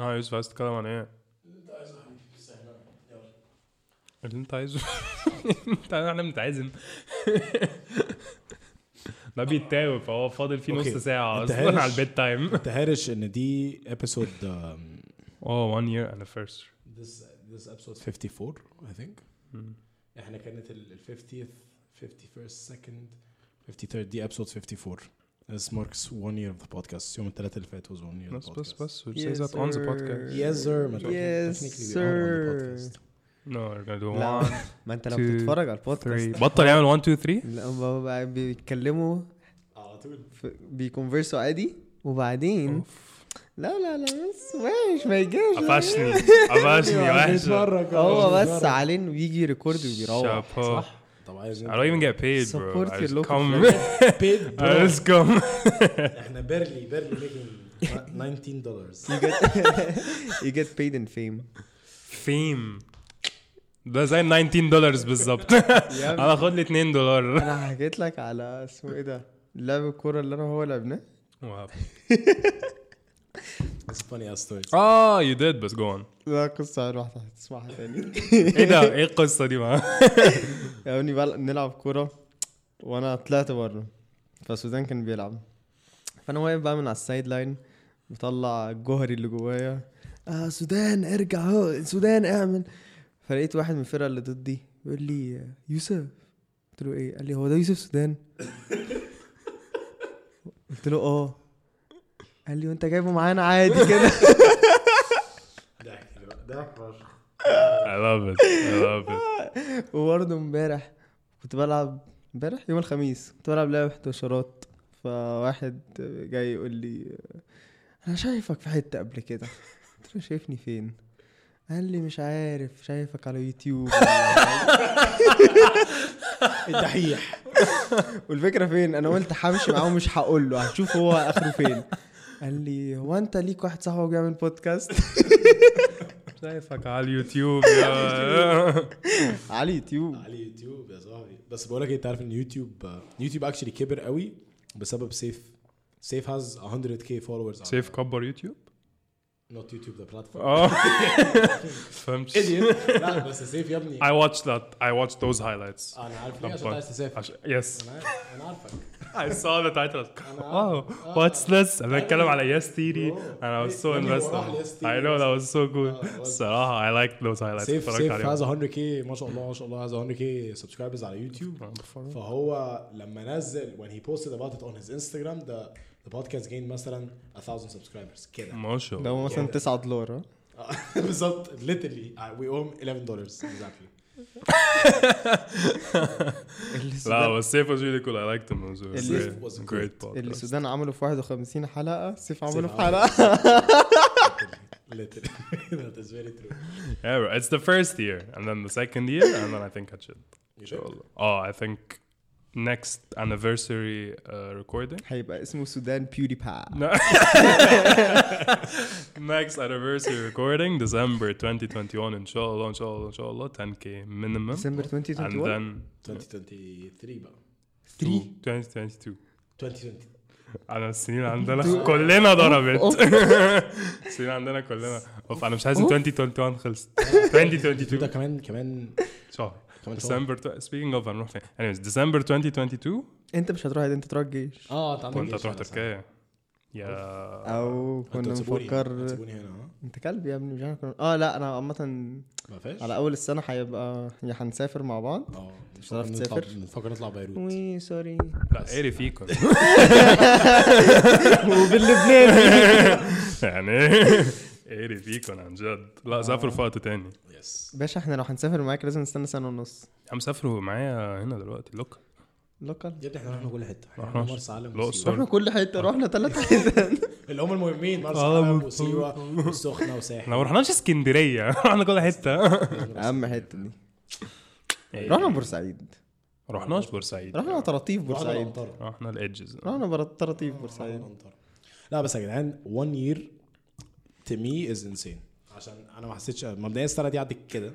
آه يوسف عايز تتكلم عن إيه؟ اللي انت عايزه انت إحنا بنتعزم. ده بيتاوب فهو فاضل فيه نص أنت أصلا. على البيت تايم أنت هارش إن دي ابيسود آه one year anniversary. This this episode 54 I think. إحنا كانت ال ال 50th 51st second 53rd دي episode 54 This marks one year of the podcast. يوم الثلاثاء اللي فات was one year of بس the بس podcast. بس we'll say that on the podcast. Yes sir. ما Yes, sir. no we're gonna do one ما انت لو بتتفرج على البودكاست. بطل يعمل 1 2 3 لا بيتكلموا على طول. بيكونفرسوا عادي وبعدين لا لا لا بس ماشي ما يجيش. قفشني قفشني بيتفرج هو بس عليه بيجي ريكورد وبيروح صح. طب عايز I don't even get paid bro Support I your just local come paid I just come إحنا barely barely making 19 dollars you get you get paid in fame fame ده زي 19 دولار بالظبط أنا اخد لي 2 دولار أنا حكيت لك على اسمه إيه ده لعب الكوره اللي أنا وهو لعبناه It's funny ass stories آه you did بس go on. لا قصة واحدة هتسمعها تاني. إيه ده؟ إيه القصة دي بقى يا ابني بل... نلعب كورة وأنا طلعت بره. فسودان كان بيلعب. فأنا واقف بقى من على ال side line بطلع الجوهري اللي جوايا. آه سودان ارجع أهو. سودان اعمل. فلقيت واحد من الفرقة اللي ضدي بيقول لي آه، يوسف. قلت له إيه؟ قال لي هو ده يوسف سودان؟ قلت له آه. قال لي وأنت جايبه معانا عادي كده. ضحك ضحك فشخ I love it. I love it. وبرضه امبارح كنت بلعب امبارح؟ يوم الخميس. كنت بلعب لعبة احتشارات فواحد جاي يقول لي أنا شايفك في حتة قبل كده. قلت له شايفني فين؟ قال لي مش عارف شايفك على يوتيوب الدحيح. والفكرة فين؟ أنا قلت همشي معاه ومش هقول له هشوف هو آخره فين. قال لي هو أنت ليك واحد صاحبك بيعمل بودكاست شايفك على اليوتيوب يا. على يوتيوب على يوتيوب يا صاحبي. بس بقول لك إيه أنت عارف إن يوتيوب يوتيوب actually كبر قوي بسبب سيف سيف has 100k followers. سيف كبر يوتيوب؟ not يوتيوب the platform آه فهمت لا بس سيف يا ابني I watched that I watched those highlights أنا عارف ليه عشان عايز تسافر yes أنا عارف أنا عارفك I saw the title oh what's this أنا بتكلم على Bro. and I was so invested I know that was so good آه، الصراحة I liked those highlights سيف سيف. هاز 100k ما شاء الله ما شاء الله هاز 100k subscribers على يوتيوب فهو لما نزل when he posted about it on his Instagram the the podcast gained مثلا 1000 subscribers كده ما شاء ده الله هو مثلا 9 دولار؟ آه، بالظبط literally uh, we owe him 11 dollars exactly اللي لا بس سيف was really cool I liked him it was a اللي- السودان عملوا في 51 حلقة سيف عمله في. حلقة literally that is very true yeah bro, it's the first year and then the second year and then I think I should you should oh I think next anniversary uh, recording. هيبقى اسمه سودان بيودي با. Next anniversary recording December 2021 ان شاء الله ان شاء الله ان شاء الله 10k minimum ديسمبر and 2021 then 2023 بقى 3 2022 2020 أنا السنين عندنا كلنا ضربت. السنين عندنا كلنا. أوف أنا مش عايز 2021 خلصت 2022 ده كمان كمان شهر. ديسمبر speaking of هنروح فين؟ anyways ديسمبر 2022 انت مش هتروح انت تروح الجيش. آه أنت عندك وأنت جيش هتروح تركيا. يا أو كنا هتسيبوني- نفكر هتسيبوني هنا ها أنت كلب يا ابني مش عارف كنا- آه لا أنا فيش؟ على أول السنة هيبقى يا هنسافر مع بعض. آه مش هتعرف تسافر؟ نفكر نطلع بيروت. وي سوري. لا قري فيكم؟ وباللبناني. يعني قري فيكم عن جد. لا سافروا في وقت تاني. يس باشا إحنا لو هنسافر معاك لازم نستنى سنة ونص. عم سافروا معايا هنا دلوقتي لوك local يا ابني إحنا رحنا كل حتة. إحنا رحنا مرسى علم. رحنا كل حتة رحنا ثلاث حتت اللي هم المهمين مرسى آه، علم وسيوه والسخنة وساحل. إحنا ما رحناش اسكندرية. رحنا كل حتة. أهم حتة دي. رحنا بورسعيد. رحناش بورسعيد. رحنا طراطيف بورسعيد. رحنا ال edges رحنا طراطيف بورسعيد. لا بس يا جدعان 1 year to me is insane. عشان أنا ما حسيتش مبدئيا السنة دي عدت كده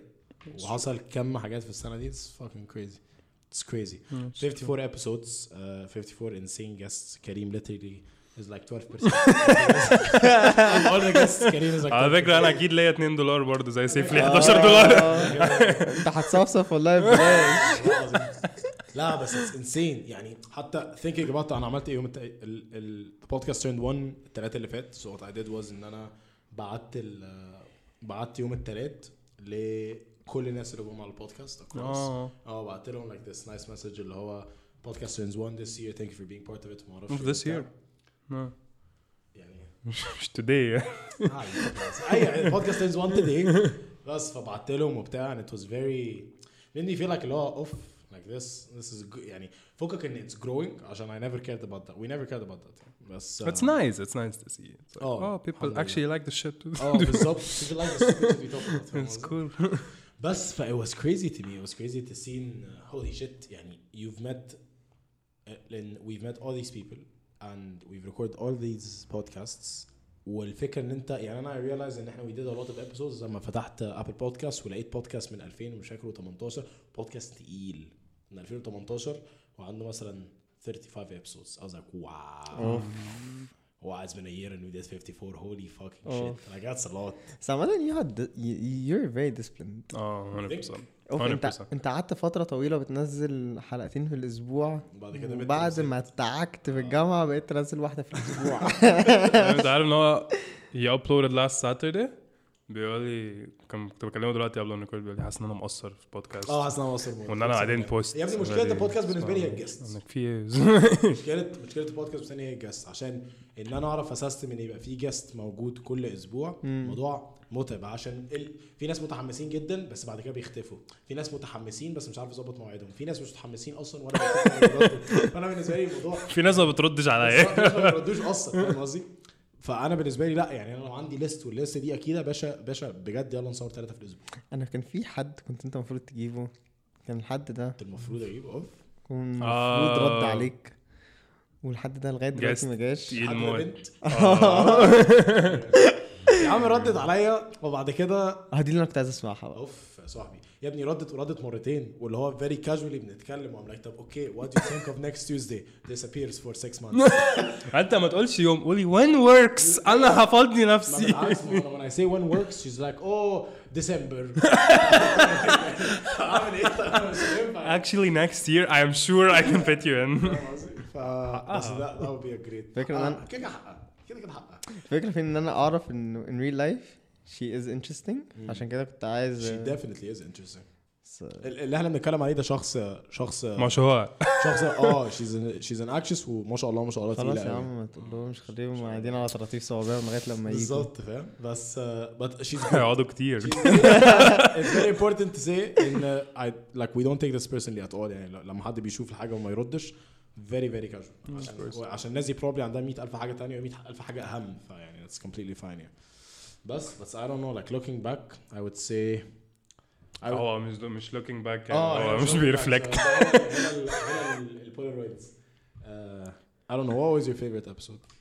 وحصل كم حاجات في السنة دي. It's fucking crazy. It's crazy. 54 episodes uh, 54 insane guests. كريم literally is like 12%. All the guests كريم is like على 12%. فكره أنا أكيد ليا 2 دولار برضه زي سيف لي 11 دولار. آه. أنت هتصفصف والله ببلاش. لا بس it's insane يعني حتى thinking about أنا عملت إيه يوم ال podcast turned 1 التلات اللي فات. So what I did was إن أنا بعت ال بعت يوم التلات لكل الناس اللي جم على البودكاست آه آه بعت لهم like this nice message اللي هو podcast turns one this year thank you for being part of it ما أعرفش this إيه year. آه. يعني مش today آه، اي بودكاست turns one today بس فبعت لهم وبتاع and it was very made me feel like اللي هو اوف like this this is good يعني فكك ان it's growing عشان I never cared about that we never cared about that بس It's nice it's nice to see it's like, Oh, oh people الحمد actually like the shit آه بالظبط people like the stupid we talk about فاهم it's cool بس ف it was crazy to me it was crazy to see uh, holy shit يعني you've met uh, لأن we've met all these people and we've recorded all these podcasts والفكرة ان انت يعني أنا realized ان إحنا we did a lot of episodes لما فتحت ابل بودكاست ولقيت بودكاست من 2000 ومش فاكر 18 بودكاست تقيل من 2018 وعنده مثلا 35 episodes I was like wow أوف. wow it's been a year and we did 54 holy fucking أوف. shit like that's a lot عامة you had you- you're very disciplined آه 100% أوف، انت 100%. انت قعدت فترة طويلة بتنزل حلقتين في الأسبوع وبعد كده وبعد ما اتعكت في الجامعة بقيت تنزل واحدة في الأسبوع انت عارف ان هو he uploaded last Saturday بيقول لي كان كنت بكلمه دلوقتي قبل ما ن record بيقول لي حاسس ان أنا مقصر في البودكاست آه حاسس ان أنا مقصر وان أنا بعدين post يا ابني مشكله البودكاست بالنسبة لي هي ال guest انك في إيه مشكله مشكله البودكاست بالنسبة لي هي ال guest عشان ان أنا اعرف a system ان يبقى في guest موجود كل أسبوع موضوع متعب عشان ال... في ناس متحمسين جدا بس بعد كده بيختفوا في ناس متحمسين بس مش عارف يظبط مواعيدهم في ناس مش متحمسين أصلا ولا. فانا بالنسبة لي الموضوع في ناس ما بتردش عليا مش ما بيردوش أصلا فاهم قصدي؟ فانا بالنسبة لي لا يعني أنا لو عندي list وال list دي أكيد يا باشا باشا بجد يلا نصور ثلاثة في الأسبوع. أنا كان في حد كنت أنت المفروض تجيبه؟ كان الحد ده. انت المفروض أجيبه أوف. كان المفروض آه. رد عليك. والحد ده لغاية دلوقتي ما جاش. حد بنت. يا عم ردت عليا وبعد كده آه دي اللي أنا كنت عايز أسمعها بقى. أوف يا صاحبي. يا ابني ردت وردت مرتين واللي هو very casually بنتكلم و I'm like طب okay what do think of next Tuesday disappears for 6 months. أنت ما تقولش يوم قولي when works. أنا هفضني نفسي. بالعكس أنا when I say when works she's like oh December. اعمل إيه؟ طيب؟ مش هينفع. Actually next year I am sure I can fit you in. فاهم قصدي؟ ف بس ده that would be a great فكرة إن. أنا- كده كده حقها كده كده حقها. الفكرة في إن أنا أعرف إنه in real life she is interesting. عشان كده كنت عايز she definitely is interesting. بس- اللي إحنا بنتكلم عليه ده شخص شخص مش هو شخص آه she's an, she's an actress وما شاء الله ما شاء الله خلاص تقيلة يا. عم ما تقولهمش خليهم قاعدين على طراطيف صوابعهم لغاية لما يجوا. بالظبط فاهم؟ بس but she's good. هيقعدوا كتير. It's very important to say إن I like we don't take this personally at all. يعني لما حد بيشوف الحاجة وما يردش very very casual. عشان عشان الناس دي probably عندها 100000 حاجة تانية و100000 حاجة أهم فيعني it's completely fine يعني بس بس I don't know like looking back I would say I would هو مش مش looking back يعني آه هو مش. بيرفلكت. هنا ال- هنا ال- البولارويدز I don't know what was your favorite episode?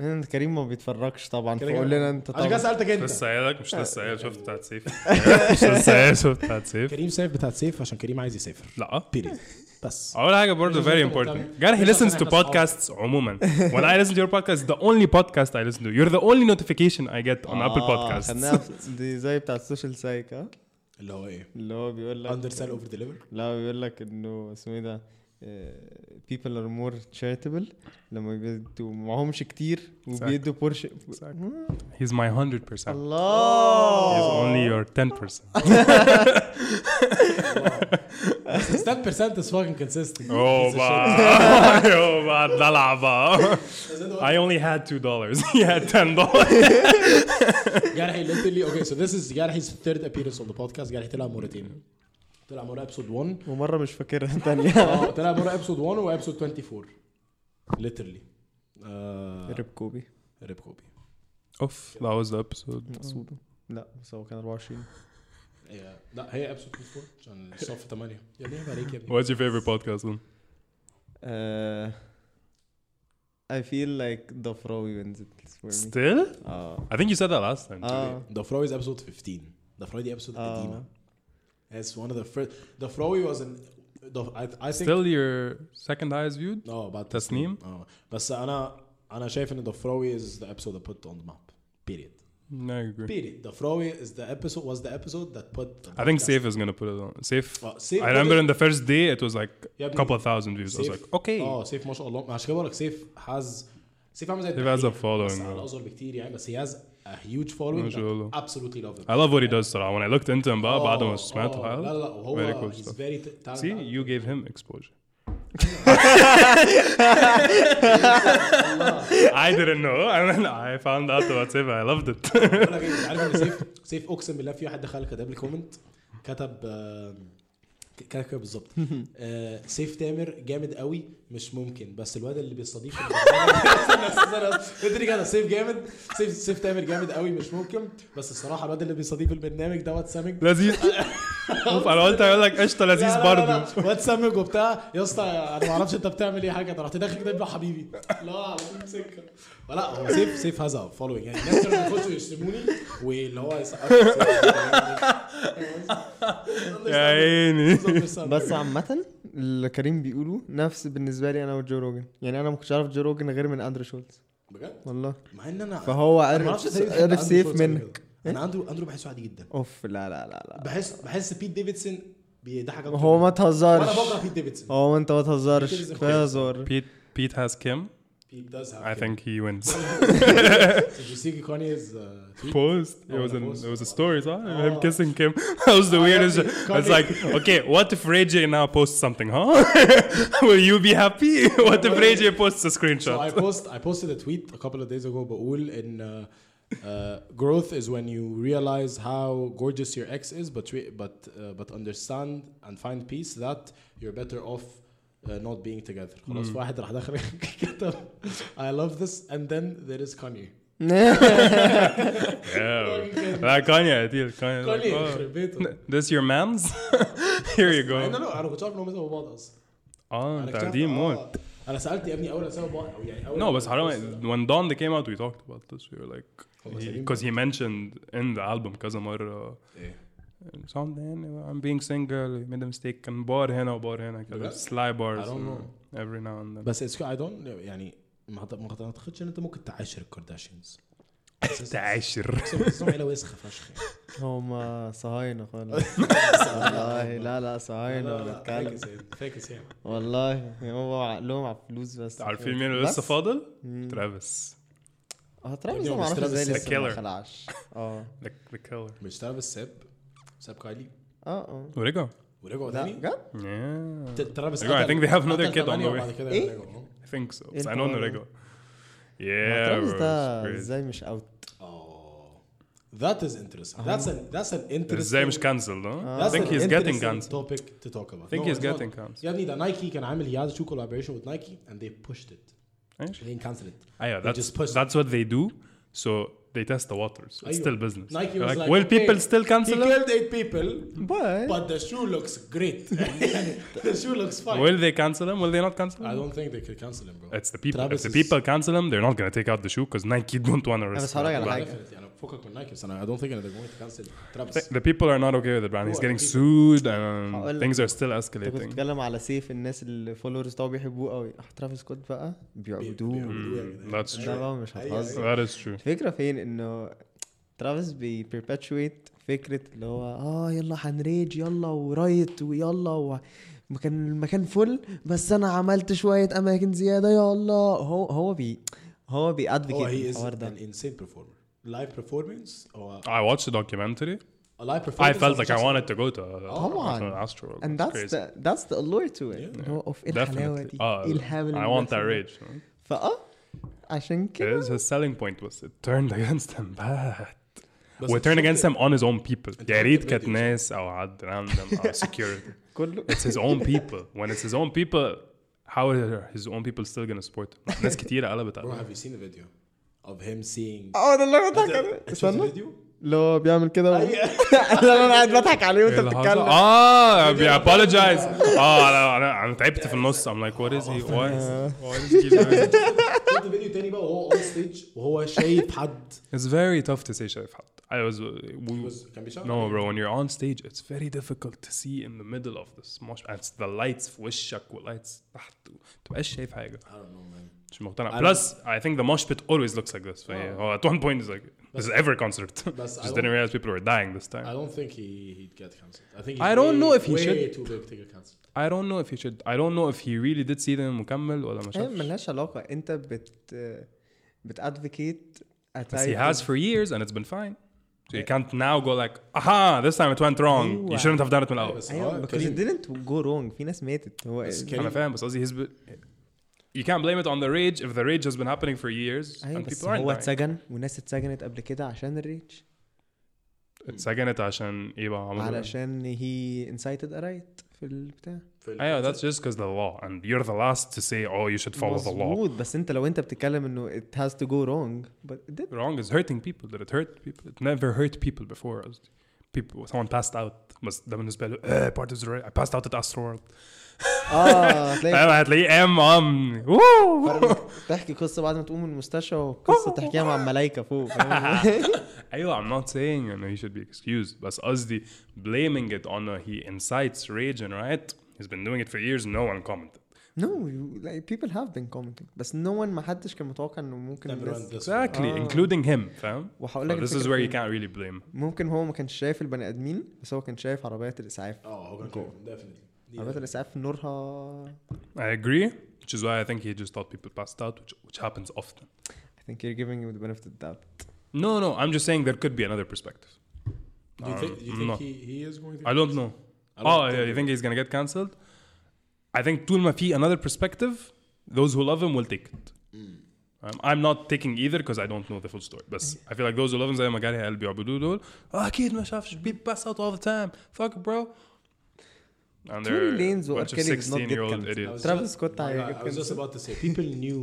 أنت كريم ما بيتفرجش طبعا فقول. لنا أنت عشان كده طبعا سألتك أنت. لسه قايلك مش لسه قايل شفت بتاعت سيف. مش لسه قايل شفت بتاعت سيف. كريم سيف بتاعت سيف عشان كريم عايز يسافر. لا. بيريد بس اول حاجة برضه مش very عشان important. مهتم. Gary he مش عشان listens to إحنا أصحاب. podcasts عموما when I listen to your podcast the only podcast I listen to. You're the only notification I get on Apple آه، Podcasts. خدناها في- دي زي بتاع السوشيال سايك ها اللي هو إيه اللي هو بيقول لك اندر سيل اوفر ديليفر لا بيقول لك انه اسمه إيه ده آه، people are more charitable. لما بيدوا معهمش كتير وبيدوا بورش he's my 100% he's الله only your 10% بس 10% is fucking consistent اوه بقى اوه بقى دلع بقى I only had two dollars he had ten dollars جرحي literally okay so this is جرحي's third appearance on the podcast جرحي طلع مرتين طلع مرة episode 1 ومره مش فاكرها تانية آه طلع مرة episode 1 و episode 24 literally آه ريب كوبي ريب كوبي اوف that was the episode لا بس هو كان 24 هي- لا هي episode 24 عشان الصف 8 يا ابني عيب عليك يا ابني what's your favorite podcast one Uh, I feel like Dofrowi wins it for me. still اه I think you said that last time too. اه The Froy is episode 15 The Froy دي episode آه. قديمة It's one of the first The Froy was an the, I, I think still your second highest viewed اه بعد تسنيم؟ اه بس انا انا شايف ان ضفراوي is the episode that put on the map period I agree. period ضفراوي is the episode was the episode that put I think Safe is gonna put it on. Safe. Uh, Safe I remember put in the first day it was like يا a ابني، couple thousand views. I was Safe- like, okay. اه سيف ما شاء الله عشان كده بقول لك سيف has سيف عامل زي Safe has a الدحيح، following, بس على yeah. اصغر بكتير يعني بس he has a huge following ما شاء الله. that absolutely love him I love what he does صراحة. When I looked into him بقى بعد ما آه، سمعت آه، لا لا لا حاجة وهو very cool he's stuff. very t- talented. See, you gave him exposure. I didn't know, and then I found out about Safe. I loved it. بقول لك إيه عارف إن سيف سيف أقسم بالله في واحد دخل كتب لي كومنت كتب كده كده بالظبط آه، سيف تامر جامد قوي مش ممكن بس الواد اللي بيستضيف ادري كده سيف جامد سيف سيف تامر جامد قوي مش ممكن بس الصراحة الواد اللي بيستضيف البرنامج دوت سامج لذيذ. أوف أنا قلت أقول لك قشطة لا، لذيذ برضه. واد سامج وبتاع يا اسطى أنا ما أعرفش أنت بتعمل إيه حاجة أنت رحت داخل كده يبقى حبيبي. لا على طول سكة. فلا هو سيف سيف has a following يعني الناس كانوا بيخشوا يشتموني واللي هو يا عيني. بس عامة اللي كريم بيقوله نفس بالنسبة لي أنا وجو روجن. يعني أنا ما كنتش أعرف جو روجن غير من أندرو شولتز. بجد؟ والله. مع إن أنا فهو أنا عرف عرف سيف منك. أنا اندرو اندرو بحسه عادي جدا اوف لا لا لا لا بحس بحس بيت ديفيدسون بيضحك هو. ما تهزرش وأنا بكره بيت ديفيدسون هو انت ما تهزرش كفايه هزار Pete Pete has Kim. Pete does have I think he wins. Did you see Kanye's uh, tweet? Post. It Oh, was the an post. it was a story, huh? Him Oh. kissing Kim. That was the Oh, weirdest. yeah, It's like, okay, what if Ray J now posts something, huh? Will you be happy? what if Ray J posts a So I screenshot? post I posted a tweet a couple of days ago بقول in uh, uh, growth is when you realize how gorgeous your ex is but re- but uh, but understand and find peace that you're better off uh, not being together خلاص في واحد راح داخل كتب I love this and then there is Kanye yeah. Like Kanye, I did. Kanye. Like, Kanye oh, يخرب بيته this your man's? Here you انا go. لا انا كنت عارف ان هم سوا بعض اصلا اه انا انت اكتشفت- قديم موت. أنا سألت يا ابني أول أو يعني أول No, but حرام when they came out we talked about this. We were like because he mentioned in the album كذا مرة. إيه. something I'm being single. Made a mistake. كان بار هنا وبار هنا كده. بجد؟ sly bars I don't know. every now and then. بس It's I don't يعني ما أعتقدش إن أنت ممكن تعاشر الكارداشيانز. تعاشر. بس عيلة وسخة فشخ هما صهاينة خالص. والله لا لا صهاينة بتكلم facts يعني والله هو عقلهم على الفلوس بس. عارفين مين اللي لسه بس- فاضل؟ ترافيس. آه ترافيس هو معرفش مش إزاي لسه ما. خلعش. آه. The killer. مش ترافيس ساب ساب كايلي. آه آه. ورجعوا ورجعوا لا تاني؟ بجد ترافيس. I think they have another kid on the way. إيه؟ I think so. إيه بس I know انه؟ رجعوا ما yeah ترافيس ده. إزاي مش اوت That is interesting. That's an that's an interesting. ازاي مش cancelled huh? I That's think an he's getting interesting cancelled topic to talk about. I think No, he's it's not. getting cancelled يا ابني ده نايكي كان عامل he had a true collaboration with Nike and they pushed it. ماشي They didn't cancel it. ايوه They that's just pushed that's what they do so they test the waters it's أيوة. still business Nike They're was like, like, will okay, people still He cancel it killed eight people, but but the shoe looks great. the shoe looks fine. will they cancel him will they not cancel I him don't think they could cancel him, bro. it's the people Travis if the is- people cancel him they're not gonna take out the shoe because Nike don't want to risk بس هقولك على that. حاجة. Definitely. يعني فكك من نايكي بس أنا I don't think they're going to cancel Travis. the people are not okay with it man. He's getting sued and لك. things are still أنت كنت escalating بتتكلم على سيف الناس اللي فولورز بتاعه بيحبوه قوي. ترافيس سكوت بقى؟ بيعبدوه. يا جدعان. that's true. مش أيوة، هتهزر. that is true. الفكرة فين؟ إنه ترافيس بي perpetuate فكرة اللي هو آه يلا هنريج يلا ورايت ويلا و... مكان المكان فل بس أنا عملت شوية أماكن زيادة يلا. هو هو بي هو بي he is الحوار ده. an insane performer. Live performance or I watched the documentary a live performance. I felt of like I Jackson. wanted to go to طبعاً. uh, Astro World. and It's that's crazy. the that's the allure to it Yeah. هو اوف ايه الحلاوة Definitely. دي Ah, ايه الهبل I اللي want that بيحصل ده؟ rage. you know? فاه عشان It كده is his selling point was it turned against him bad. بس و انت turn شفت- against him on his own people. انت يا شفت ريت كانت الفيديو صح؟ ناس او حد random او security. كله It's his own people. When it's his own people, how are his own people still gonna support him? ناس كتيرة قلبت Bro, عليه. have you seen the video Of him seeing آه ده اللي بضحك عليه استنى الفيديو؟ اللي هو بيعمل كده و- أيوة. لا أنا قاعد بضحك عليه وأنت إيه اللي؟ بتتكلم آه بي apologize. آه أنا أنا أنا تعبت في النص. I'm like what is he? Why? Why is he doing it? شفت فيديو تاني بقى وهو اون ستيج وهو شايف حد It's very tough to say شايف حد. I was we, was- No, bro. When you're on stage, it's very difficult to see in the middle of this mosh. And it's the lights في وشك والlights تحت. ما تبقاش شايف حاجة. I don't know man مش مقتنع I plus I think the mosh pit always looks like this فهي آه. هو at one point is like this is every concert بس I just don't- didn't realize people were dying this I time don't think he he'd get cancelled. I think he's I don't way, know if he way should. too big to get cancelled. I don't know if he should I don't know if he really did see them مكمل ولا ما هي شافش ملهاش علاقة انت بت بتادفوكيت بس he has for years and it's been fine so you can't now go like aha this time it went wrong you أيوة. shouldn't have done it من الأول بس ايوه هو because it كريم. didn't go wrong في ناس ماتت هو بس أيوة كريم- أنا فاهم بس قصدي he's been you can't blame it on the rage if the rage has been happening for years ايوه and بس people aren't هو dying اتسجن وناس اتسجنت قبل كده عشان الريتش اتسجنت عشان ايه بقى عملوا إيه؟ علشان هي incited a riot في البتاع في ال- ايوه that's just because the law and you're the last to say oh you should follow the law مظبوط بس انت لو انت بتتكلم انه it has to go wrong but it did wrong is hurting people did it hurt people it never hurt people before قصدي people someone passed out بس ده بالنسبه له eh part of the right I passed out at Astroworld اه هتلاقي ايوه هتلاقيه قام قام ووو تحكي قصه بعد ما تقوم من المستشفى وقصه تحكيها مع الملايكه فوق فاهم؟ ايوه I'm not saying you know he should be excused بس قصدي blaming it on a he incites rage and riot he's been doing it for years no one commented no you, like, people have been commenting بس no one ما حدش كان متوقع انه ممكن Everyone الناس this exactly آه. including him فاهم وهقول لك So this is الفكرة where you فين. can't really blame ممكن هو ما كانش شايف البني ادمين بس هو كان شايف عربيات الاسعاف اه هو كان كده definitely عربيات الاسعاف نورها I agree which is why I think he just thought people passed out which, which happens often I think you're giving him the benefit of the doubt No, no, I'm just saying there could be another perspective. Do you think, do you Um, think no. he, he is going to I don't know. I don't Oh, yeah, you think he's gonna get cancelled? I think طول ما في another perspective, those who love him will take it. Um, I'm not taking either because I don't know the full story. بس I feel like those who love him زي ما جاري قال بيعبدوه دول "آه، أكيد ما شافش people pass out all the time. Fuck it, bro. And Tory they're Lanez a و bunch of R. Kelly did not 16 get year old cancelled. I idiots. was Travis just- Scott I, I- I was just about to say people knew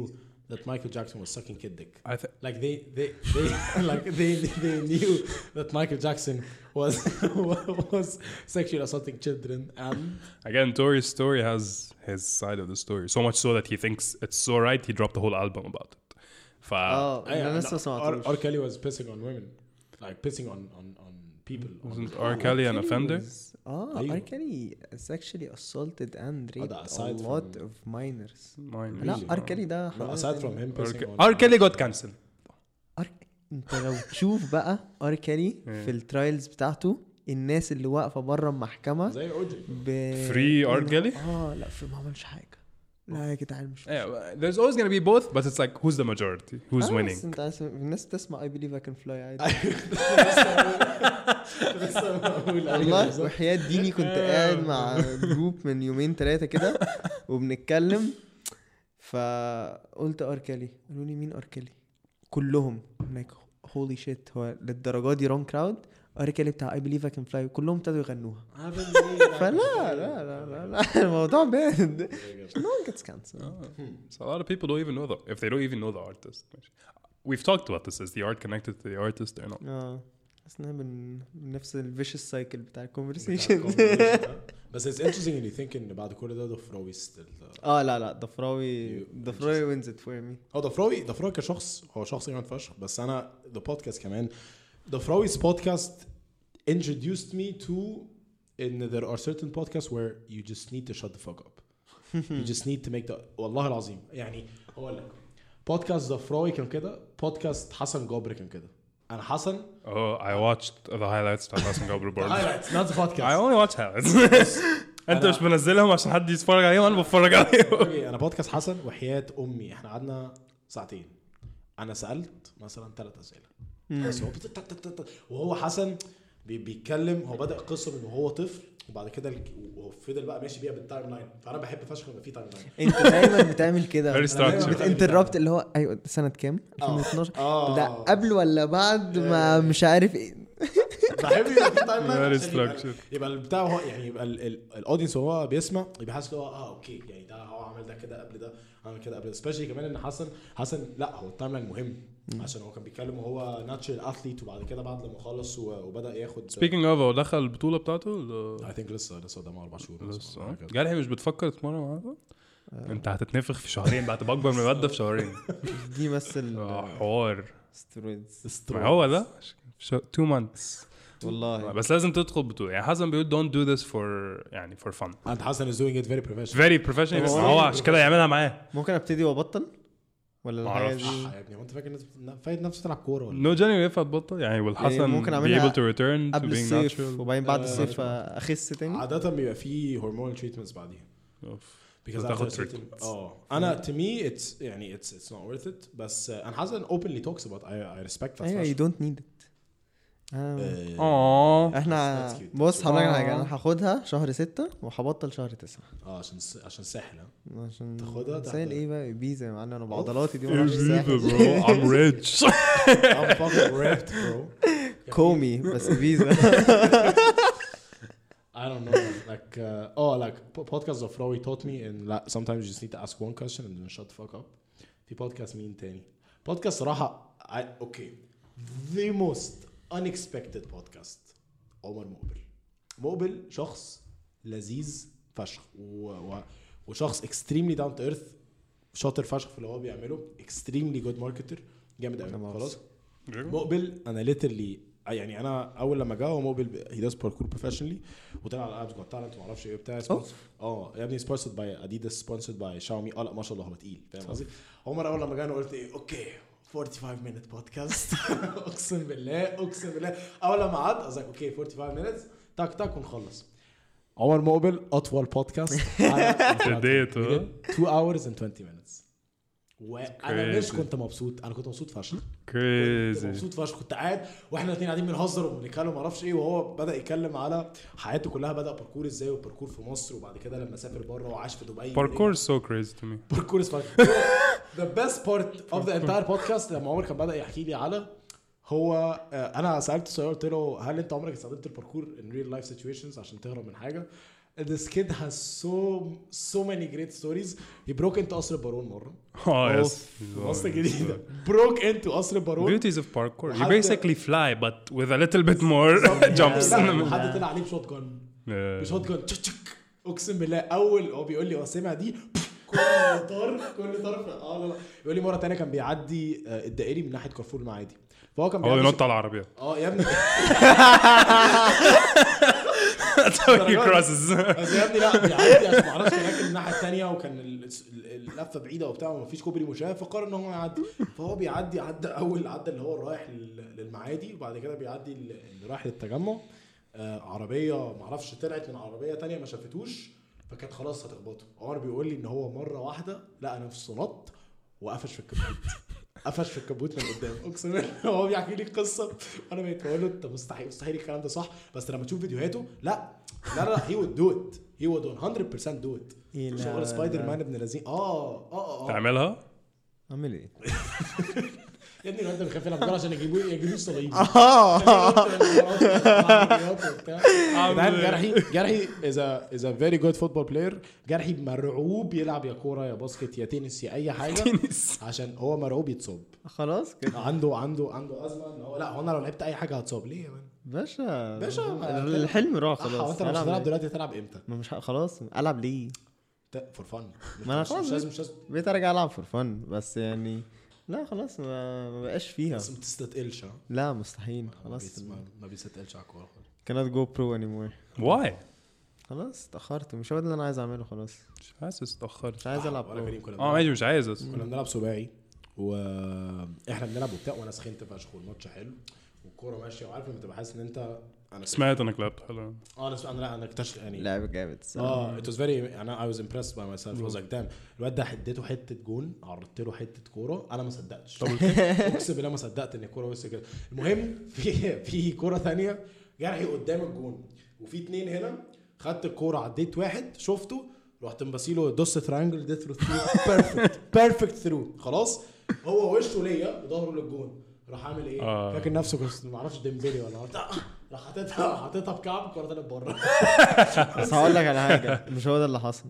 that Michael Jackson was sucking kid dick. I th- like they they, they like they, they knew that Michael Jackson was was sexually assaulting children. And again, Tori's story has his side of the story so much so that he thinks it's so right he dropped the whole album about it. Oh, Oh, yeah, no, or, or Kelly was pissing on women, like pissing on on, on people. wasn't R. Kelly an Kelly offender? was- آه أيوه. R. Kelly is actually assaulted and raped a lot of minors Mine لا? R. Kelly ده no, aside from him R. Kelly got cancelled. R... انت لو تشوف بقى ار كيلي في الترايلز بتاعته الناس اللي واقفه بره المحكمه زي اوجي Free R. Kelly? آه لا في ما عملش حاجة لا يا جدعان مش Yeah, there's always gonna be both, but it's like who's the majority? Who's آه، winning? انت الناس بتسمع I believe I can fly عادي. والله وحياة ديني كنت قاعد مع group من يومين ثلاثة كده وبنتكلم. فقلت ار كيلي قالوا لي مين ار كيلي كلهم. Like holy shit هو للدرجة دي wrong crowd ار كيلي بتاع I believe I can fly كلهم ابتدوا يغنوها. فلا لا لا لا لا. الموضوع بارد. No one gets cancelled So a lot of people don't even know the if they don't even know the artist. We've talked about this. Is the art connected to the artist or not? آه حاسس انها من نفس ال vicious cycle بتاع ال conversation بس it's interesting ان you think ان بعد كل ده ضفراوي still آه لا لا. ضفراوي ضفراوي wins it for me هو ضفراوي ضفراوي كشخص هو شخص جامد فشخ. بس أنا the podcast كمان ضفراوي's podcast introduced me to ان there are certain podcasts where you just need to shut the fuck up. You just need to make the والله العظيم يعني هقول لك. بودكاست ضفراوي كان كده بودكاست حسن جابر كان كده. أنا حسن. Oh, I watched the highlights بتاع حسن جابر برضه. highlights not the I podcast only watch highlights. أنت مش منزلهم عشان حد يتفرج عليهم أنا بتفرج عليهم. أوكي أنا بودكاست حسن وحياة أمي. إحنا قعدنا ساعتين. أنا سألت مثلا ثلاث أسئلة. بس هو بت- تك- تك- تك- وهو حسن بي- بيتكلم هو بدأ القصة من وهو طفل وبعد كده ال- وهو فضل بقى ماشي بيها بال timeline فأنا بحب فشخ لما في timeline انت دايما بتعمل كده. بت interrupt اللي هو أيوه سنة كام؟ 2012 آه. ده قبل ولا بعد؟ ما مش عارف إيه. بحب يبقى في timeline يبقى- البتاع هو يعني يبقى ال audience وهو بيسمع يبقى حاسس إن هو آه okay يعني ده هو عمل ده كده قبل ده عمل كده قبل ده. Especially كمان إن حسن حسن لا هو ال timeline مهم. عشان هو كان بيتكلم وهو natural athlete وبعد كده بعد لما خلص وبدأ ياخد Speaking of هو دخل البطولة بتاعته ولا؟ I think لسه لسه قدامه أربع شهور لسه. آه. جارحي مش بتفكر تتمرن معاه؟ أنت هتتنفخ في شهرين بقى تبقى أكبر من الواد في شهرين. دي مثل آه، حوار. Steroids ما هو ده؟ Two months والله. بس لازم تدخل بطولة. يعني حسن بيقول don't do this for يعني for fun. انت حسن is doing it very professional. Very professional. هو- هو عشان كده يعملها معاه. ممكن أبتدي وأبطل؟ ولا الحاجة معرفش. دي يا ابني هو أنت فاكر الناس فايت نفسه تلعب كورة ولا نو جاني ينفع تبطل يعني will يعني حسن ممكن be أعملها able to return to قبل being الصيف natural وبعدين بعد الصيف. أخس تاني عادة بيبقى في هرمونال تريتمنتس بعديها أوف. because. آه أنا to me it's يعني it's it's not worth it بس أنا حسن openly talks about I, I respect that أيوه يو فشخ. دونت نيد ات آه، آه. آه. آه إحنا بص هقول لك حاجة. أنا هاخدها شهر 6 وهبطل شهر 9 آه عشان س... عشان ساحل عشان تاخدها ساحل إيه بقى؟ بيزا يا معلم. أنا بعضلاتي دي مش ساحل. ام ريتش ام ريفت برو كومي بس بيزا اي دونت نو like آه oh بودكاست اوف of توت مي ان لا like, sometimes you just need to ask one question and then shut the fuck في بودكاست مين تاني؟ بودكاست صراحة okay okay. Most unexpected podcast. عمر مقبل. مقبل شخص لذيذ فشخ. و, و, وشخص extremely down to earth شاطر فشخ في اللي هو بيعمله. Extremely good marketer. جامد قوي. خلاص. مقبل أنا literally يعني أنا أول لما جه هو مقبل he does parkour professionally وطلع على Arabs Got Talent وما أعرفش إيه بتاع. sponsor- آه يا ابني sponsored by اديداس sponsored by شاومي آه لا ما شاء الله هو تقيل. فاهم قصدي؟ عمر أول لما جه أنا قلت إيه؟ okay. 45 minute بودكاست أقسم بالله أقسم بالله. أول لما قعدت قصدك okay 45 minutes. تك تك ونخلص. عمر مقبل أطول بودكاست ابتديت، آه. 2 hours and 20 minutes. وأنا مش. كنت مبسوط؟ أنا كنت مبسوط فشخ. Crazy. مبسوط فشخ. كنت قاعد وإحنا الاثنين قاعدين بنهزر وبنتكلم ما أعرفش إيه وهو بدأ يتكلم على حياته كلها. بدأ باركور إزاي وباركور في مصر وبعد كده لما سافر بره وعاش في دبي. Is so crazy to me. باركور is the best part of the entire podcast لما عمر كان بدأ يحكي لي على هو آه، أنا سالته سؤال قلت له هل أنت عمرك استخدمت الباركور in real life situations عشان تهرب من حاجة This kid has so so many great stories. He broke into قصر البارون مرة. آه yes مصر الجديدة. broke into قصر البارون. beauties of parkour you basically fly but with a little bit more jumps وحد طلع عليه بشوت. Yeah. بشوت تشك. أقسم بالله أول هو بيقول لي هو سمع دي كل طار كل طار في- آه لا لا. يقول لي مرة تانية كان بيعدي آه، الدائري من ناحية كارفور المعادي فهو كان هو بيعدي ينط على العربية. آه يا ابني. That's how he crosses. بس يا ابني لا بيعدي عشان ما أعرفش راكب الناحيه الثانية وكان ال- ال- اللفة بعيدة وبتاع وما فيش كوبري مشاة فقرر إن هو يعدي. فهو بيعدي عدى أول عدى اللي هو رايح لل- للمعادي وبعد كده بيعدي ال- اللي رايح للتجمع. آه عربية ما أعرفش طلعت من عربية تانية ما شافتوش. فكانت خلاص هتخبطه. عمر بيقول لي إن هو مرة واحدة لقى نفسه نط وقفش في الكبوت. قفش في الكبوت من قدام أقسم بالله هو بيحكي لي قصة وأنا بقيت بقول له انت مستحيل مستحيل الكلام ده صح بس لما تشوف فيديوهاته لا لا لا he would do it. He would 100% do it. إيه لا شغل Spider. Man ابن لذين. آه آه آه. تعملها؟ أعمل إيه؟ يا ابني الواد ده بيخاف يلعب كورة عشان يجيبوه يجيبوه صليبي جدعان جرحي جرحي is is a very good football player جرحي مرعوب يلعب يا كورة يا باسكت يا تنس يا أي حاجة. تنس. عشان هو مرعوب يتصاب. خلاص كده. عنده عنده عنده أزمة إن هو لا هو أنا لو لعبت أي حاجة هتصاب. ليه يا man؟ باشا. باشا، الحلم راح خلاص. خلاص أنت لو مش ألعب هتلعب؟ دلوقتي هتلعب إمتى؟ ما مش خلاص. ألعب ليه؟ for fun ما مش, خلاص. مش لازم مش لازم بقيت أرجع ألعب for fun بس يعني لا خلاص ما, ما بقاش فيها. بس ما تستثقلش ها؟ لا مستحيل. خلاص ما, بيستثقلش على الكورة كانت go pro any more why? خلاص اتأخرت. مش هو ده اللي أنا عايز أعمله خلاص. مش حاسس اتأخرت. مش عايز ألعب آه ماشي مش عايز بس. كنا بنلعب سباعي وإحنا بنلعب وبتاع وأنا سخنت فشخ والماتش حلو والكورة ماشية وعارف لما تبقى حاسس إن أنت أنا سمعت إنك لعبت حلو. آه أنا أنا لا أنا اكتشف يعني لعب جامد. آه it was very أنا I was impressed by myself was like damn الواد ده اديته حتة جون عرضت له حتة كورة أنا ما صدقتش. أقسم بالله ما صدقت إن الكورة وصلت كده. المهم في في كورة ثانية جرحي قدام الجون وفي اتنين هنا. خدت الكورة عديت واحد شفته رحت مباسيله دوس triangle دي through perfect perfect through خلاص. هو وشه ليا وظهره للجون. راح عامل إيه؟ آه. فاكر نفسه ما أعرفش ديمبلي ولا عارف- راح حاططها حاططها بكعب الكوره طلعت بره. بس هقول لك على حاجة. مش هو ده اللي حصل.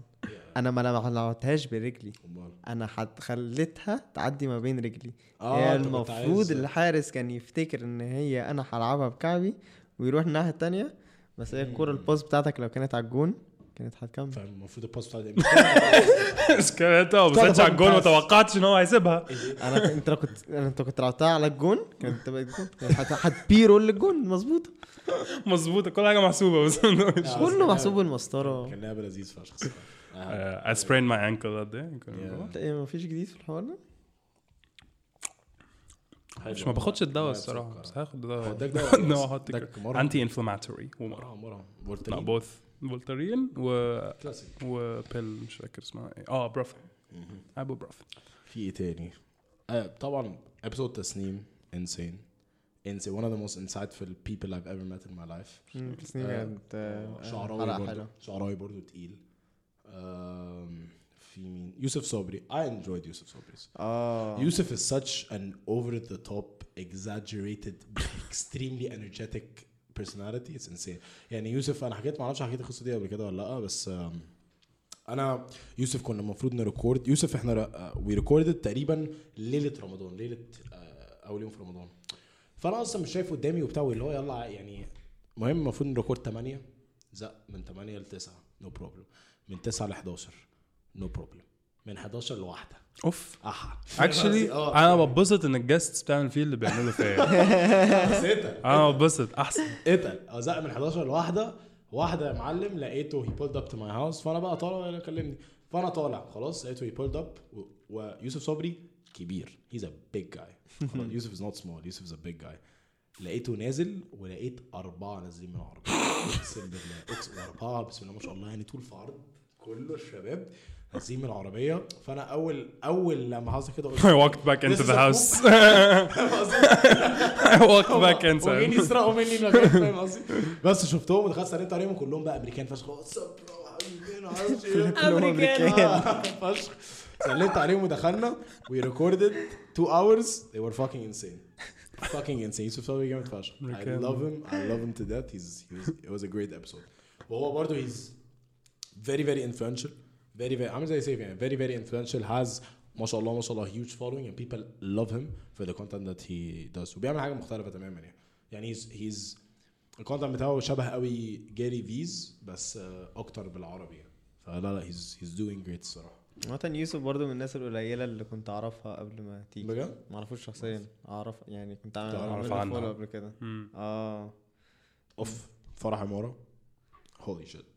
أنا ما لعبتهاش برجلي. أنا حت خليتها تعدي ما بين رجلي. كنت المفروض الحارس كان يفتكر إن هي أنا هلعبها بكعبي ويروح الناحية التانية. بس هي الكوره ال pass بتاعتك لو كانت على الجون كانت هتكمل فاهم المفروض ال pass بتاعتي بس كانت أه بس أنت على الجول ما توقعتش إن هو هيسيبها. أنا أنت لو كنت انت كنت لعبتها على الجون كانت الجون هتبيرو للجون مظبوطة. مظبوطة كل حاجة محسوبة بس كله محسوب بالمسطرة. كان لعبة لذيذ فشخ. آه. I sprained my ankle that day. انت إيه مفيش جديد في الحوار ده؟ مش ما باخدش الدواء الصراحة. بس هاخد دواء هداك دواء. انتي انفلاماتوري ومرهم مرهم لا فولترين بوث فولترين و كلاسيك. وبيل مش فاكر اسمها إيه. آه بروفين أبو Brufen في إيه تاني؟ آه طبعا episode تسنيم insane. insane. One of the most insightful people I've ever met in my life. تسنيم كانت آه، شعراوي حلقة برضه. شعراوي برضه تقيل. في مين؟ يوسف صبري. I enjoyed يوسف صبري. آه. يوسف is such an over the top exaggerated extremely energetic personality it's insane. يعني يوسف أنا حكيت معرفش حكيت القصة دي قبل كده ولا لأ بس أنا يوسف كنا المفروض ن record. يوسف إحنا we recorded تقريبا ليلة رمضان ليلة آه، أول يوم في رمضان. فأنا أصلا مش شايف قدامي وبتاع اللي هو يلا يعني المهم المفروض ن record 8 زق من 8 ل 9 no problem من 9 ل 11 no problem من 11 لواحدة. أوف. أحا. actually أنا ببسط إن ال guests بتعمل فيه اللي بيعملوا فيا. أنا ببسط. أحسن. اتقل آه زق من 11 لواحدة. واحدة يا معلم لقيته he pulled up to my house فأنا بقى طالع كلمني. فأنا طالع خلاص لقيته he pulled up ويوسف صبري كبير. he's a big guy يوسف is not small يوسف is a big guy لقيته نازل ولقيت أربعة نازلين من العربية. أقسم بالله اقسم أربعة بسم الله ما شاء الله يعني طول في عرض كله الشباب. من العربية. فأنا أول أول لما حصل كده قلت I walked back into the house. I walked back inside يسرقوا مني المكان فاهم قصدي؟ بس شفتهم ودخلت سلمت عليهم كلهم بقى أمريكان فشخ. آه، فشخ. سلمت عليهم ودخلنا. we recorded 2 hours. They were fucking insane. Fucking insane. يوسف صبري جامد فشخ. I love him. I love him to death. He's he was it was a great episode. وهو برضه he's very very influential. Very very عامل زي سيف يعني very very influential. Has ما شاء الله ما شاء الله huge following and people love him for the content that he does. وبيعمل حاجة مختلفة تماما يعني. يعني he's he's ال content بتاعه شبه قوي Gary Vee's بس آه، أكتر بالعربي يعني. فلا لا he's he's doing great الصراحة. عامة يوسف برضو من الناس القليلة اللي كنت أعرفها قبل ما تيجي. بجد؟ ما أعرفش شخصيا. أعرف يعني كنت عنها. follow قبل كده. مم. آه. أوف فرح عمارة. Holy shit. bro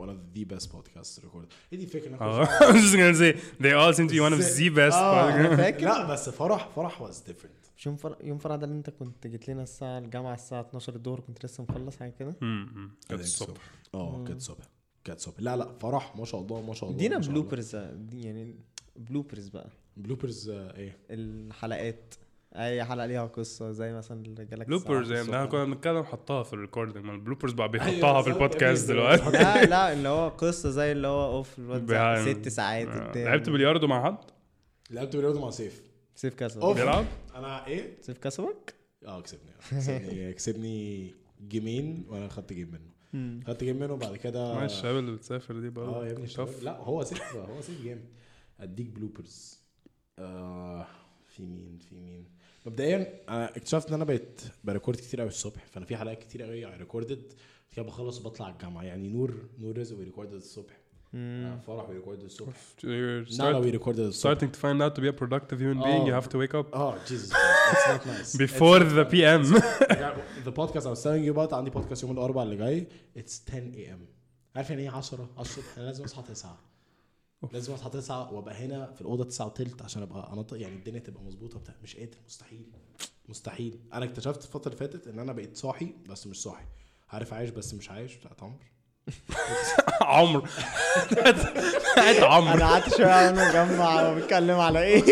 one of the best podcasts recorded إيه دي الفكرة I was just gonna say they all seem to be one of the best podcasts. فاكر؟ لا بس فرح فرح was different مش يوم فرح يوم فرح ده اللي انت كنت جيت لنا الساعة الجامعة الساعة 12 الظهر كنت لسه مخلص حاجة كده مم، مم. I كانت. الصبح آه كانت صبح كانت صبح لا لا فرح ما شاء الله ما شاء الله الله. بلوبرز يعني بلوبرز بقى bloopers آه، إيه الحلقات أي حلقة ليها قصة زي مثلا اللي جالك bloopers يعني. إحنا كنا بنتكلم حطها في ال recording ما ال bloopers بقى أيوة، بيحطها في. البودكاست دلوقتي لا لا اللي هو قصة زي اللي هو اوف. ست ساعات آه. لعبت بلياردو مع حد؟ لعبت بلياردو مع سيف سيف كسبك. بيلعب؟ أنا إيه سيف كسبك؟ آه كسبني آه، كسبني كسبني جيمين وأنا خدت game منه خدت game منه بعد كده ما الشباب اللي بتسافر دي برضه آه يا ابني. لا هو سيف هو سيف جامد أديك bloopers آه في مين في مين. مبدئيا أنا اكتشفت إن أنا بقيت ب record كتير قوي الصبح فأنا في حلقات كتير قوي recorded كده بخلص وبطلع الجامعة. يعني نور نور رزق we recorded الصبح. آه، فرح we recorded الصبح. You're نالا start- we recorded الصبح. starting to find out to be a productive human being you Oh. have to wake up. آه Jesus it's not nice before the PM the podcast I was telling you about. عندي بودكاست يوم الأربعاء اللي جاي. It's 10 a.m. عارف يعني إيه 10 10 الصبح أنا لازم أصحى 9 لازم اصحى 9 وأبقى هنا في الأوضة 9 وثلث عشان أبقى انط يعني الدنيا تبقى مظبوطة بتاع مش قادر مستحيل مستحيل. أنا اكتشفت الفترة اللي فاتت إن أنا بقيت صاحي بس مش صاحي. عارف عايش بس مش عايش؟ بتاعت عمرو. عمرو. بتاعت عمرو. أنا قعدت شوية وأنا مجمع هو بيتكلم على إيه.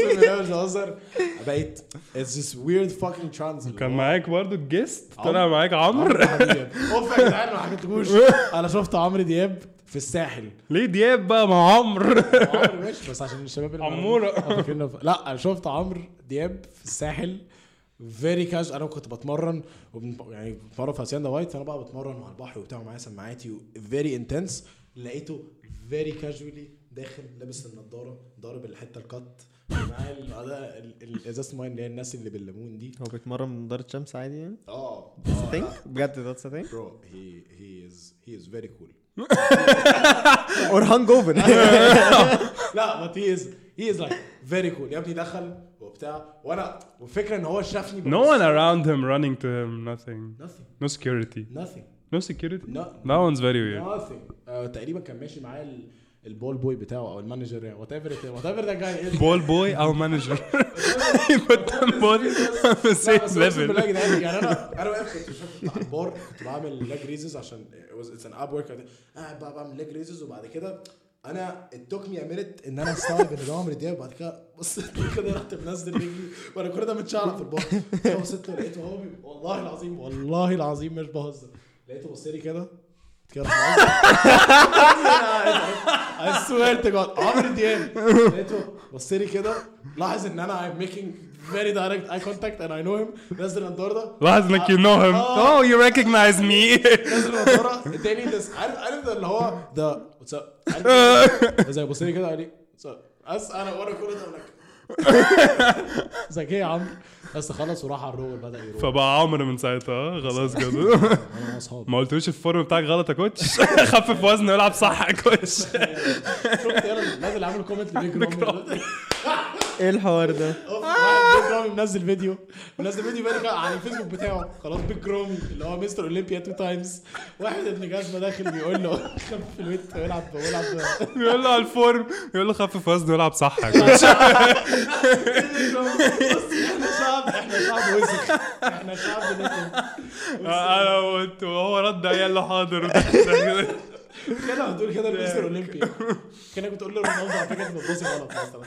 مش بهزر. بقيت it's this weird fucking trance. كان معاك برضه الجيست طلع عمرو. معاك عمرو. أوف يا جدعان ما حكيتلكوش أنا شفت عمرو دياب. في الساحل. ليه دياب بقى؟ مع عمرو. عمرو ماشي بس عشان الشباب اللي عمورة. لا أنا شفت عمرو دياب في الساحل. very cash أنا كنت بتمرن وبن... يعني بتمرن في Hacienda White فانا بقى بتمرن على البحر وبتاع ومعايا سماعاتي very intense لقيته very casually داخل لابس النضارة ضارب الحتة ال cut معاه ال- ده- ال- ال- ازازه المايه اللي هي الناس اللي بالليمون دي. هو بيتمرن من نضارة شمس عادي يعني؟ آه. sick بجد that's sick bro he he is he is very cool or hangover لا بس he is he is like very cool يا ابني دخل وبتاع وأنا والفكرة ان هو شافني no one around him running to him nothing nothing no security nothing no security no that one's very weird nothing آه تقريبا كان ماشي معايا ال- ال pool boy بتاعه أو ال manager whatever whatever the guy pool boy أو manager يا جدعان يعني أنا أنا واقف كنت على البار كنت بعمل leg raises عشان it's an ab work قاعد بقى بعمل leg raises وبعد كده أنا it took me a minute إن أنا أستوعب إن ده عمرو دياب وبعد كده بصيت كده رحت منزل رجلي وأنا كل ده متشعلق في البار. بصيت له لقيته هو والله العظيم والله العظيم مش بهزر. لقيته بص لي كده كده I swear to God. عمرو دياب. لقيته بص لي كده لاحظ إن أنا I'm making very direct eye contact and I know him. نزل النضاره ده لاحظ إنك know him. آه. oh you recognize me. نزل النضاره اداني عارف عارف ده اللي هو ده up عارف زي بص لي كده قال لي up بس أنا وأنا كل ده. زي إيه يا عمرو؟ بس خلص وراح على الرول بدأ يروح. فبقى عمر من ساعتها خلاص كده. أنا واصحابي ما قلتلوش ال form بتاعك غلط يا coach؟ خفف وزن والعب صح يا coach. شفت يلا نازل عامل comment لبيج رامي إيه الحوار ده؟ واحد بيج رامي منزل فيديو. منزل فيديو بقى على الفيسبوك بتاعه. خلاص بيج رامي اللي هو Mr. Olympia two times واحد ابن جزمة داخل بيقول له خف في ال weight ويلعب ويلعب. بيقول له على ال form يقول له خفف وزن والعب صح يا coach. شعب إحنا شعب وسخ إحنا شعب أنا قلت وهو رد قال له حاضر. كده هتقول كده ل Mr. Olympia كأنك بتقول له رونالدو على فكره انت بتبصي غلط مثلا.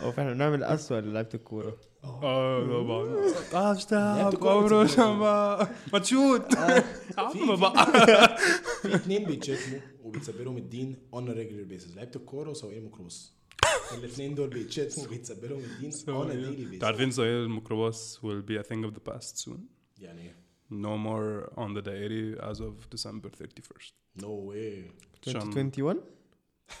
هو فاحنا بنعمل اسوء للعيبة الكورة. آه. طبعا. آه اشتغل كورة عمره. ما تشوت. عم بقى. في اتنين بيتشتموا وبيتسب لهم الدين on regular basis لعيبة الكورة وسواقين الميكروباص. الاثنين دول بيتشتموا وبيتسب لهم الدين on a daily أنتوا basis عارفين سواق الميكروباص will be a thing of the past soon. يعني إيه no more on the دائري as of December 31st no way عشان- 2021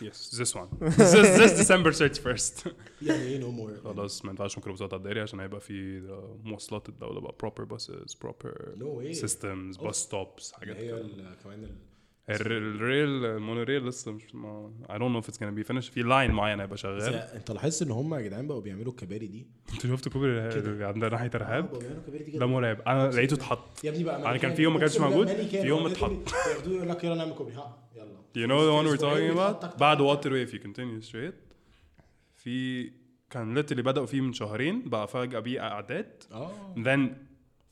yes this one. This, this December 31st يعني إيه no more خلاص ما ينفعش ميكروباصات على الدائري عشان هيبقى في uh, مواصلات الدولة بقى proper buses proper no way systems bus stops حاجات هي كده ال- كمان ال- الر- الريل المونوريل لسه مش ما I don't know if it's gonna be finished. في لاين معين هيبقى شغال. انت لاحظت ان هم يا جدعان بقوا بيعملوا الكباري دي؟ انت شفت كوبري كده. عندنا ناحية آه، ده مرعب. أنا لقيته اتحط. يا ابني بقى يعني كان في يوم ما كانش موجود، في يوم اتحط. ياخدوه يقول لك يلا نعمل كوبري. ها يلا. You know the one we're أسبوعين talking بيتحط about? تك- تك- بعد واتر واي if you continue straight. في كان ليت اللي بدأوا فيه من شهرين. بقى فجأة بيه أعداد. آه. Then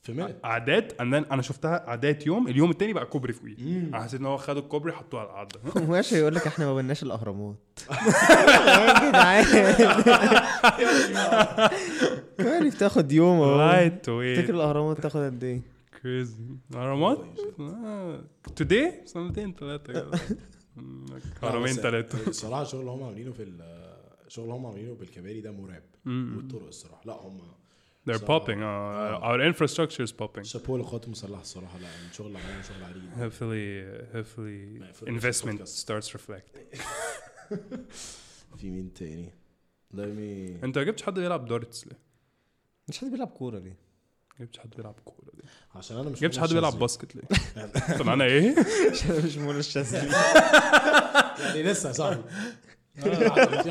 في مينت أعداد and then أنا شفتها أعداد يوم اليوم التاني بقى كوبري فوقيه أنا حسيت إن هو خدوا الكوبري حطوه على القعدة ماشي يقول لك إحنا ما بناش الأهرامات. يا جدعان كمان بتاخد يوم أهو. لايت تفتكر الأهرامات تاخد قد إيه؟ كريزي أهرامات؟ توداي سنتين ثلاثة كده. هرمين ثلاثة الصراحة الشغل اللي هم عاملينه في ال- الشغل اللي هم عاملينه بالكباري ده مرعب. والطرق الصراحة. لا هم they're So- popping uh, our infrastructure is popping شابوه للقوات المسلحه الصراحه لا الشغل اللي عاملينه شغل عريض hopefully hopefully investment starts reflecting في مين تاني؟ لا مي انت ما جبتش حد بيلعب darts ليه؟ مش حد بيلعب كوره ليه؟ ما جبتش حد بيلعب كوره ليه؟ عشان أنا مش جبتش منى حد بيلعب. basket ليه؟ طب أنا إيه؟ عشان مش مول الشاذلي يعني لسه يا صاحبي في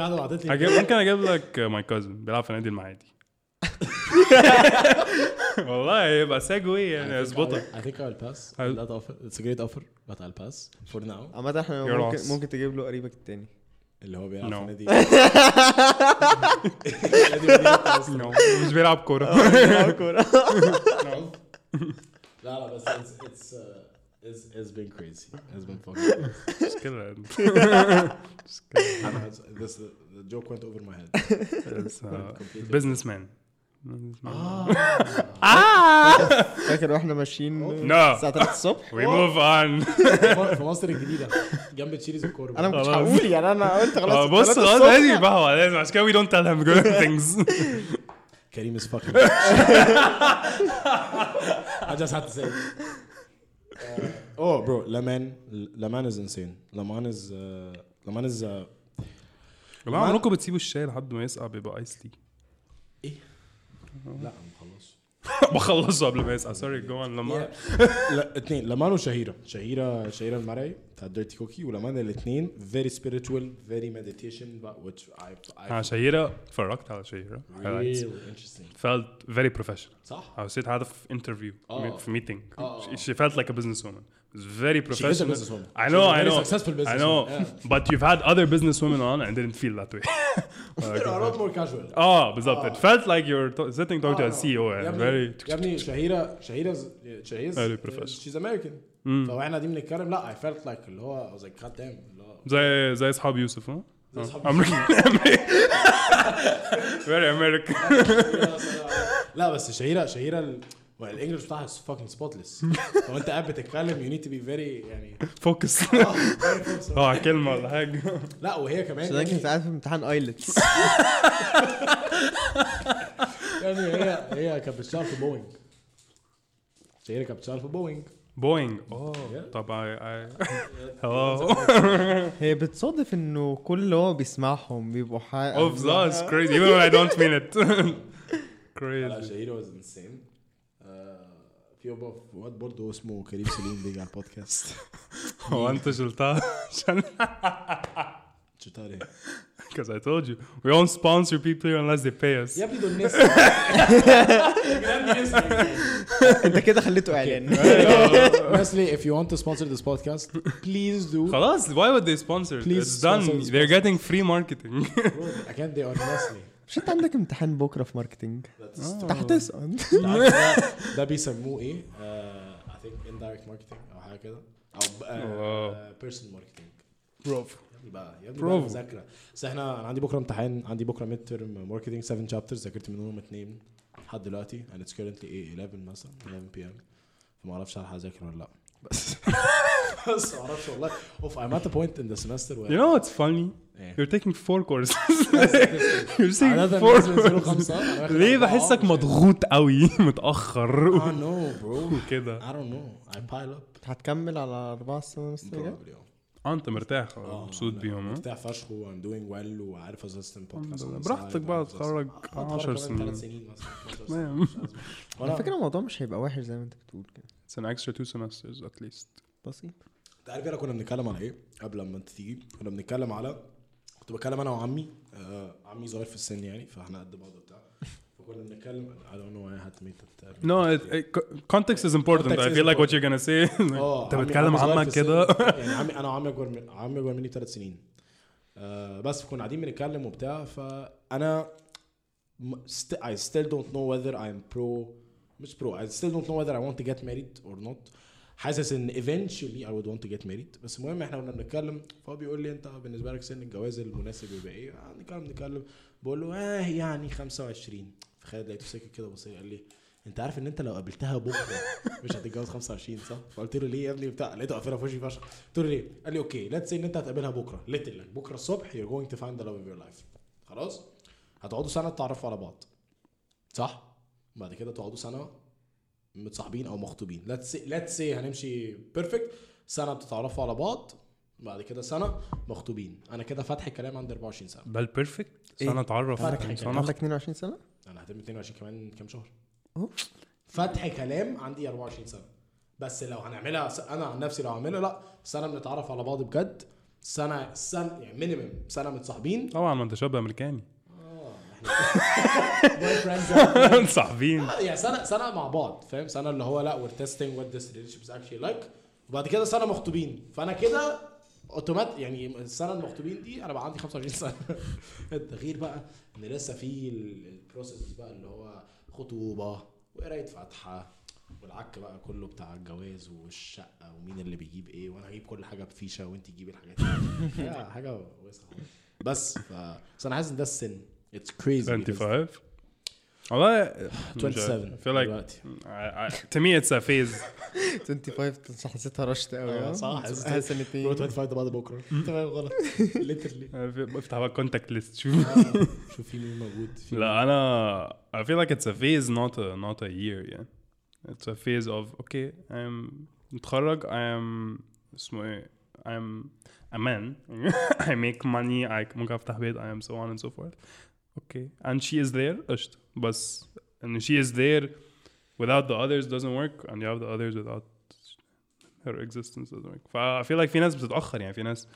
واحدة بعتت لي ممكن أجيب لك ماي كازن بيلعب في نادي المعادي والله يبقى ساجوي يعني I think pass I'll- that offer it's a great offer but I'll pass for now عامة إحنا You're ممكن lost. ممكن تجيب له قريبك التاني اللي هو بيلعب. في نادي نصر. مش بيلعب كوره بيلعب كورة لا لا بس it's it's uh, it's it's been crazy it's been fucking crazy. مش كده أنا this the joke went over my head business man فاكر وإحنا ماشيين No. الساعة 3 الصبح we move on في مصر الجديدة جنب تشيريز الكورة أنا ما كنتش خلاص. هقول يعني أنا قلت خلاص بص 3 خلاص. لازم يبقى هو لازم عشان كده we don't tell him good things كريم is fucking I just had to say. Uh, oh bro Lamar Lamar is insane Lamar is uh, Lamar is uh, يا جماعة عمركم بتسيبوا الشاي لحد ما يسقع بيبقى ice لي لا مخلصه بخلصه قبل ما يسقع sorry go on لامار لا اثنين لامار وشهيرة. شهيرة شهيرة المرعي بتاع ديرتي كوكي ولامار الاثنين very spiritual very meditation which I شهيرة اتفرجت على شهيرة. فيلت فيري بروفيشنال صح؟ حسيت هذا في انترفيو في ميتنج شي فيلت لايك ا بزنس وومن was very She is a professional businesswoman. I know She's a I know successful I businesswoman. know Yeah. but you've had other businesswomen on and didn't feel that way They're a lot more casual. آه بالظبط it felt like you're sitting talking to آه، a CEO and very يا ابني شهيرة شهيرة شهيرة Very professional. she's American مم. فاحنا قاعدين بنتكلم لا I felt like اللي هو I was like god damn اللي هو زي زي اصحاب يوسف ها زي أصحاب American very American لا بس شهيرة شهيرة ال- ال English بتاعها fucking spotless. لو انت قاعد بتتكلم you need to be very يعني focused آه، very focused. آه كلمة ولا حاجة. لا وهي كمان سودان يعني كانت قاعد في امتحان IELTS يعني هي هي كانت بتشتغل في بوينج شهيرة كانت بتشتغل في بوينج بوينج oh. Yeah. طب hello هي بتصادف إنه كل اللي هو بيسمعهم بيبقوا حق أوف that's crazy. Even when I don't mean it. لا crazy. شهيرة was insane. آه، في واد واد برضه اسمه كريم سليم بيجي على البودكاست هو انت شلتها عشان شفتها ليه؟ because I told you we won't sponsor people here unless they pay us يا ابني دول ناس انت كده خليته اعلان Honestly, if you want to sponsor this podcast, please do. خلاص why would they sponsor it? Please it's done they're getting free marketing Again, they are Nestle. مش انت عندك امتحان بكرة في marketing That's انت هتسقط ده, بيسموه إيه؟ I think indirect marketing أو حاجة كده. أو برافو يا ابني بقى يا ابني. مذاكرة. بس إحنا أنا عندي بكرة امتحان عندي بكرة midterm marketing 7 chapters ذاكرت منهم اثنين لحد دلوقتي and it's currently إيه 11 مثلا 11 PM فما أعرفش هلحق اذاكر ولا لأ. بس بس ما أعرفش والله. Oof I'm at a point in the semester where you know what's funny? إيه. you're taking four courses. You're taking four courses. ليه أربعة، بحسك مضغوط قوي؟ متأخر. I know bro. وكده. I don't know. I pile up. هتكمل على أربعة السنة الجاية probably آه. أنت مرتاح. آه، مبسوط بيهم ها مرتاح فشخ و I'm doing well وعارف assistant podcast. براحتك بقى تتخرج 10 سنين. ثلاث سنين مثلا. 12 سنين تمام. مش أزمة. على فكرة الموضوع مش هيبقى وحش زي ما انت بتقول كده. It's an extra two semesters at least. بسيط. انت عارف إحنا كنا بنتكلم على إيه قبل ما انت تيجي؟ كنا بنتكلم على كنت بتكلم أنا وعمي آه عمي صغير في السن يعني فاحنا قد بعض وبتاع. فكنا بنتكلم I don't know why I had to make that no it, it, co- context is important. Context I is feel like what important. you're gonna say. آه انت بتكلم عمك. كده؟ يعني عمي أنا وعمي أكبر من عمي أكبر مني بثلاث سنين. آه بس كنا قاعدين بنتكلم وبتاع فأنا st- I still don't know whether I'm pro مش pro I still don't know whether I want to get married or not. حاسس إن eventually I would want to get married بس المهم إحنا كنا بنتكلم فهو بيقول لي أنت بالنسبة لك سن الجواز المناسب يبقى إيه؟ آه، نتكلم نتكلم بقول له آه يعني 25 فخالد لقيته ساكت كده بص قال لي أنت عارف إن أنت لو قابلتها بكرة مش هتتجوز 25 صح؟ فقلت له ليه يا ابني بتاع لقيته قافلها في وشي فشخ قلت له ليه؟ قال لي okay let's إن أنت هتقابلها بكرة let's say بكرة الصبح you're going to find the love of your life خلاص؟ هتقعدوا سنة تتعرفوا على بعض صح؟ بعد كده تقعدوا سنة متصاحبين أو مخطوبين. let's let's say هنمشي perfect سنة بتتعرفوا على بعض بعد كده سنة مخطوبين. أنا كده فاتح الكلام عندي 24 سنة. ده ال perfect إيه؟ سنة اتعرف. فرق سنة انت أخ- عندك 22 سنة؟ أنا هتم 22 كمان كام شهر. فتح كلام عندي 24 سنة. بس لو هنعملها س- أنا عن نفسي لو هعملها لأ سنة بنتعرف على بعض بجد. سنه سنه يعني minimum سنة متصاحبين. طبعا ما أنت شاب أمريكاني. صاحبين يعني سنه سنه مع بعض فاهم؟ سنه اللي هو لا we're testing what this relation is actually like وبعد كده سنه مخطوبين. فأنا كده automat- يعني السنة المخطوبين دي أنا بقى عندي 25 سنة. غير بقى إن لسه في ال process بقى اللي هو خطوبة وقراية فاتحة والعك بقى كله بتاع الجواز والشقة ومين اللي بيجيب إيه وأنا هجيب كل حاجة بفيشة وانت تجيبي الحاجات دي. حاجة حاجة بس ف بس أنا حاسس إن ده السن. اتس كريزي 25 والله 27 I feel like دلوقتي. I, I, to me it's a phase. 25 مش حسيتها rushed قوي آه، آه صح، حسيت- حاسس سنتين bro 25 ده بعد بكره تمام غلط literally بفتح بقى contact list شوف شوف في مين موجود في لا أنا I feel like it's a phase not a not a year yeah. It's a phase of okay I'm متخرج I'm اسمه إيه I'm a man. I make money I ممكن افتح بيت I am so on and so forth. okay and she is there قشطة بس ان she is there without the others doesn't work and you have the others without her existence doesn't make فا I feel like في ناس بتتأخر يعني في ناس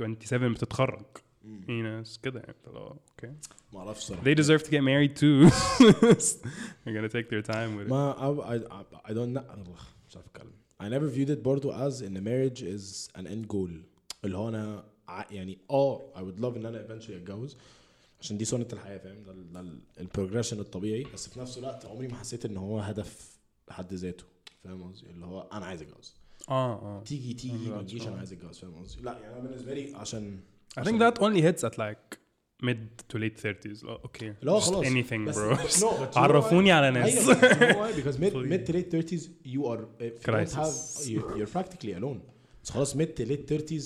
27 بتتخرج في ناس كده يعني فلو اوكي ما اعرفش صراحه they deserve to get married too they're gonna take their time with it ما I, I, I don't know مش عارف اتكلم I never viewed it برضو as ان marriage is an end goal اللي هو انا ع- يعني اه I would love ان انا eventually اتجوز عشان دي سنة الحياة فاهم؟ ده, ال- ده البروجريشن الطبيعي. بس في نفس الوقت عمري ما حسيت إن هو هدف بحد ذاته فاهم قصدي؟ اللي هو أنا عايز أتجوز. آه آه. تيجي تيجي ما تجيش أنا. عايز أتجوز فاهم قصدي؟ لا يعني أنا بالنسبة لي عشان I think that only hits at like mid to late 30s oh, okay. اللي هو Just خلاص. anything bro. عرفوني? على ناس. why? because mid, mid to late 30s you are if you don't have you're practically alone. خلاص mid to late 30s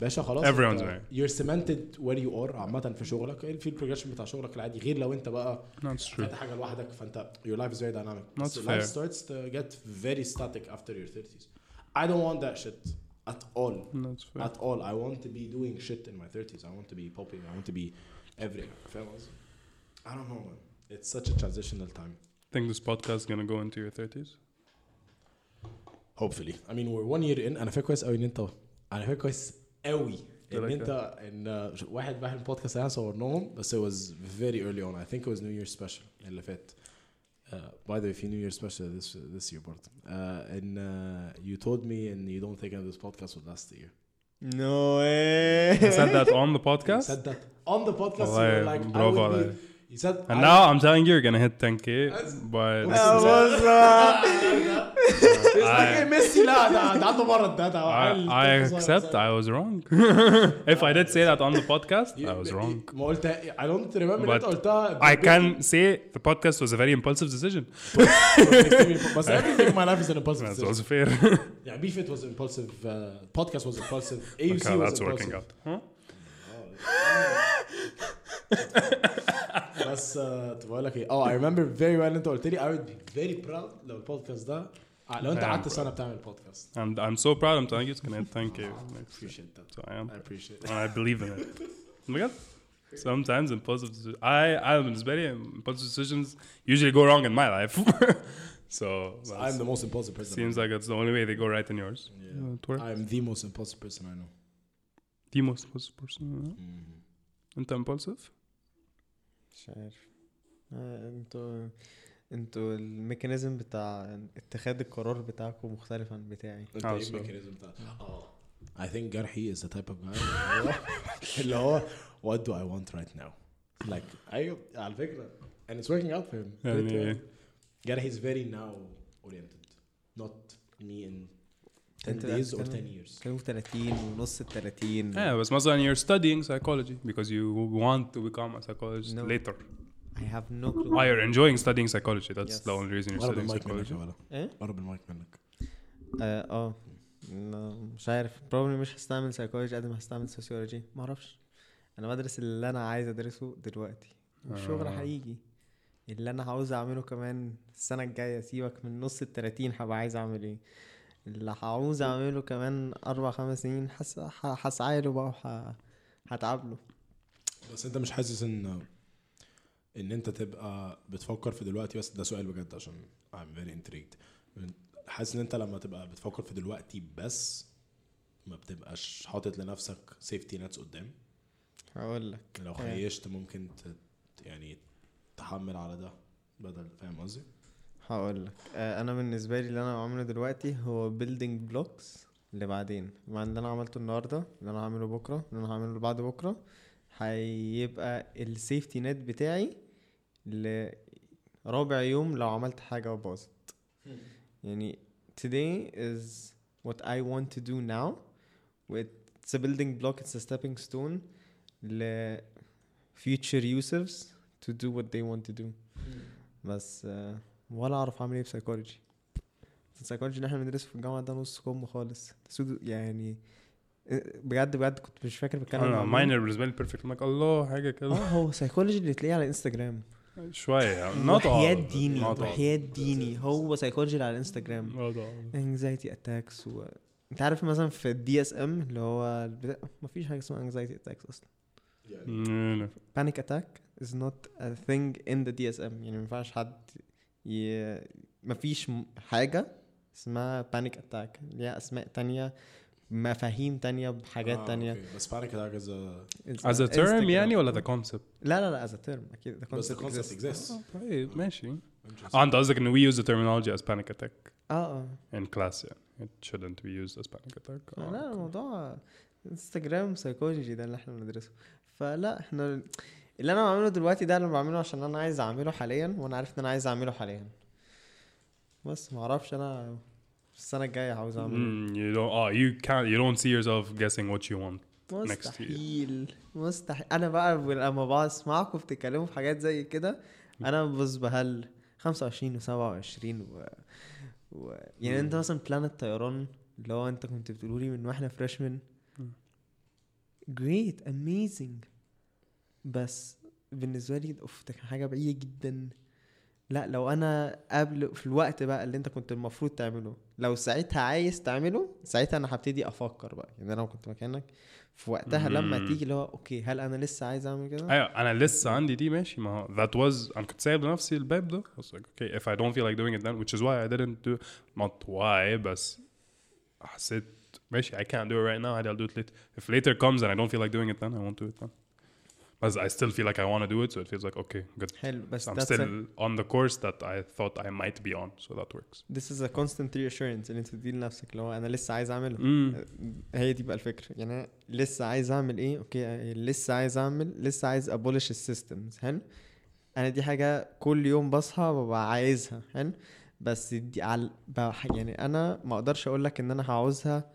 باشا خلاص Everyone's انت- married. you're cemented where you are عامة في شغلك في البروجريشن بتاع شغلك العادي غير لو انت بقى that's true فاتح حاجة لوحدك فانت your life is very dynamic That's So fair. life starts to get very static after your 30s I don't want that shit at all that's fair at all I want to be doing shit in my 30s I want to be popping I want to be everything فاهم قصدي I don't know man it's such a transitional time think this podcast is gonna go into your 30s hopefully I mean we're one year in انا فاكر كويس قوي ان انت انا فاكر كويس قوي ان like انت ان uh, واحد واحد بودكاست احنا صورناهم بس it was very early on I think it was New Year special اللي فات uh, by the way في New Year special this this year برضه uh, and uh, you told me and you don't think this podcast would last a year No way. I said that on the you podcast said that on the podcast you والله were like I برافو would be عليك. you said and I- now I'm telling you you're gonna hit 10k but It's like hey, ميسي لا ده ده عنده مرض ده ده I, accept. I was wrong if I did say that on the podcast I was wrong ما قلت I don't remember But انت قلتها I can say the podcast was a very impulsive decision بس everything in my life is an impulsive that's decision. also fair Yeah, Beef It was impulsive. Uh, podcast was impulsive. AUC okay, was that's impulsive. working out huh? بس uh, بقول لك إيه آه I remember very well انت قلت لي I would be very proud لو البودكاست ده لو انت I am قعدت proud. سنه بتعمل بودكاست and I'm so proud I'm telling you it's gonna hit 10k next year. appreciate that so I am I appreciate it and I believe in it بجد sometimes impulsive decisions I I بالنسبة لي impulsive decisions usually go wrong in my life so I'm the most impulsive person seems like it's the only way they go right in yours yeah. it works. I'm the most impulsive person I know the most impulsive person you know? انت impulsive مش عارف آه، أنتوا ال mechanism بتاع اتخاذ القرار بتاعكم مختلف عن بتاعي انت إيه? ال mechanism بتاع آه I think جرحي is the type of guy اللي هو- what do I want right now like أيوه على فكره and it's working out for him يعني- جرحي is very now oriented not me in 10 انت days or بتتكلم- 10 years كانوا 30 ونص ال 30 yeah بس مثلا you're studying psychology because you want to become a psychologist No. later I have no clue. why you're enjoying studying psychology? That's Yes. the only reason you're studying psychology. إيه؟ قرب المايك منك. آه لا، مش عارف. probably مش هستعمل سايكولوجي قد ما هستعمل sociology معرفش أنا بدرس اللي أنا عايز أدرسه دلوقتي. والشغل آه. هيجي. اللي أنا عاوز أعمله كمان السنة الجاية سيبك من نص التلاتين هبقى عايز أعمل إيه. اللي هعوز أعمله كمان أربع خمس سنين هسعى له بقى وه... هتعب له. بس أنت مش حاسس إن إن أنت تبقى بتفكر في دلوقتي بس ده سؤال بجد عشان I'm very intrigued. حاسس إن أنت لما تبقى بتفكر في دلوقتي بس ما بتبقاش حاطط لنفسك سيفتي نتس قدام. هقول لك. لو خيشت ممكن ت... يعني تحمل على ده بدل فاهم قصدي؟ هقول لك. آه أنا بالنسبة لي اللي أنا بعمله دلوقتي هو building blocks لبعدين. مع اللي أنا عملته النهارده اللي أنا هعمله بكرة اللي أنا هعمله بعد بكرة هيبقى السيفتي نت بتاعي لرابع يوم لو عملت حاجة وباظت. يعني today is what I want to do now. It's a building block it's a stepping stone ل future users to do what they want to do. بس آه، ولا أعرف أعمل إيه في psychology ال psychology اللي إحنا بندرسه في الجامعة ده نص كم خالص. يعني بجد بجد كنت مش فاكر بتكلم أنا. minor بالنسبة لي perfect لك الله حاجة آه كده هو سايكولوجي اللي تلاقيه على انستجرام شوية. All. وحياة ديني. وحياة ديني. هو سايكولوجي اللي على الانستجرام. anxiety attacks و... انت عارف مثلا في ال DSM اللي هو البتاع... مفيش حاجة اسمها anxiety attacks أصلا. Mm, panic attack is not a thing in the DSM يعني ما ينفعش حد ي... مفيش حاجة اسمها panic attack ليها أسماء تانية. مفاهيم تانية بحاجات آه، تانية okay. بس panic attack as as a term Instagram. يعني ولا the concept؟ لا لا لا as a term أكيد the بس concept ال concept exists. exists طيب ماشي. آه أنت قصدك انه we use the terminology as panic attack آه آه in class يعني it shouldn't be used as panic attack آه، لا okay. الموضوع Instagram psychology ده اللي إحنا بندرسه فلا إحنا اللي أنا بعمله دلوقتي ده اللي بعمله عشان أنا عايز أعمله حاليا وأنا عارف إن أنا عايز أعمله حاليا بس ما أعرفش أنا السنة الجاية عاوز أعمل إيه؟ Mm, you don't oh you can't you don't see yourself guessing what you want next year. مستحيل مستحيل. أنا بقى لما بقعد اسمعكم بتتكلموا في حاجات زي كده أنا ببص بهل 25 و27 و... و... يعني أنت مثلا plan الطيران اللي هو أنت كنت بتقولوا لي من وإحنا freshman great amazing بس بالنسبة لي oof ده كان حاجة بعيدة جدا. لا لو أنا قبل في الوقت بقى اللي أنت كنت المفروض تعمله لو ساعتها عايز تعمله ساعتها أنا هبتدي أفكر بقى. يعني أنا لو كنت مكانك في وقتها لما مم. تيجي اللي هو أوكي هل أنا لسه عايز أعمل كده؟ أيوه أنا لسه عندي دي ماشي. ما هو that was أنا كنت سايب لنفسي الباب ده. I was like okay if I don't feel like doing it then which is why I didn't do not why بس حسيت ماشي I can't do it right now I'll do it later. If later comes and I don't feel like doing it then I won't do it then. But I still feel like I want to do it so it feels like okay good. حلو بس I'm still a, on the course that I thought I might be on so that works. This is a constant reassurance اللي انت تديه لنفسك اللي هو أنا لسه عايز اعمله mm. هي دي بقى الفكرة. يعني أنا لسه عايز أعمل إيه؟ okay لسه عايز أعمل لسه عايز abolish ال systems حلو أنا دي حاجة كل يوم بصحى ببقى عايزها حلو بس دي على يعني أنا ما أقدرش أقول لك إن أنا هعوزها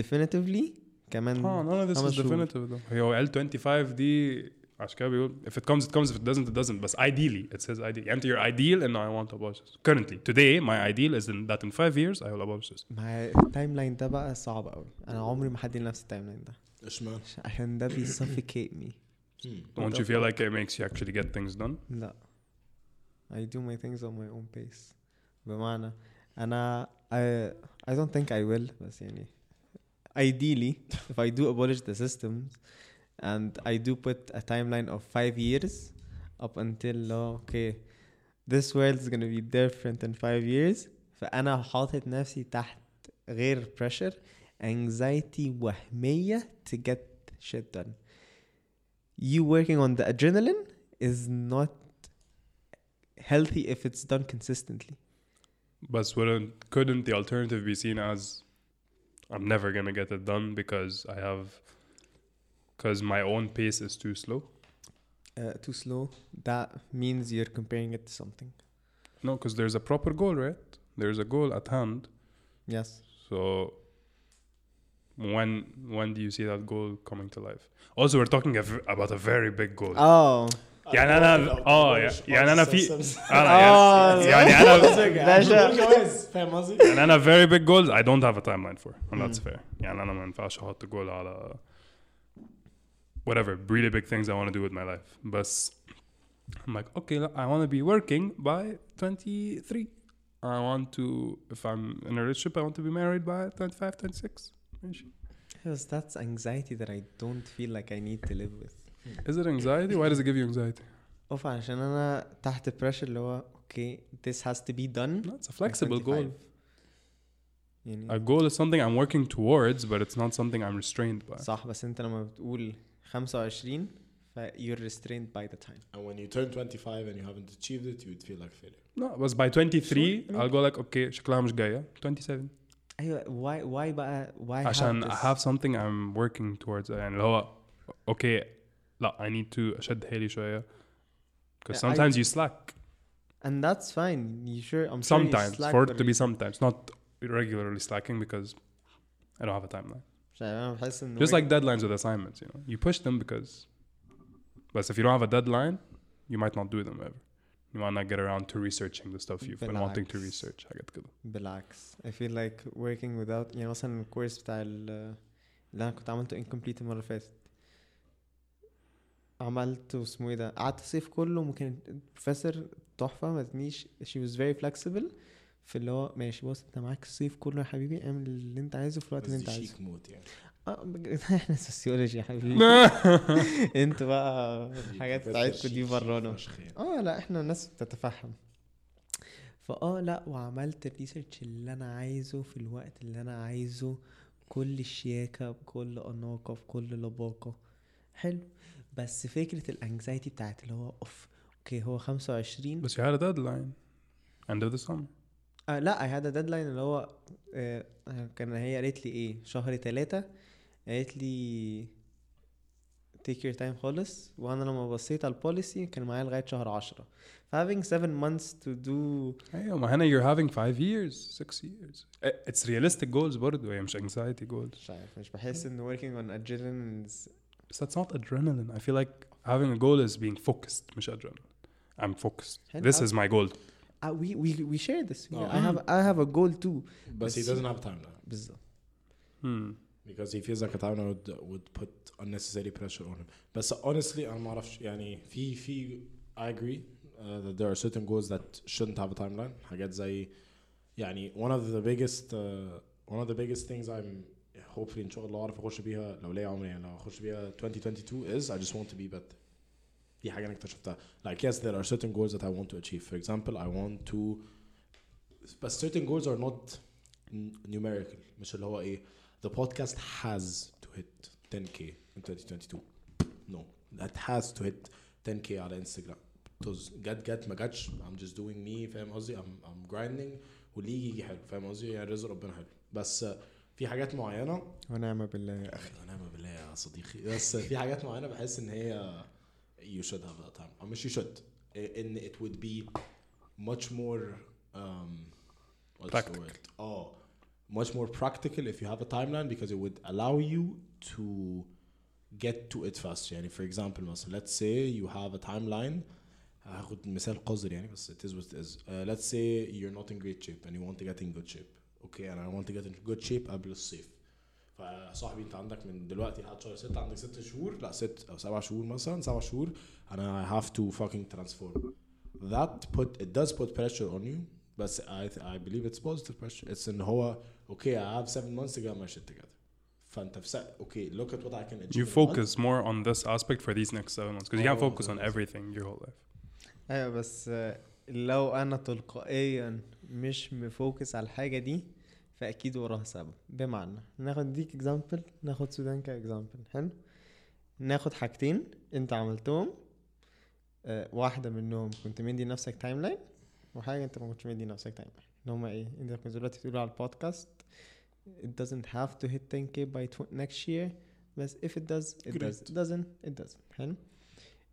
definitively كمان اه none of this خمس is شهور. definitive though هي L25 دي عشان كده بيقول if it comes it comes if it doesn't it doesn't بس ideally it says ideally يعني انت your ideal انه I want to abolish this currently today my ideal is in that in five years I will abolish this مع التايم لاين ده بقى صعب قوي انا عمري ما حد لنفسي التايم لاين ده اشمعنى؟ عشان ده بيسفكيت مي Hmm. don't you feel like it makes you actually get things done لا I do my things on my own pace بمعنى أنا I, I don't think I will بس يعني ideally if I do abolish the systems and I do put a timeline of five years up until uh, okay this world is gonna be different in five years فأنا حاطط نفسي تحت غير pressure anxiety وهمية to get shit done you working on the adrenaline is not healthy if it's done consistently. but wouldn't couldn't the alternative be seen as I'm never gonna get it done because I have because my own pace is too slow Uh, too slow. That means you're comparing it to something. no because there's a proper goal right there's a goal at hand Yes. So when when do you see that goal coming to life? Also, we're talking a v- about a very big goal. Oh. يعني أنا اه يعني أنا في أنا آه، يعني يعني أنا باشا. جواز فاهم قصدي؟ يعني أنا very big goals I don't have a timeline for and that's fair. يعني أنا ما ينفعش أحط جول على whatever really big things I want to do with my life. بس I'm like okay look, I want to be working by 23. I want to if I'm in a relationship I want to be married by 25 26. ماشي. Yes, that's anxiety that I don't feel like I need to live with. Is it anxiety? Why does it give you anxiety? اوف عشان انا تحت pressure اللي هو اوكي this has to be done. No, it's a by flexible 25. goal. يعني A goal is something I'm working towards, but it's not something I'm restrained by. صح بس انت لما بتقول 25 ف you're restrained by the time. And when you turn 25 and you haven't achieved it, you would feel like failure. No, but by 23, Sure, I'll go like, okay, شكلها مش جاية. 27. ايوه why why بقى why عشان have I this? have something I'm working towards. يعني اللي هو, okay, لا, I need to أشد حيلي شوية. Because Yeah, I- sometimes you slack. and that's fine you sure I'm sure you Sometimes. slack For for it to be sometimes. Not regularly slacking because I don't have a timeline. مش عارف، انا بحس ان Just like deadlines with assignments, you know. You push them because, but if you don't have a deadline, you might not do them ever. You might not get around to researching the stuff you've been wanting to بالعكس. research. حاجات كده. بالعكس I feel like working without يعني مثلا الكورس بتاع ال- اللي انا كنت عملته incomplete المره اللي فاتت عملته اسمه إيه ده قعدت الصيف كله ممكن البروفيسور تحفة ما تنيش she was very flexible في اللي هو ماشي بص أنت معاك الصيف كله يا حبيبي اعمل اللي أنت عايزه في الوقت اللي أنت عايزه. شيك موت يعني. آه إحنا sociology يا حبيبي. أنتوا بقى الحاجات بتاعتكم دي برانا. آه لا إحنا ناس بتتفهم. فاه لا وعملت ال research اللي أنا عايزه في الوقت اللي أنا عايزه بكل الشياكة بكل أناقة بكل لباقة. حلو. بس فكرة ال anxiety بتاعت اللي هو oof okay هو 25 بس you had a deadline. End of the summer. آه لا I had a deadline اللي هو آه كان هي قالت لي إيه؟ شهر تلاتة. قالت لي take your time خالص. وأنا لما بصيت على ال policy كان معايا لغاية شهر عشرة. ف having seven months to do أيوه ما هنا you're having five years six years. Eh, it's realistic goals برضه هي مش anxiety goals. مش عارف مش بحس إن working on adrenaline is بس that's not adrenaline I feel like having a goal is being focused مش adrenaline I'm focused حلو. this is my goal uh, we we we share this Oh. I have I have a goal too But he doesn't have time now. بالظبط hmm. Because he feels like a timeline would, would put unnecessary pressure on him. But so honestly أنا ما أعرفش يعني في في I agree uh, that there are certain goals that shouldn't have a timeline. حاجات زي يعني one of the biggest uh, one of the biggest things I'm hopefully إن شاء الله أعرف أخش بيها لو ليا عمري يعني لو أخش بيها 2022 is I just want to be better. دي حاجة أنا اكتشفتها. Like yes there are certain goals that I want to achieve. For example I want to but certain goals are not n- numerical مش اللي هو ايه the podcast has to hit 10k in 2022 no that has to hit 10k على انستغرام because جت جت ما جاتش I'm just doing me فاهم قصدي I'm, I'm grinding واللي يجي يجي حلو فاهم قصدي يعني رزق ربنا حلو بس آه، في حاجات معينه ونعم بالله يا أخي ونعم بالله يا صديقي بس في حاجات معينه بحس ان هي you should have that time أو مش you should ان it would be much more um what's the Practical. word oh much more practical if you have a timeline because it would allow you to get to it fast يعني for example مثلا let's say you have a timeline هاخد مثال قذر يعني بس it is what it is uh, let's say you're not in great shape and you want to get in good shape okay and I want to get in good shape قبل الصيف فصاحبي انت عندك من دلوقتي لحد شهر 6 عندك 6 شهور لا 6 او 7 شهور مثلا 7 شهور انا I have to fucking transform that put it does put pressure on you but I I believe it's positive pressure it's ان هو okay I have 7 months to get my shit together فانت في سا... okay look at what I can achieve you in a month. focus more on this aspect for these next seven months because you can't Oh, focus on yes. everything your whole life ايوه بس آه، لو انا تلقائيا مش م focus على الحاجة دي فأكيد وراها سبب. بمعنى ناخد ديك example ناخد سودان ك example حلو؟ ناخد حاجتين أنت عملتهم آه، واحدة منهم كنت مدي نفسك timeline وحاجة أنت ما كنتش مدي نفسك timeline اللي هما إيه؟ انت كنت دلوقتي تقول على البودكاست it doesn't have to hit 10k by next year بس if it does it does it doesn't it doesn't. حلو؟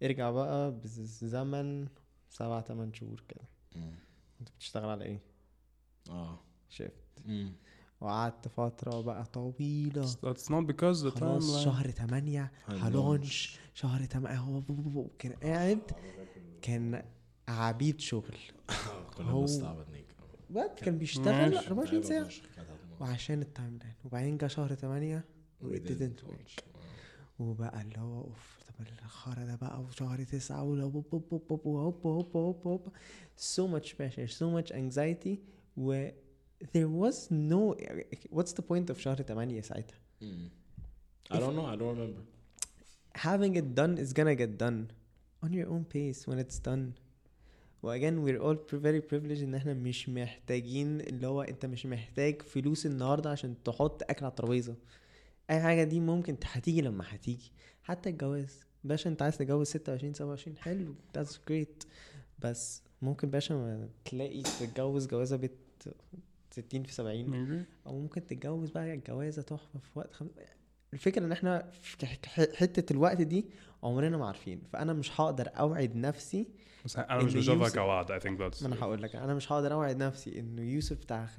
ارجع بقى بزمن سبع تمن شهور كده. انت بتشتغل على إيه؟ آه. شفت. مم. وقعدت فترة بقى طويلة. That's not because the خلاص timeline. شهر تمانية هلونش شهر تمانية هو. كان قاعد كان عبيد شغل. كنا هو- بنستعبد نيك بجد كان بيشتغل ماشي. 24 ساعة فشخ كانت هتموت. وعشان ال timeline وبعدين جه شهر تمانية و We it didn't didn't work. وبقى اللي هو oof طب الخرا ده بقى وشهر تسعة ولو hop hop hop hop hop hop hop hop so much pressure so much anxiety. و there was no what's the point of شهر تمانية ساعتها Mm. I don't know. I don't remember. having it done is gonna get done on your own pace when it's done و again we're all very privileged إن إحنا مش محتاجين اللي هو أنت مش محتاج فلوس النهارده عشان تحط أكل على الترابيزة أي حاجة دي ممكن هتيجي لما هتيجي حتى الجواز باشا أنت عايز تتجوز 26 27 حلو that's great بس ممكن باشا ما تلاقي تتجوز جوازة بت 60 في 70 agree أو ممكن تتجوز بقى الجوازه تحفة في وقت خم... الفكرة إن إحنا في حتة الوقت دي عمرنا ما عارفين. فأنا مش هقدر أوعد نفسي أنا مش بشوفها كوعد I think that's ما أنا هقول لك أنا مش هقدر أوعد نفسي انه يوسف بتاع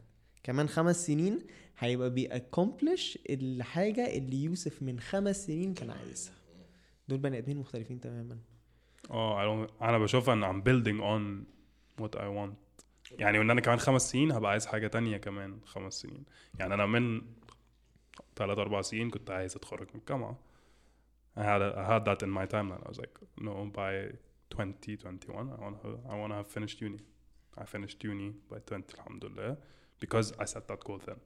كمان خمس سنين هيبقى بيأكمبلش الحاجة اللي يوسف من خمس سنين كان عايزها. دول بني آدمين مختلفين تماما. آه أنا بشوفها إن I'm building on what I want. يعني وان أنا كمان خمس سنين هبقى عايز حاجة تانية كمان خمس سنين يعني أنا من ثلاث أربع سنين كنت عايز اتخرج من الجامعة I had, I had that in my timeline I was like no by 2021 I want to I want to have finished uni I finished uni by 20 الحمد لله because I set that goal then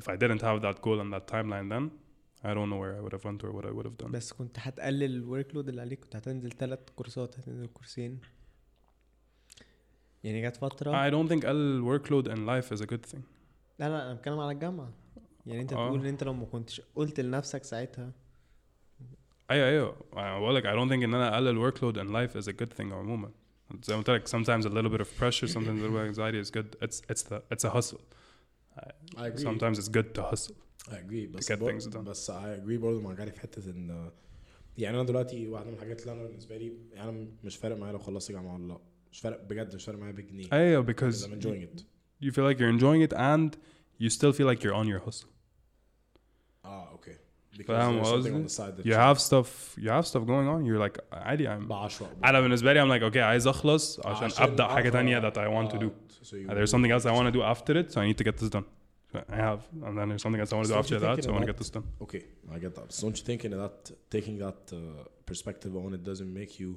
if I didn't have that goal and that timeline then I don't know where I would have went or what I would have done بس كنت هتقلل الورك لود اللي عليك كنت هتنزل ثلاث كورسات هتنزل كورسين يعني جت فترة؟ I don't think قلل workload in life is a good thing. لا لا أنا بتكلم على الجامعة. يعني أنت آه. بتقول إن أنت لو ما كنتش قلت لنفسك ساعتها. أيوه أيوه. أنا بقول لك I don't think إن أنا أقلل workload in life is a good thing عموما. زي ما قلت لك sometimes a little bit of pressure sometimes a little bit of anxiety is good. It's it's the it's a hustle. I agree. Sometimes it's good to hustle. I agree. بس get بر- things done. بس I agree برضه مع جاري في حتة إن يعني أنا دلوقتي واحدة من الحاجات اللي أنا بالنسبة لي يعني أنا مش فارق معايا لو خلصت جامعة ولا لأ. مش فارق بجد مش فارق معايا بجنيه ايوه because because I'm enjoying it you feel like you're enjoying it and you still feel like you're on your hustle اه اوكي because فاهم there's something قصدي؟ on the side that you have stuff you have stuff going on you're like عادي I'm بعشرة انا بالنسبه لي I'm like okay عايز اخلص عشان ابدا حاجه تانية that I want to do So you- And there's something else I want to do after it, so I need to get this done. So I have, and then there's something else I want to do So after don't you that, think so I want to about- get this done. Okay, I get that. So don't you think in that taking that uh, perspective on it doesn't make you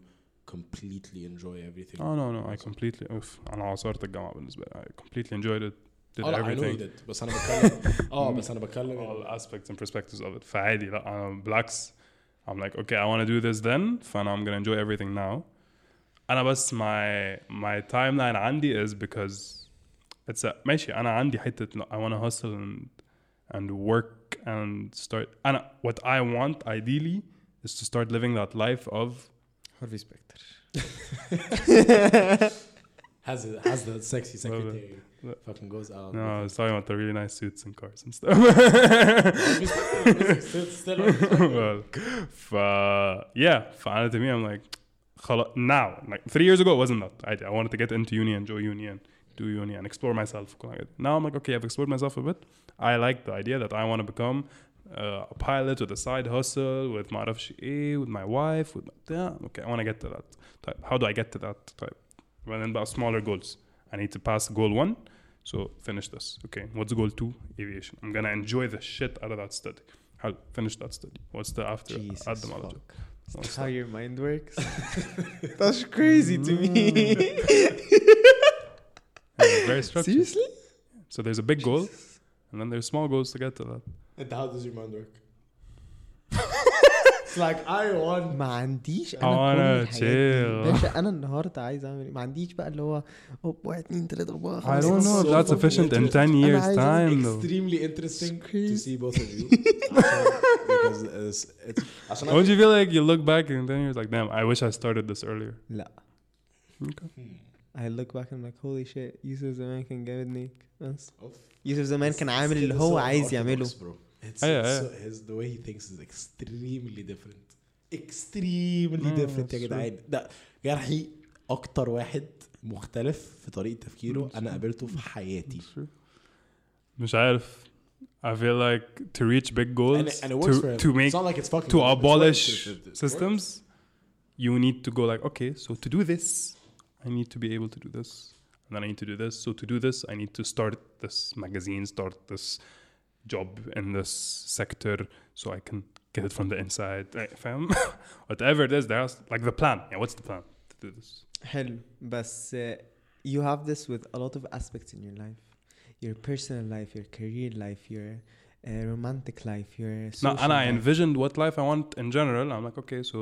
completely enjoy everything? Oh no, no, I completely. Oof, أنا عاصرت الجامعة بالنسبة لي. I completely enjoyed it. Did Oh, I know you everything. did. بس انا بتكلم اه بس انا بتكلم All aspects and perspectives of it. فعادي لا أنا بالعكس. I'm like okay, I want to do this then. فأنا I'm gonna enjoy everything now. أنا بس my my timeline عندي is because it's a ماشي أنا عندي حتة no, I want to hustle and and work and start. أنا what I want ideally is to start living that life of Harvey Specter. has has the sexy secretary. Fucking goes out. No, I was talking about the really nice suits and cars and stuff. well, f- uh, yeah, finally to me, I'm like, now, like three years ago, it wasn't that. I, I wanted to get into uni and join uni and do uni and explore myself. Now I'm like, okay, I've explored myself a bit. I like the idea that I want to become uh, a pilot with a side hustle with ما أعرفش إيه with my wife with my, yeah okay I want to get to that type how do I get to that type and then about smaller goals I need to pass goal one so finish this okay what's goal two aviation I'm gonna enjoy the shit out of that study how finish that study what's the after Jesus add them all fuck. What's How that? your mind works. That's crazy to me. Yeah, very structured Seriously? so there's a big goal and then there's small goals to get to that And how does your mind work? it's like I want ما عنديش I انا كل wanna الحاجات دي. chill. باشا انا النهارده عايز اعمل ايه ما عنديش بقى اللي هو هوب واحد اتنين تلاته اربعه I خمسه don't know if سته. that's efficient in 10 أنا years عايز time though extremely interesting to crazy. see both of you عشان- because it's, it's عشان don't you feel like you look back and then you're like damn I wish I started this earlier لا okay. I look back and I'm like holy shit يوسف زمان كان جامد بس Oof. يوسف زمان كان عامل اللي هو عايز يعمله the way he thinks is extremely different extremely Yeah, different يا جدعان ده جرحي أكتر واحد مختلف في طريقه تفكيره Mm, أنا. قابلته في حياتي. مش عارف I feel like to reach big goals and, and it to, to make it's not like it's fucking to abolish. It- it- systems you need to go like okay so to do this I need to be able to do this and then I need to do this so to do this I need to start this magazine start this job in this sector so I can get it from the inside Eh, fam whatever it is there's like the plan yeah what's the plan to do this حلو بس uh, you have this with a lot of aspects in your life your personal life your career life your uh, romantic life your no social and I life. envisioned what life I want in general I'm like okay so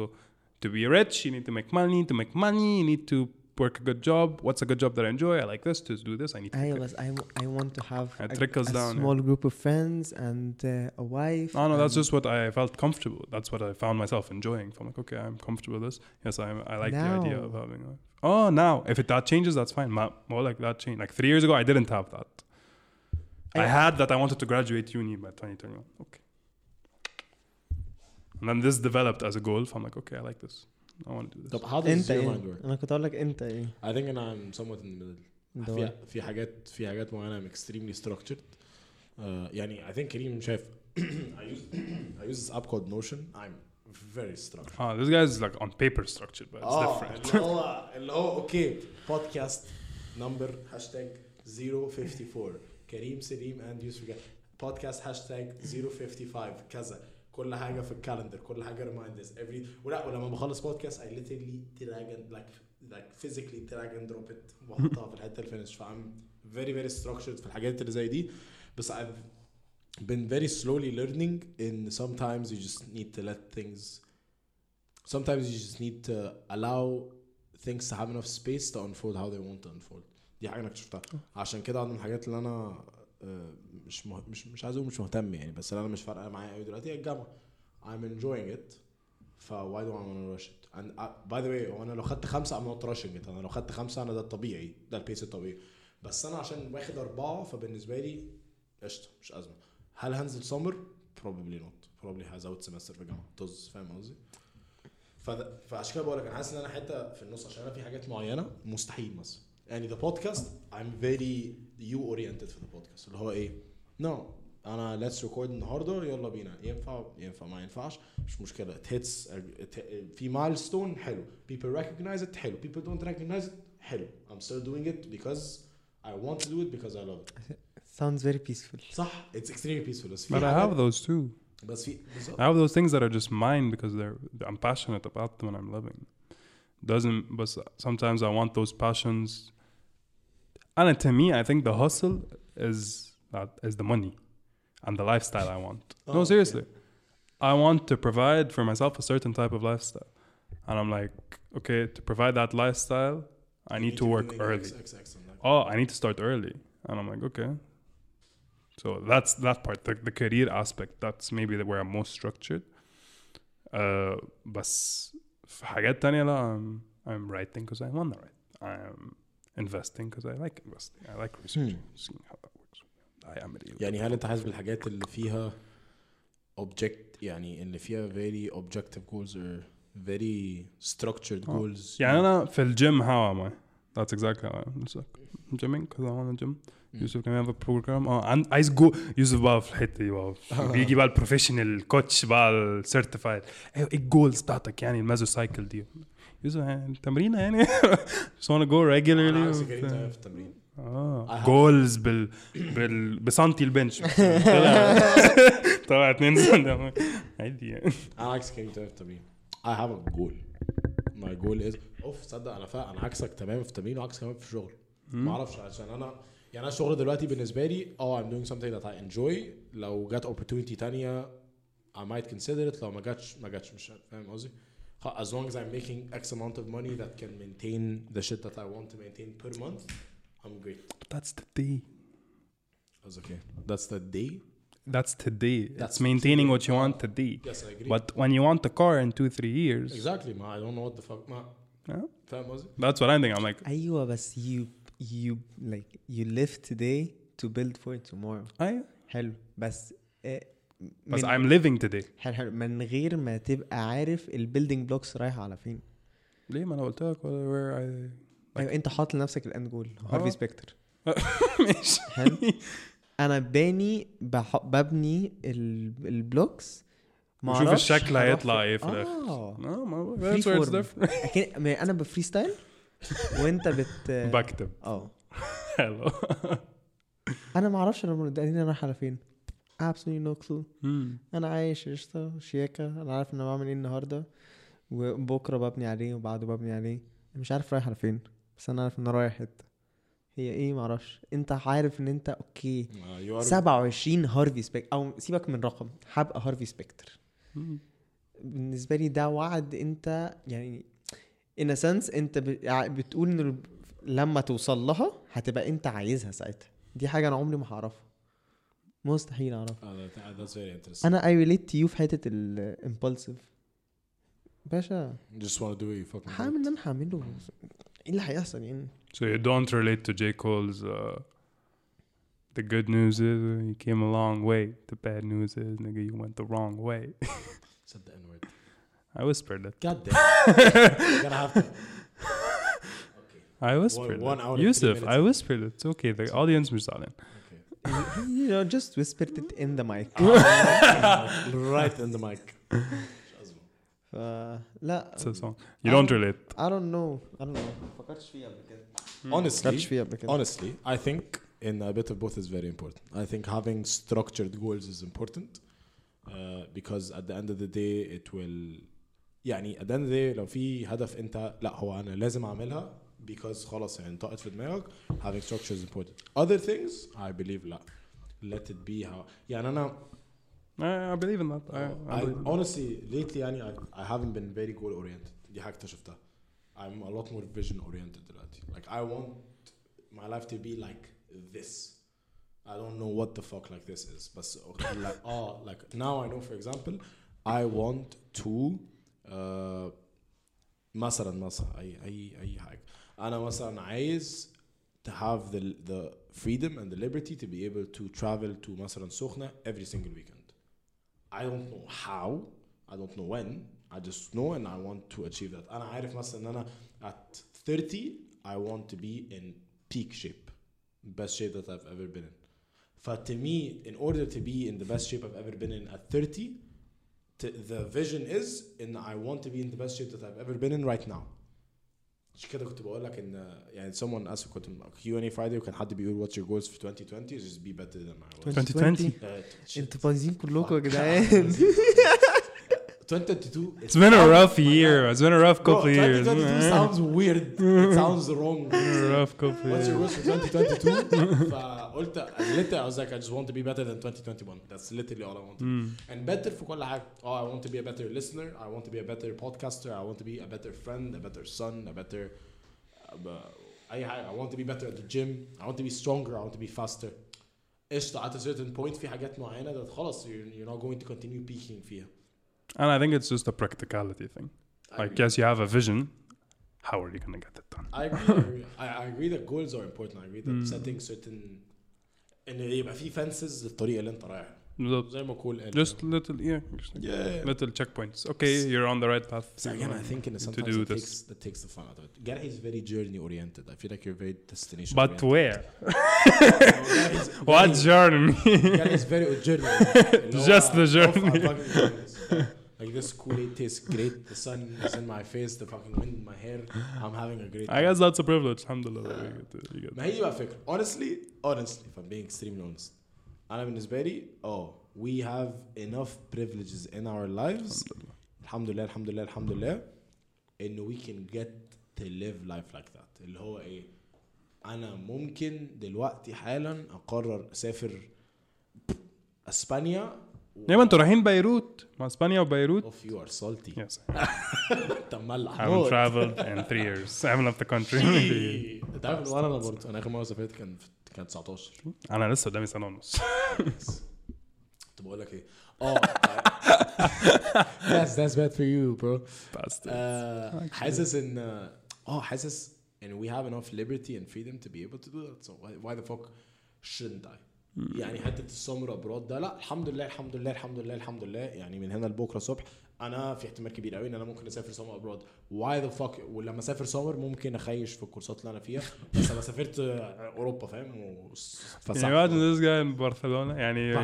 to be rich you need to make money to make money you need to work a good job. What's a good job that I enjoy? I like this to do this. I need. To I, was, i want to have it a, trickles a down, small yeah. group of friends and uh, a wife. No, no, that's just what I felt comfortable. That's what I found myself enjoying. So I'm like, okay, I'm comfortable with this. Yes, I. I like now. the idea of having. A, oh, now if it that changes, that's fine. Ma, more like that change. Like three years ago, I didn't have that. I, I had that I wanted to graduate uni by 2021. Okay. And then this developed as a goal. So I'm like, okay, I like this. I want to do this. طب how does انت your mind إيه work? أنا كنت أقول لك انت إيه I think and I'm somewhat in the middle في في حاجات في حاجات معينه I'm extremely structured uh, يعني I think كريم شايف I use I use this app called Notion I'm very structured Ah, this guy is like on paper structured, but it's آه different. اللي هو اللي هو أوكي podcast number hashtag 054 كريم سليم and يوسف podcast hashtag 055 كذا كل حاجة في ال calendar كل حاجة reminders every ولا ولما بخلص podcast I literally drag and like like physically drag and drop it واحطها في الحته ال finish فاهم very very structured في الحاجات اللي زي دي بس I've been very slowly learning in sometimes you just need to let things sometimes you just need to allow things to have enough space to unfold how they want to unfold دي حاجة أنا اكتشفتها عشان كده من الحاجات اللي أنا آه، مش مه... مش مش عايز أقول مش مهتم يعني بس أنا مش فارقة معايا قوي دلوقتي. هي الجامعة. I'm enjoying it. ف why do I want to rush it? And I, by the way هو أنا لو خدت خمسة I'm not rushing it. أنا لو خدت خمسة أنا ده الطبيعي. ده البيس الطبيعي. بس أنا عشان واخد أربعة فبالنسبة لي قشطة مش أزمة. هل هنزل سمر؟ probably not. Probably هزود semester في الجامعة. طز فاهم قصدي؟ فعشان كده بقول لك أنا حاسس إن أنا حتة في النص عشان أنا في حاجات معينة مستحيل مثلا. يعني the podcast I'm very you oriented في بودكاست اللي هو إيه؟ no انا ليتس ريكورد النهارده يلا بينا ينفع ينفع ما ينفعش مش مشكله it hits it- في مايلستون حلو people recognize it حلو people don't recognize it حلو I'm still doing it because I want to do it because I love it sounds very peaceful صح it's extremely peaceful بس في But I حاجات- have those too. بس في بالظبط I have those things that are just mine because they're I'm passionate about them and I'm living. Doesn't but sometimes I want those passions. And to me, I think the hustle is that is the money and the lifestyle I want. Oh, no, okay. seriously. I want to provide for myself a certain type of lifestyle. And I'm like, okay, to provide that lifestyle, I need to work early. Oh, I need to start early. And I'm like, okay. So that's that part, the, the career aspect. That's maybe the, where I'm most structured. Uh, بس في حاجات تانية لا I'm, I'm writing because I want to write. I'm investing because I like investing. I like researching, seeing how that am it. يعني هل أنت حاسس بالحاجات اللي فيها object يعني اللي فيها very objective goals or very structured آه. goals يعني أنا في الجيم how am I? That's exactly how I am. It's like I'm gymming because I want to gym. مم. يوسف كمان have a program آه عايز جو يوسف بقى في الحتة دي بقى بيجي بقى البروفيشنال كوتش بقى السيرتيفايد إيه الجولز بتاعتك يعني المازو سايكل دي يوسف يعني التمرينه يعني just wanna go أنا regularly. تمام في التمرين آه. جولز بال بال بسنتي البنش. طلع طلع اتنين سنتي. عادي يعني. أنا عكسك كريم تمام. في التمرين I have a goal. My goal is أوف تصدق أنا فا أنا عكسك تمام في التمرين وعكسك كمان في الشغل ما أعرفش عشان أنا يعني أنا الشغل دلوقتي بالنسبة لي آه I'm doing something that I enjoy. لو جت opportunity تانية I might consider it. لو ما جاتش ما جاتش مش فاهم قصدي؟ as long as I'm making X amount of money that can maintain the shit that I want to maintain per month. I'm great that's the day that's okay that's the day that's today That's that's maintaining what you today. want today yes I agree but when you want the car in two three years exactly ما I don't know what the fuck ما yeah, فاهم قصدي that's what I'm thinking I'm like ايوه بس you you like you live today to build for tomorrow I حلو بس آه، بس من- I'm living today حلو حلو من غير ما تبقى عارف البيلدينج بلوكس رايحه على فين ليه ما انا قلت لك where I أيوه أنت حاطط لنفسك الإند جول هارفي آه. سبيكتر ماشي. أنا باني. ببني ال... البلوكس؟ ما وشوف أعرفش. الشكل هيطلع. إيه في الآخر. آه. no ما. ما أنا بفري ستايل وأنت بت بكتب. آه. حلو. أنا ما أعرفش أنا أنا رايح على فين. Absolutely no clue. مم. أنا عايش قشطه شياكة. أنا عارف ان أنا بعمل إيه النهارده. وبكرة ببني عليه وبعده ببني عليه. مش عارف رايح على فين. بس أنا عارف إن رايح حتة. هي إيه؟ معرفش. أنت عارف إن أنت okay. Uh, you are 27 هارفي سبيك أو سيبك من رقم هبقى هارفي سبيكتر. بالنسبة لي ده وعد أنت يعني in sense أنت بتقول إن لما توصل لها هتبقى أنت عايزها ساعتها. دي حاجة أنا عمري ما هعرفها. مستحيل أعرفها. uh, very interesting. أنا اي ريليت تو يو في حتة الامبulsive باشا. Just want to do what you fucking هعمل. اللي أنا هعمله. ايه اللي هيحصل يعني So you don't relate to J. Cole's uh, the good news is uh, you came a long way. The bad news is nigga you went the wrong way. said the n-word I whispered it. god damn you're gonna have to I whispered one it. hour and three Yusuf, minutes. I whispered it. It's okay. The audience مش زعلان. you know just whispered it in the mic right in the mic فلا يو دونت ريليت اي دونت نو اي دونت نو فكرتش فيها قبل كده honestly honestly I think in a bit of both is very important. I think having structured goals is important uh, because at the end of the day it will يعني at the end of the day لو في هدف انت لا هو انا لازم اعملها because خلاص يعني طاقت في دماغك. Having structure is important. Other things I believe لا. Let it be how يعني انا I, I believe in that. I, I I believe in that. honestly lately يعني I, I haven't been very goal oriented دي حاجة اكتشفتها I'm a lot more vision oriented دلوقتي like I want my life to be like this I don't know what the fuck like this is بس like اه like now I know for example I want to uh, مثلا مثلا اي اي اي حاجه انا مثلا عايز to have the the freedom and the liberty to be able to travel to مثلا سخنة every single weekend I don't know how I don't know when I just know and I want to achieve that انا عارف مثلا ان انا at 30 I want to be in peak shape best shape that I've ever been in but to me in order to be in the best shape I've ever been in at 30 t- the vision is in I want to be in the best shape that I've ever been in right now عشان كده كنت بقول لك ان يعني someone asked كنت Q&A Friday وكان حد بيقول what's your goals for 2020 just be better than I was 2020 Uh, shit. أنتوا بايظين كلكم يا جدعان 2022 It's been a rough year. It's been a rough Bro, couple years. 2022 sounds weird it sounds wrong Been a rough couple What's your years. goals for 2022 فقلت literally I was like I just want to be better than 2021 that's literally all I want Mm. and better في كل حاجة oh I want to be a better listener I want to be a better podcaster I want to be a better friend a better son a better uh, ب- أي حاجة I want to be better at the gym I want to be stronger I want to be faster قشطة at a certain point في حاجات معينة that خلاص you're, you're not going to continue peaking فيها And I think it's just a practicality thing. I Like, agree. yes, you have a vision. How are you gonna get it done? I agree, I agree. I, I agree that goals are important. I agree that Mm. setting certain ان يبقى في fences للطريق اللي انت رايحها بالظبط. زي ما كول قال Just little, yeah, just like yeah. little checkpoints. Okay, you're on the right path. So again, I think in to sometimes do that this. takes, that takes the fun out of it. Gary is very journey oriented. I feel like you're very destination But oriented. where? Gary's- What Gary- journey? Gary is very journey. oriented. اللي هو Just the off, journey. I'm fucking doing this. Like this Kool-Aid tastes great. The sun is in my face. The fucking wind in my hair. I'm having a great. I guess that's a privilege. Alhamdulillah. that we get to- we get ما هي دي بقى الفكرة honestly honestly if I'm being extremely honest أنا بالنسبة لي oh we have enough privileges in our lives الحمد لله الحمد لله الحمد لله إن we can get to live life like that اللي هو إيه أنا ممكن دلوقتي حالا أقرر أسافر أسبانيا Yeah, ما انتوا رايحين بيروت مع اسبانيا وبيروت. اوف يو ار سالتي Yes, انت مملح I haven't traveled in three years. I haven't left the country. انت عارف وانا برضه انا اخر مره سافرت كان كان 19 انا لسه قدامي سنه ونص. كنت بقول لك ايه اه that's that's bad for you bro Bastard. آه، حاسس ان اه حاسس ان we have enough liberty and freedom to be able to do that so why, why the fuck shouldn't I يعني حتة ال summer abroad ده لا الحمد لله الحمد لله الحمد لله الحمد لله. يعني من هنا لبكرة الصبح أنا في احتمال كبير قوي إن أنا ممكن أسافر summer abroad. Why the fuck ولما أسافر سمر ممكن أخيش في الكورسات اللي أنا فيها. بس أنا سافرت أوروبا فاهم؟ يعني imagine this guy in برشلونة يعني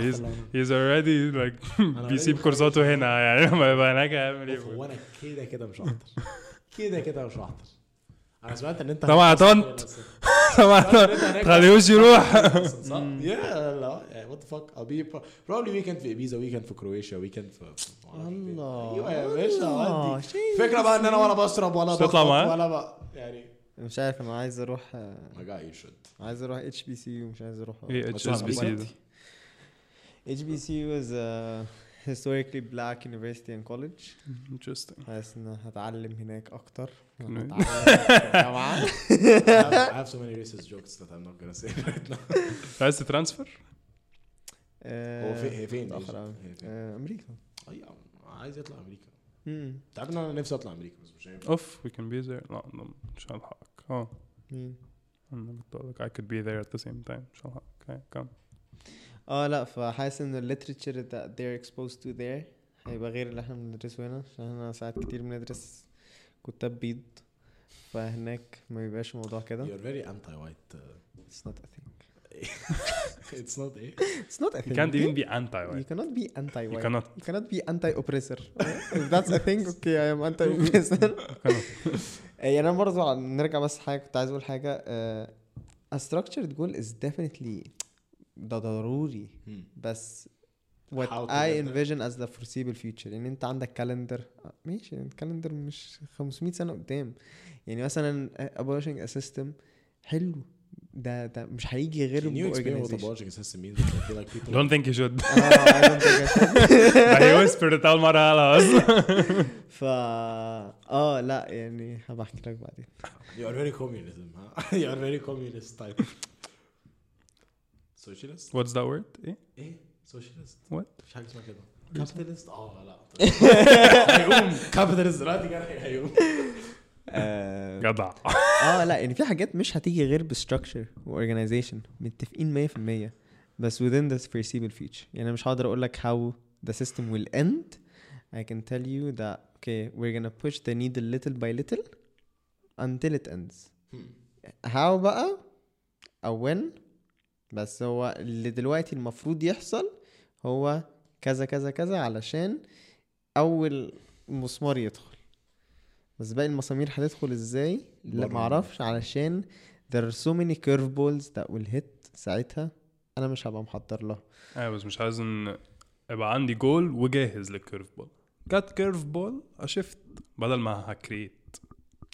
he's already like بيسيب كورساته هنا. يعني لما يبقى هناك هيعمل إيه؟ هو أنا كده كده مش هحضر. كده كده مش هحضر. أنا سمعت إن أنت طبعا طنط. طبعا. تخليهوش يروح صح؟ يا لا يعني what fuck I'll be probably weekend في ابيزا weekend في كرواتيا weekend في الله أيوه يا باشا. فكرة بقى إن أنا ولا بشرب ولا معاه؟ ولا بقى يعني مش عارف أنا عايز أروح آه، عايز أروح HBCU ومش عايز أروح. إيه اتش بي سي ده اتش بي سي was a historically black university and college. Interesting. حاسس إن هتعلم هناك أكتر. الجامعة. I have, I have so many racist jokes that I'm not gonna say right now. عايز ت transfer؟ هو فين. هي فين؟ أمريكا أي، عايز يطلع أمريكا. انت عارف ان أنا نفسي اطلع أمريكا بس مش هينفع oof we can be there. لا مش هلحقك آه مين؟ أنا كنت أقول لك I could be there at the same time. مش هلحقك okay, come آه لا فحاسس ان ال literature that they're exposed to there. هيبقى غير اللي إحنا بندرسه هنا عشان إحنا ساعات كتير بندرس كتاب بيض فهناك ما بيبقاش الموضوع كده you're very anti white it's not a thing it's not إيه it's not a you thing can't even be you anti-white cannot be anti you white cannot you cannot be anti oppressor if that's a thing okay I am anti oppressor يعني أنا برضو عن- نرجع بس حاجة كنت عايز أقول حاجة آه، a structured goal is definitely ده ضروري بس what I envision as the foreseeable future يعني انت عندك كالندر ماشي الكالندر مش 500 سنه قدام يعني مثلا abolishing a system حلو ده ده مش هيجي غير Can you explain what a بأورجنايزيشن logic system means? I feel like people Don't think you should آه I don't think I should. But he whispered it أول مرة أصلا فا آه لا يعني هبقى احكي لك بعدين You are very communism, huh? you are very communist type. Socialist? What's that word? إيه؟ إيه؟ Socialist؟ What? مفيش حاجة اسمها كده. Capitalist؟ آه لا. هيقوم capitalist دلوقتي كده هيقوم. آه جدع آه، لا يعني في حاجات مش هتيجي غير ب structure و organization متفقين 100% بس within the foreseeable future يعني أنا مش هقدر أقول لك how the system will end I can tell you that okay we're gonna push the needle little by little until it ends how بقى أو when بس هو اللي دلوقتي المفروض يحصل هو كذا كذا كذا علشان أول مسمار يدخل. بس باقي المسامير هتدخل إزاي؟ لا. معرفش علشان there are so many curveballs that will hit ساعتها. أنا مش هبقى محضر لها أيوه بس مش عايز إن يبقى عندي جول وجاهز لل curve ball جت curve ball أ shift بدل ما ه create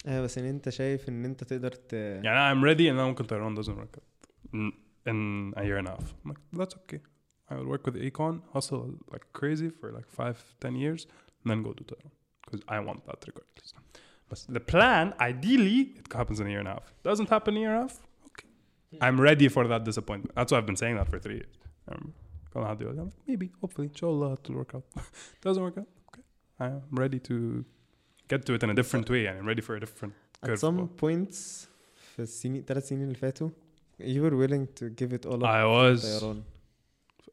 أيوه بس إن أنت شايف إن أنت تقدر ت... يعني I'm ready and أنا ممكن طيران doesn't work out. in, in a year and a half I'm like, that's okay I will work with Econ hustle like crazy for like five ten years and then go to Tehran because I want that regardless but the plan ideally it happens in a year and a half doesn't happen in a year and a half okay I'm ready for that disappointment that's why I've been saying that for three years um, كل حد يقول لي, I'm like, maybe hopefully إن شاء الله it will work out doesn't work out okay I'm ready to get to it in a different way and I'm ready for a different at curve some ball. points في السنين ثلاث سنين اللي فاتوا you were willing to give it all up I for was طيران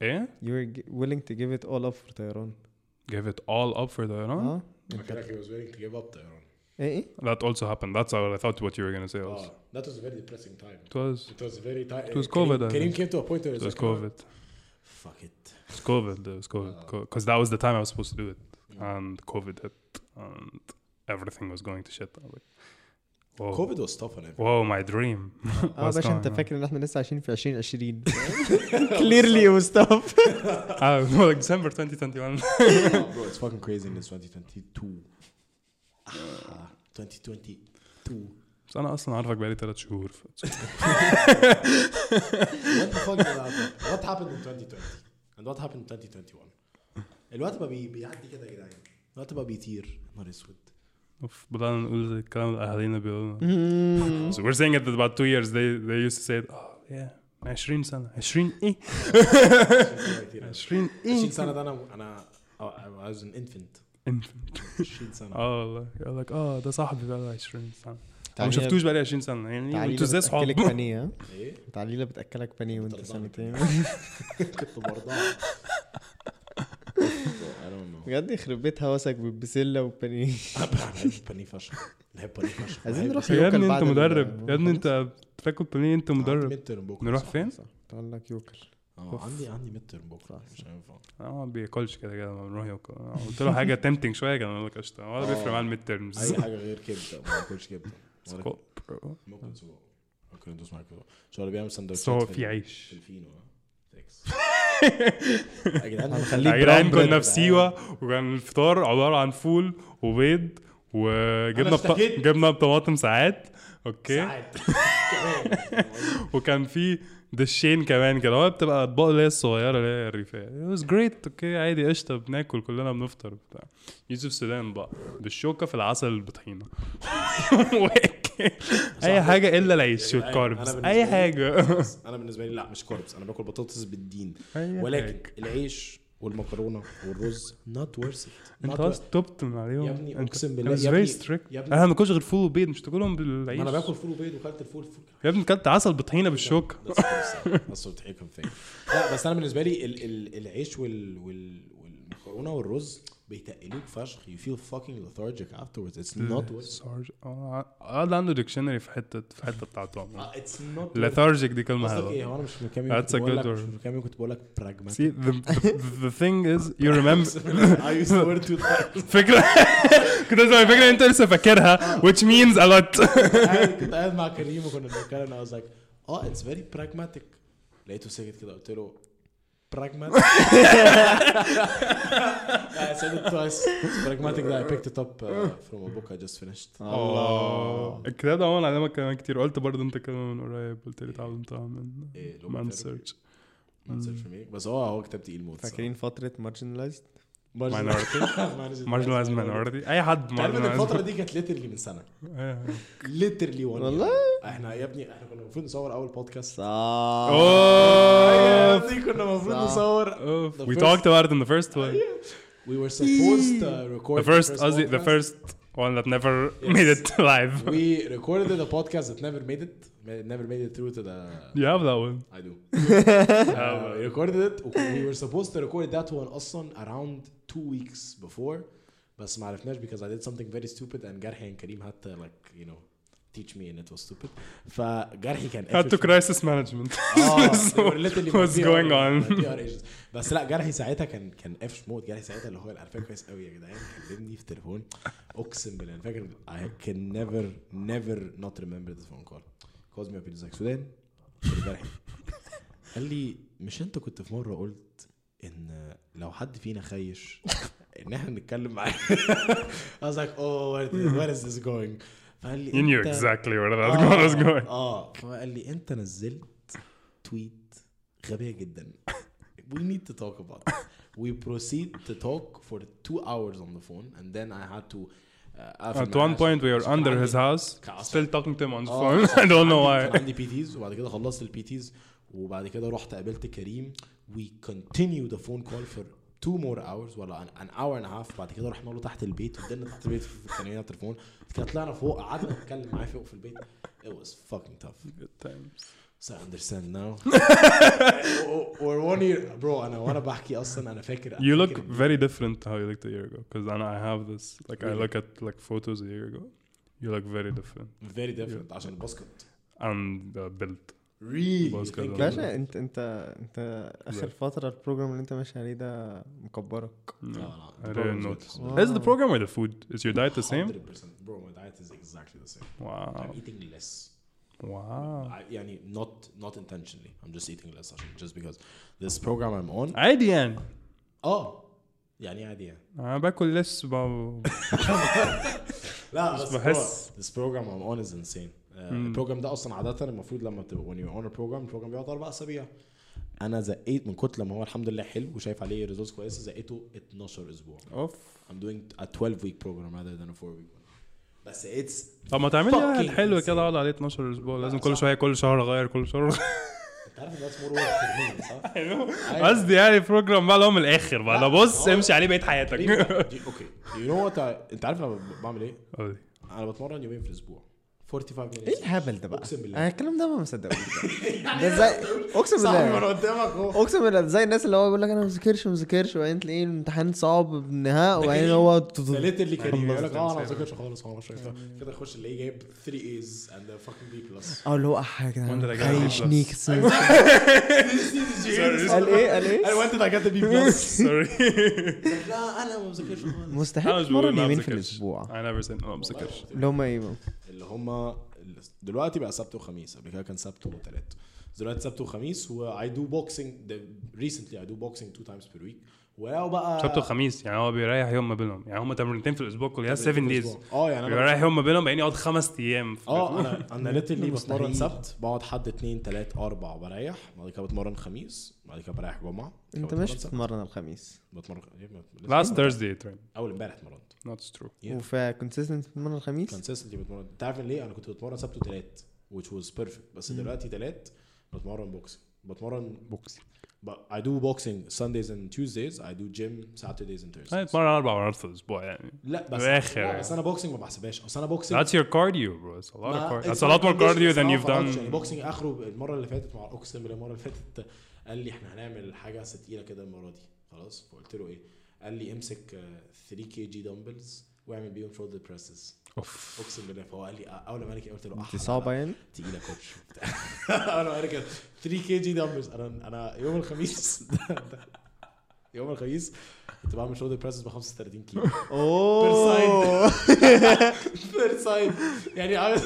ايه you were g- willing to give it all up for طيران give it all up for the no? اه I feel like he was willing to give up there. ايه ايه that also happened that's what I thought what you were gonna say also. Oh, that was a very depressing time. it was It was very tight. It was COVID, I Kareem guess. came to a point where it it's was like, oh, COVID Fuck it. it was COVID it was COVID because that was the time I was supposed to do it and COVID hit and everything was going to shit I was like COVID what the fuck wow my dream آه باشا انت فاكر ان إحنا لسه عايشين في 2020 clearly what the fuck آه مو ديسمبر 2021 bro it's fucking crazy in 2022 2022 بس أنا أصلا عارفك بقالي ثلاث شهور. what the fuck what happened in 2020 what happened in 2021 الوقت بقى بيعدي كده يا جدعان. الوقت بقى بيطير نهار أسود. oof بدأنا نقول الكلام اللي اهالينا بيقولوا so we're saying it about two years. They they used to say it, oh yeah 20 سنة 20 إيه 20 إيه 20 سنة ده أنا أنا I was an infant. infant. 20 سنة. آه والله يقول لك آه ده صاحبي بقى له 20 سنة أنا ما شفتوش بقى لي 20 سنة يعني أنتوا إزاي صحاب بتأكلك بانيه إيه؟ تعاليلة بتأكلك بانيه وأنت. سنتين. كنت برضع. بجد يخرب بيت هوسك بالبسلة أنا بحب بانيه فشخ. بحب بانيه فشخ. عايزين نروح يا ابني انت مدرب. يا ابني. انت بتاكل بانيه انت مدرب. نروح فين؟ لك يوكل. آه عندي عندي midterm بكره مش هينفع أنا ما بياكلش كده كده لما بنروح ياكل أنا قلت له حاجة tempting شوية كان لك قشطة. ولا بيفرق معاه ال mid أي حاجة غير كبده ما باكلش كبده سكوب. ممكن سجق ممكن ندوس معاك سجق شو اللي بيعمل سندوتشات في عيش. في الفينو؟ يا جدعان bread. كنا في سيوة وكان الفطار عبارة عن فول وبيض بط... اشتكيت. جبنة بطماطم ساعات. okay. ساعات. وكان في دشين كمان كده. هو بتبقى أطباق اللي هي الصغيرة اللي هي الريفية. It was great. okay عادي قشطة بناكل كلنا بنفطر بتاع. يوسف سودان بقى. بالشوكه في العسل بالطحينة. اي حاجة إلا العيش يعني وال carbs أنا أي حاجة. أنا بالنسبة لي لا مش carbs أنا باكل بطاطس بالدين. ولكن حاجة. العيش والمكرونة والرز worth it. أنت أصلا تبت من عليهم. يا ابني أقسم بالله يا ابني strict. يا ابني. أنا ما باكلش غير فول وبيض مش تاكلهم بالعيش. ما أنا باكل فول وبيض وكلت الفول فول يا ابني كلت عسل بطحينة بالشوكة. بس فيا لا بس أنا بالنسبة لي ال ال العيش وال وال والمكرونة والرز بيتقلوك فشخ. You feel fucking lethargic afterwards. It's not it سارج آه آه، ده عنده dictionary في حتة في حتة بتاعتهم آه، it's not lethargic دي كلمة حلوة إيه؟ هو أنا مش من كام يوم كنت بقول لك. مش من كام يوم كنت بقول لك pragmatic. See the, the, thing is you remember I used the word two times. فكرة كنت اسمع فكرة أنت لسه فاكرها which means a lot. كنت قاعد مع كريم وكنا بنتكلم I was like آه it's very pragmatic. لقيته ساكت كده قلت له pragmatic. I said it twice. It's pragmatic that I picked it up uh, from a book I just finished. الله الكتاب ده عموما علمك كلام كتير قلت برضه انت كلمه من قريب قلت لي اتعلمتها من إيه، لو Man. Search. بس هو هو كتاب تقيل موت فاكرين فترة marginalized minority. marginalize minority. أي حد marginalize الفترة دي كانت literally من سنة. literally one والله؟ إحنا يا ابني إحنا كنا المفروض نصور أول بودكاست آه أوف. أيوة كنا المفروض نصور وي توكت اباوت ات ان ذا فيرست واي وي وير سبوست تو ريكورد ذا فيرست ذا فيرست one that never yes. made it live. We recorded the podcast that never made never made it through to the You have that one. I do uh, we recorded it we were supposed to record that one أصلا around two weeks before بس ما عرفناش because I did something very stupid and جرحي and كريم had to like you know teach me and it was stupid فجرحي كان Had to crisis management. آه what's going on? بس لا جرحي ساعتها كان كان قافش موت جرحي ساعتها اللي هو أنا فاكر كويس قوي يا جدعان كلمني في التليفون اقسم بالله أنا فاكر I can never never not remember this phone call calls me up he's like سودان قلت له جرحي قال لي مش انت كنت في مره قلت ان لو حد فينا خيش ان إحنا نتكلم معاه I was like oh where, where is this going فقال لي You knew "أنت- exactly where that was going. آه فقال لي انت نزلت تويت غبيه جدا we need to talk about it. we proceed to talk for two hours on the phone and then I had to uh, At one point, we were كان under his house, كان still talking to him on the آه، phone. I don't know كان why. عندي تيز وبعد كده خلصت البي تيز وبعد كده رحت قابلت كريم. We continue the phone call for two more hours ولا an, an hour and a half. بعد كده رحنا له تحت البيت وفضلنا تحت البيت في التليفون على التليفون. كده طلعنا فوق قعدنا نتكلم معاه فوق في البيت. It was fucking tough. Good times. So I understand now. We're one year bro انا وانا بحكي اصلا انا فاكر You look فاكر very different to how you looked a year ago. Because I have this, like, I Really? look at like photos a year ago. You look very different very different عشان الباسكت and uh, built. really Boss you think كده. it- باشا انت انت انت اخر لا. فترة البروجرام اللي انت ماشي عليه ده مكبرك No, لا، I the didn't program is notice. good. Wow. Is the program or the food? Is your diet the same? 100% bro my diet is exactly the same Wow. I'm eating less I, يعني not not intentionally. I'm just eating less عشان just because this program I'm on. عادي يعني آه يعني عادي يعني أنا باكل لسه ب... لا بس بحس. this program I'm on is insane. uh, ال program ده أصلا عادة المفروض لما بتبقى when you're on a program ال program بيقعد أربع اسابيع أنا زقيت من كتر ما هو الحمد لله حلو وشايف عليه results كويسة زقيته 12 أسبوع. oof. I'm doing a 12 week program rather than a 4 week بس it's طب ما تعمل لي واحد Fucking حلو insane. كده اقعد عليه 12 أسبوع لازم لا، كل. شوية كل شهر أغير كل شهر. انت عارف ان work for me صح؟ أيوة. قصدي يعني program بقى اللي هو من الآخر بقى. بص امشي عليه بقية حياتك. okay what I- انت عارف أنا بعمل إيه؟ أنا بتمرن يومين في الأسبوع. 45 minutes. إيه الهبل ده بقى؟ أقسم بالله. أنا الكلام ده ما مصدقوش ده زي أقسم صاحبي ما أنا بالله قدامك اهو أقسم بالله. زي الناس اللي هو بيقول لك أنا ما بذاكرش ما بذاكرش وبعدين تلاقيه الامتحان صعب بالنهاء وبعدين هو ده literally كريم يقول لك آه أنا ما. بذاكرش خالص هو مش عارف كده اخش الاقيه جايب 3 A's and a fucking B plus. آه اللي هو B خايش plus? نيكس قال إيه؟ قال إيه؟ قال وأنت ده جت B plus sorry لا أنا ما بذاكرش خالص. مستحيل أنا ما يومين في الأسبوع. Said ما بذاكرش. اللي هم إيه؟ بقى؟ اللي هم دلوقتي بقى سبت وخميس قبل كده كان سبت وثلاث دلوقتي سبت وخميس و I do boxing recently I do boxing two times per week. ولو بقى سبت وخميس يعني هو بيريح يوم ما بينهم. يعني هم تمرينتين في الأسبوع كل 7 days آه يعني بيريح يوم ما بينهم بعدين يقعد خمس أيام. في آه أنا أنا مستحيل. بتمرن سبت بقعد حد اثنين ثلاث أربع بريح بعد كده بتمرن خميس بعد كده بريح جمعة. أنت مش. بتتمرن الخميس. بتمرن last Thursday train. أول امبارح اتمرنت. Not true. Yeah. وفي consistent بتتمرن الخميس؟ consistently بتمرن انت عارف ليه؟ أنا كنت بتمرن سبت وثلاث which was perfect. بس دلوقتي ثلاث بتمرن boxing بتمرن boxing but I do boxing Sundays and Tuesdays. I do gym Saturdays and Thursdays. اتمرن أربع مرات في الأسبوع يعني. لا بس الآخر. لا بس أنا boxing ما بحسبهاش. أصل أنا boxing that's your cardio bro. It's a lot of cardio. it's that's a lot more cardio than you've فرقتش. يعني done boxing آخره المرة اللي فاتت مع أقسم بالله المرة اللي فاتت قال لي إحنا هنعمل حاجة تقيله كده المرة دي. خلاص؟ فقلت له إيه؟ قال لي امسك آه، 3 kg dumbbells واعمل بيهم shoulder presses oof. أقسم بالله. فهو قال لي أول ما قال لي قلت له دي صعبة يعني؟ تقيلة يا coach. وبتاع. أول ما قال لي كده 3 kg dumbbells أنا أنا يوم الخميس يوم الخميس كنت بعمل shoulder presses ب 35 كيلو أوه. per side يعني عامل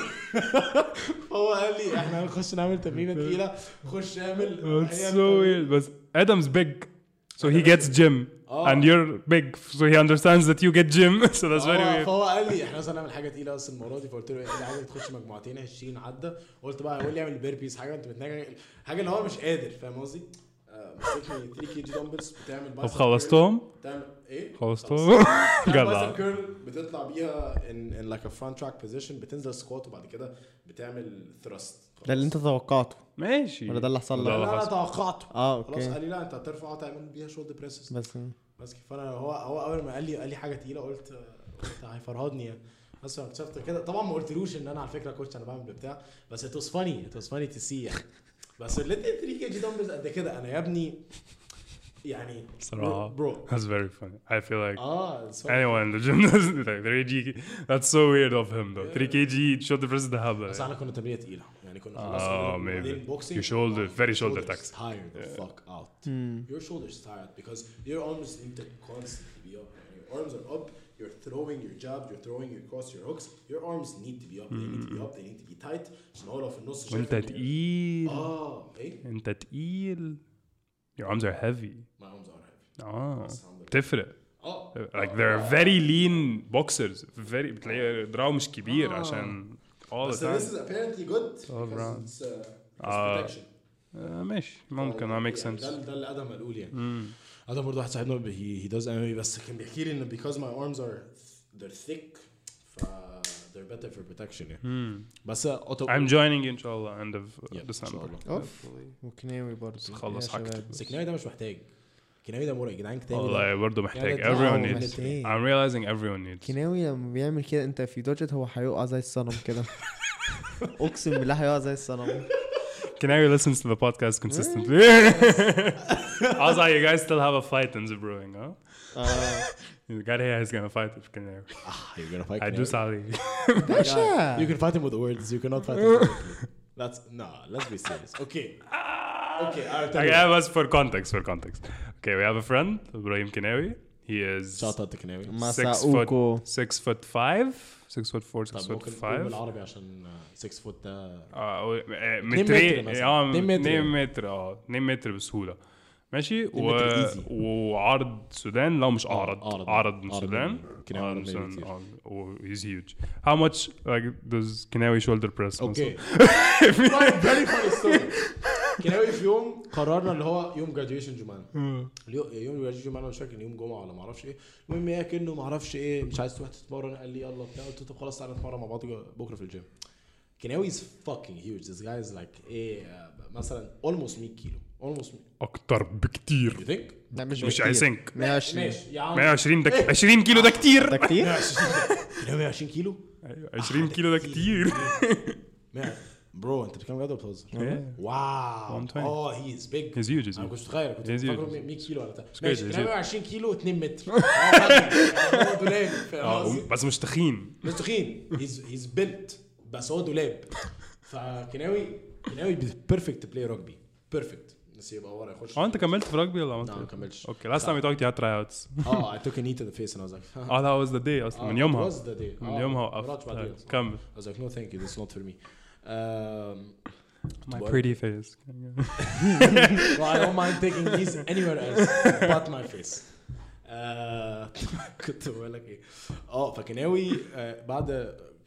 هو قال لي إحنا هنخش نعمل تمرينة تقيلة. خش اعمل That's هي so weird. But Adam's big, Oh. and you're big, so he understands that you get gym. So that's very فهو- weird. فهو قال لي إحنا مثلا نعمل حاجة تقيلة بس المرة دي فقلت له إيه اللي عايزك تخش مجموعتين 20 عدة قلت بقى يقول لي اعمل burpees حاجة أنت بتنجح حاجة اللي هو مش قادر فاهم قصدي؟ آه، مسكني 3 kg dumbbells بتعمل طب خلصتهم؟ بتعمل إيه؟ خلصتهم؟ جدع. curl بتطلع بيها in in like a front rack position بتنزل squat وبعد كده بتعمل thrust ده اللي انت توقعته ماشي ولا ده اللي حصل ده لك؟ لا حصل. توقعته آه خلاص قال okay لي لا أنت هترفع تعمل بيها shoulder presses بس كده. فانا هو هو أول ما قال لي قال لي حاجة تقيلة قلت قلت هيفرهدني يعني. بس أنا اكتشفت كده. طبعا ما قلتلوش إن أنا على فكرة coach أنا بعمل بتاع. بس it was funny it was funny to see يعني. بس اللي 3 kg dumbbells قد كده. أنا يا ابني يعني صراحة. برو That's very funny. I feel like اه it's funny. anyone in the gym does like 3 kg. That's so weird of him though. 3 kg shoulder press ده هبل. بس احنا كنا تمرينه تقيله يعني كنا خلاص آه، وبعدين maybe. boxing, Your shoulder- oh, very your shoulder shoulders tax. tired the fuck out your shoulders tired because your arms need to constantly be up and your arms are up you're throwing your jab you're throwing your cross your hooks your arms need to be up they need to be up they need to be tight عشان هو لو في النص شايف وانت إن- تقيل اه ايه انت تقيل Your arms are heavy. my arms are heavy آه بس الحمد لله. تفرق. آه Like they're very lean boxers. Very بتلاقي دراعه مش كبير عشان all the بس this time. is apparently good All around. it's, uh, it's آه. protection آه، ماشي ممكن يعني that makes ده اللي آدم قال لي يعني مم. آدم برضه واحد صاحبنا هي هي does MMA بس كان بيحكي لي ان because my arms are they're thick they're better for protection يعني مم. بس auto I'm joining ان شاء الله end of Yeah, إن December. شاء الله. اوف وكناوي برضه خلص يا حاجتك. شباب. بس الكناوي ده مش محتاج الكناوي ده مرعب يا جدعان كناوي ده والله برضه محتاج يعني everyone ده- needs. محتاج. I'm realizing everyone needs. كيناوي لما بيعمل كده انت في دوجت هو هيقع زي الصنم كده أقسم بالله هيقع زي الصنم Kinawi listens to the podcast consistently. also, you guys still have a fight in the brewing, huh? اه The guy here is gonna fight with Kinawi. ah you're gonna fight هيدوس Kinawi? عليه. باشا you can fight him with words you cannot fight him physically. that's no let's be serious okay okay I'll tell Okay, you that was for context. For context. Okay, we have a friend, Ibrahim Kinawi. He is shout out to كناوي six مساوكو foot, six foot five, six foot four, six طب foot ممكن نقول five. بالعربي عشان 6 فوت ده اه متر مترين مثلاً. اه اتنين متر 2 يعني. متر اه 2 متر بسهوله ماشي؟ و... وعرض السودان لا مش اعرض عرض. عرض. من عرض السودان من- كناوي السودان كتير. آه و he's huge. How much like does Kinawi shoulder press أوكي very funny story كناوي في يوم قررنا اللي هو يوم graduation جمانة اليو- يوم graduation جمانة مش فاكر يوم جمعة ولا ما أعرفش إيه. المهم إيه كأنه ما أعرفش إيه مش عايز تروح تتمرن. قال لي يلا بتاع قلت له طب خلاص تعالى نتمرن مع بعض بكرة في الجيم كناوي is fucking huge. This guy is like إيه آه، مثلا almost 100 كيلو. 100 أكتر بكتير. لا مش مش. I think 120 ماشي يا عم. 120 ده 20 كيلو ده كتير. ده كتير؟ 120 120 كيلو؟ 20 كيلو ده كتير. bro أنت بتتكلم بجد ولا بتهزر؟ Yeah. wow. 120. آه he is big huge he's أنا كنت متخيل كنت. فاكره 100 كيلو ولا بتاع. ماشي he's 22 كيلو 2 متر. آه،. هو دولاب. آه قصدي؟ بس مش تخين. مش تخين he's he's built بس هو دولاب. فكناوي كناوي perfect play rugby perfect بس يبقى ورا يخش آه انت كملت في rugby ولا ما no, كملتش؟ okay لا. تايم يو توكت تراي اوتس آه اي توك ان ايت تو ذا فيس اند اي لايك آه ذا واز ذا داي أصلا من يومها. واز ذا داي من آه، يومها. كمل. اي لايك نو ثانك يو ذس نوت فور مي My pretty face. well, I don't mind taking these anywhere else but my face. Uh, كنت بقول لك إيه. آه فكناوي آه،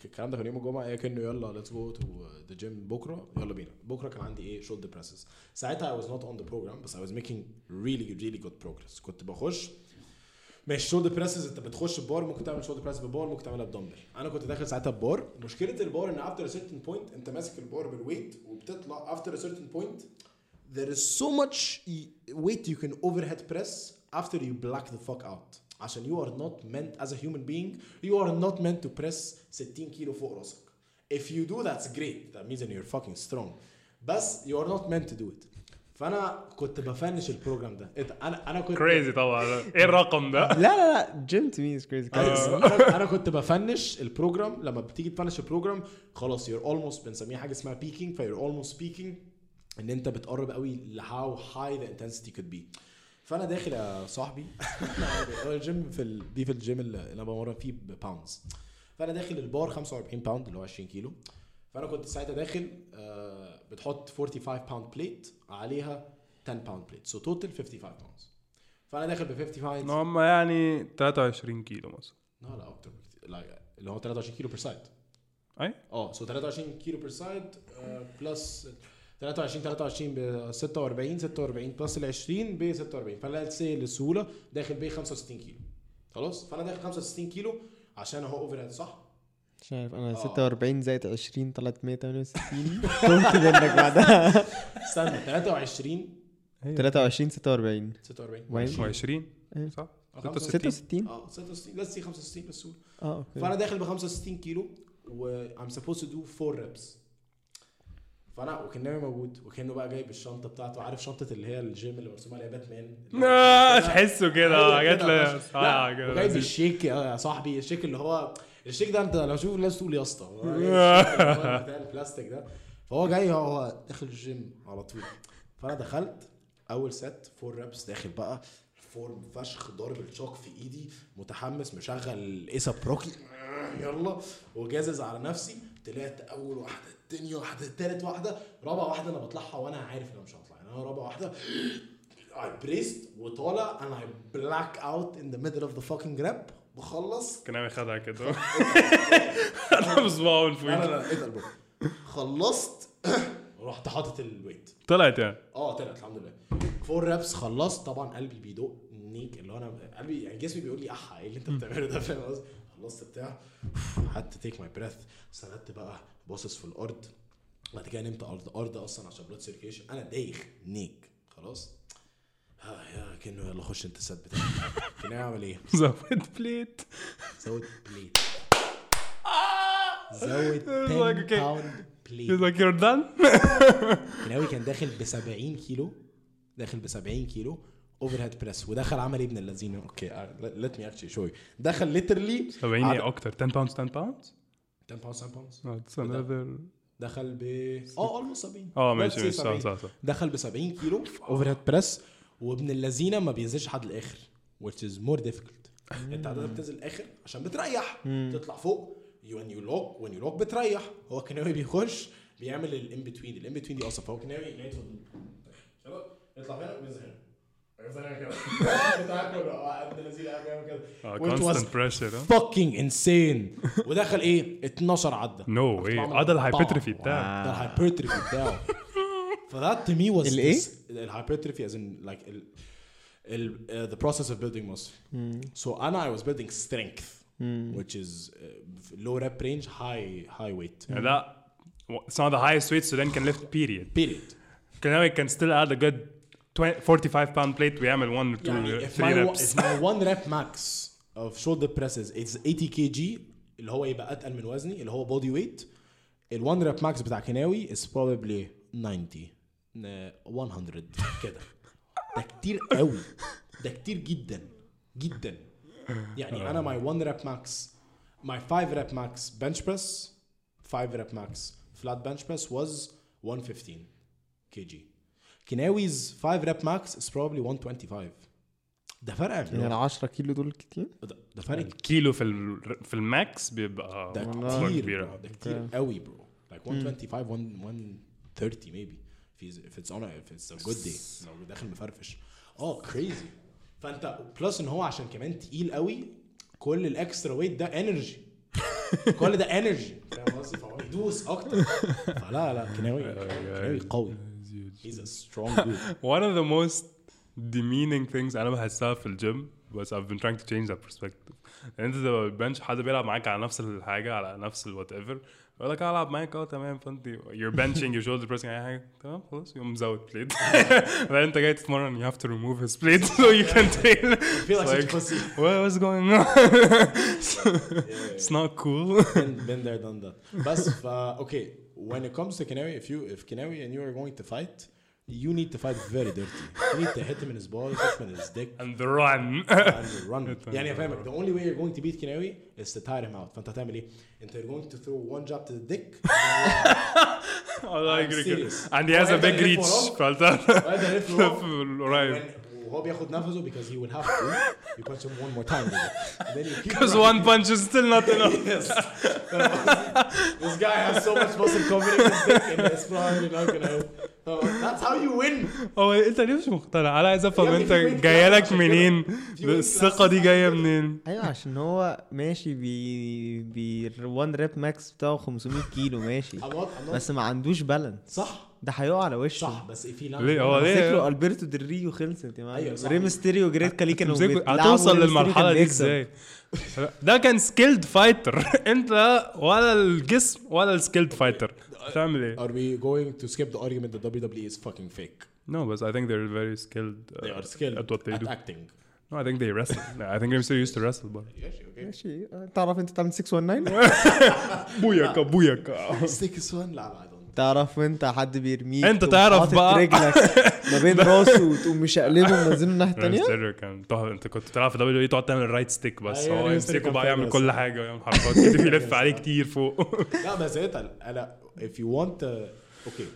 الكلام ده كان يوم الجمعة إيه كأنه يلا ليتس جو تو ذا جيم بكرة يلا بينا. بكرة كان عندي إيه شولدر بريسز ساعتها I was not on the program بس I was making really really good progress. كنت بخش ماشي shoulder presses انت بتخش ببار ممكن تعمل shoulder press ب bar ممكن تعملها بدمبل. أنا كنت داخل ساعتها ببار. مشكلة البار إن after certain point أنت ماسك ال bar بال weight وبتطلع after certain point there is so much weight you can overhead press before you black the fuck out. عشان you are not meant as a human being you are not meant to press 60 كيلو فوق راسك. If you do that's great. That means that you're fucking strong. بس you are not meant to do it. فأنا كنت ب finish ال program ده؟ أنا أنا كنت crazy طبعا. إيه الرقم ده؟ لا لا لا. جيم to me is crazy أنا كنت ب finish ال program لما بتيجي ت finish ال program خلاص you're almost بنسميها حاجة اسمها peaking you're almost peaking. إن أنت بتقرب قوي ل how high the intensity could be. فأنا داخل يا صاحبي. هو الجيم في ال... دي في الجيم اللي أنا بمرن فيه ب pounds فأنا داخل البار 45 pound اللي هو 20 كيلو. فأنا كنت ساعتها داخل آه بتحط 45 pound plate عليها 10 pound plate so total 55 pounds فأنا داخل ب 55 هم يعني 23 كيلو مثلا. لا لا أكتر بكتير. لا اللي هو 23 كيلو per side أي؟ آه so 23 كيلو per side plus 23 23 ب 46 46 plus ال 20 ب 46 فانا سي للسهوله داخل ب 65 كيلو. خلاص؟ فانا داخل 65 كيلو عشان اهو overhead صح؟ مش عارف أنا آه. 46 زائد 20 طلعت 168 قمت منك بعدها. استنى 23 23 46 46 وين؟ و20 إيه. صح؟ آه، 66 آه 66 لسه 65 للسهوله آه أوكي. فأنا داخل ب 65 كيلو و I'm supposed to do 4 reps. فانا وكناوي موجود وكناوي بقى جايب الشنطة بتاعته. عارف شنطة اللي هي الجيم اللي مرسوم عليها باتمان؟ آه، تحسه كده. أيوة كده. آه، كده وجايب لذيذ. الشيك يا صاحبي الشيك اللي هو الشيك ده انت لو شوف الناس تقول يا اسطى. جايب بتاع البلاستيك ده. فهو جاي هو داخل الجيم على طول. فأنا دخلت أول ست فور ريبس داخل بقى. فورم فشخ ضارب الشوك في إيدي متحمس مشغل ايسا بروكي يلا. وجازز على نفسي. طلعت أول واحدة تاني واحدة تالت واحدة رابع واحدة أنا بطلعها وأنا عارف ان أنا مش هطلع يعني أنا رابع واحدة I braced وطالع and I black out in the middle of the fucking rep بخلص. كان عامل خدعه كده. أنا بصباعه من لا فوق لا لا اتقل خلصت. رحت حاطط ال weight طلعت يعني؟ آه طلعت الحمد لله. four reps خلصت. طبعا قلبي بيدق نيك اللي هو أنا قلبي يعني جسمي بيقول لي أحا إيه اللي أنت بتعمله ده؟ فاهم قصدي؟ خلصت بتاع had to take my breath سندت بقى باصص في الأرض. بعد كده نمت على الأرض أصلا عشان blood circulation أنا دايخ نيك. خلاص؟ ها يا كناوي يلا خش أنت ال set بتاعك. كان اعمل إيه؟ زود plate زود plate زود Like, 10 okay. pound plate He's like you're done. كناوي كان داخل ب 70 كيلو. داخل ب 70 كيلو. overhead press ودخل عمل إيه ابن اللذينه okay let me actually show دخل ليترلي 70 إيه أكتر. 10 باوندز 10 باوندز 10 باوندز 10 باوندز That's another دخل ب آه اولموست 70 آه ماشي ماشي صح 70. صح صح. دخل ب 70 كيلو اوفر هيد بريس وابن اللذينه ما بينزلش لحد الآخر which is more difficult. انت عاده بتنزل الآخر عشان بتريح. تطلع فوق when you lock when you lock بتريح. هو كناوي بيخش بيعمل الان بتوين الان بتوين دي أصلا. فهو كناوي لقيته يلا يطلع هنا وينزل هنا. يعمل كده كله آه ابن اللذينه قاعد بيعمل كده آه Which was constant pressure ها fucking insane ودخل إيه 12 عدى no way آه ده ال hypertrophy بتاعك ده ال hypertrophy بتاعه ف that to me was الإيه؟ this- ال hypertrophy as in like ال, ال, uh, the process of building muscle so أنا I was building strength which is uh, low rep range high high weight يعني ده it's not the highest weight so then can lift period period كان can still add a good 20 45 pound plate ويعمل 1 or 2 يعني if 3 my, reps if my one rep max of shoulder presses is 80 kg اللي هو يبقى اتقل من وزني اللي هو body weight ال one rep max بتاع كناوي is probably 90 ن- 100 كده ده كتير قوي ده كتير جدا جدا يعني أنا my one rep max my five rep max bench press five rep max flat bench press was 115 kg كناوي's 5 rep max? Is probably 125 ده فرق يعني ال pull. 10 كيلو دول كتير؟ ده, ده فرق الكيلو في ال في ال max بيبقى ده كتير. ده كتير قوي bro. Like 125 1 130 maybe. If if it's on a, if it's a good day. لو داخل مفرفش. آه crazy. فأنت plus إن هو عشان كمان تقيل قوي كل الاكسترا ويت ده انرجي كل ده انرجي فاهم قصدي؟ فهو يدوس أكتر. فلا لا كناوي كناوي قوي. he's a strong dude one of the most demeaning things انا بحسها في الجيم بس I've been trying to change that perspective يعني انت تبقى بالبنش حد بيلعب معاك على نفس الحاجه على نفس الوات ايفر يقول لك العب معاك اه تمام فانت you're benching you're shoulder pressing اي حاجه تمام خلاص يقوم مزود بليت بعدين انت جاي تتمرن you have to remove his plate so you can train feel like It's such a pussy what, what's going on it's not cool been, been there done that بس فا okay when it comes to Kanawi if you if Kanawi and you are going to fight you need to fight very dirty you need to hit him in his balls hit him in his dick and the run and run يعني فاهمك the only way you're going to beat Kanawi is to tire him out فانت هتعمل ايه؟ انت you're going to throw one jab to the dick الله I'm يجري كده serious. and he has a وأنت big اللي reach وراك. فقلت وهذا لف له قريب when- وهو بياخد نفسه because he will have to you punch him one more time and then you keep Because running. one punch is still not enough. Yes. this guy has so much muscle covering his dick and it's probably not gonna help. So that's how you win. هو انت ليه مش مقتنع؟ أنا عايز افهم انت في جاية لك. منين؟ في الثقة دي جاية منين؟ أيوه عشان هو ماشي بي بي 1 ريب ماكس بتاعه 500 كيلو ماشي. بس ما عندوش بالانس صح ده هيقع على وشه صح بس lands ليه؟ هو ليه؟ فكره ألبرتو ديل ريو خلصت يا أيوة معلم صح. ري ميستيريو جريت كالي كانوا هتوصل للمرحلة دي. إزاي؟ ده كان سكيلد فايتر انت ولا الجسم ولا السكيلد فايتر تعمل إيه؟ Are we going to skip the argument that WWE is fucking fake? No, but I think they're very skilled. Uh, They are skilled at what they at do. acting. No, I think they wrestle. no, I think Rey Mysterio used to wrestle, but ماشي تعرف انت تعمل 619 بوياكا بوياكا stick one لا لا I don't. تعرف انت حد بيرميك أنت تعرف بقى. رجلك ما بين راسه وتقوم مشقلبه ومنزله الناحيه الثانية كان أنت كنت بتلعب في WWE تقعد تعمل ال right stick بس أيوة، هو يمسكه بقى يعمل كل. حاجة ويعمل حركات كده بيلف عليه كتير فوق لا بس انت أنا if you want uh, okay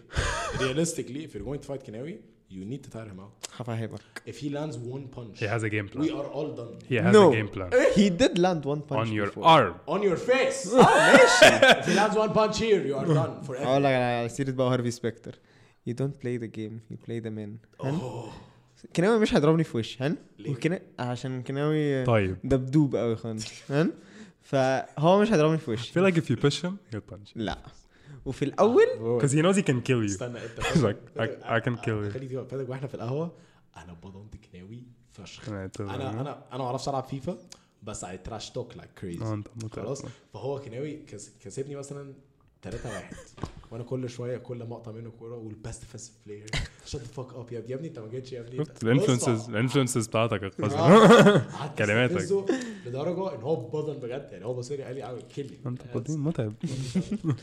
realistically if you're going to fight Kanawi you need to tire him out هفهمك if he lands one punch he has a game we plan are all done he has No. a game plan he did land one punch on your before. arm on your face اه ماشي if he lands one punch here you are done forever اقول لك على سيره بقى هارفي سبكتر you don't play the game you play the man هن؟ كناوي مش هيضربني في وشي هن ليه؟ وكنا عشان كناوي طيب دبدوب قوي خالص هن فهو مش هيضربني في I وشي feel like if you push him he'll punch لا وفي الأول because he knows he can kill you. استنى انت like, I- I can kill you. خليك فاتك وإحنا في القهوة؟ أنا بضنت كناوي فشخ. أعتبر- أنا أنا أنا ما أعرفش ألعب فيفا بس like crazy. آه انت متعب. خلاص؟ فهو كناوي كس- كسبني مثلا 3 1 وأنا كل شوية كل مقطع منه كورة والبست فاست بلاير the fuck up يا ابني انت ما جيتش يا ابني. الانفلونسز الانفلونسز بتاعتك كلماتك. لدرجة إن هو بضل بجد يعني هو بص لي قال لي كلي انت قديم متعب.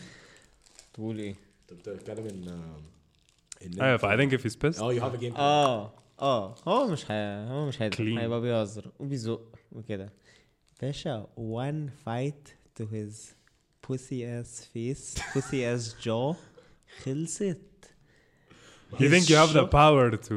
تقول ايه انت بتتكلم ان ان ايوه فاي ثينك if he's pissed اه يو هاف ا جيم اه اه هو مش هي... هو مش هيضرب Clean. هيبقى بيهزر وبيزق وكده باشا one fight to his pussy ass face pussy ass jaw خلصت you think you have the power to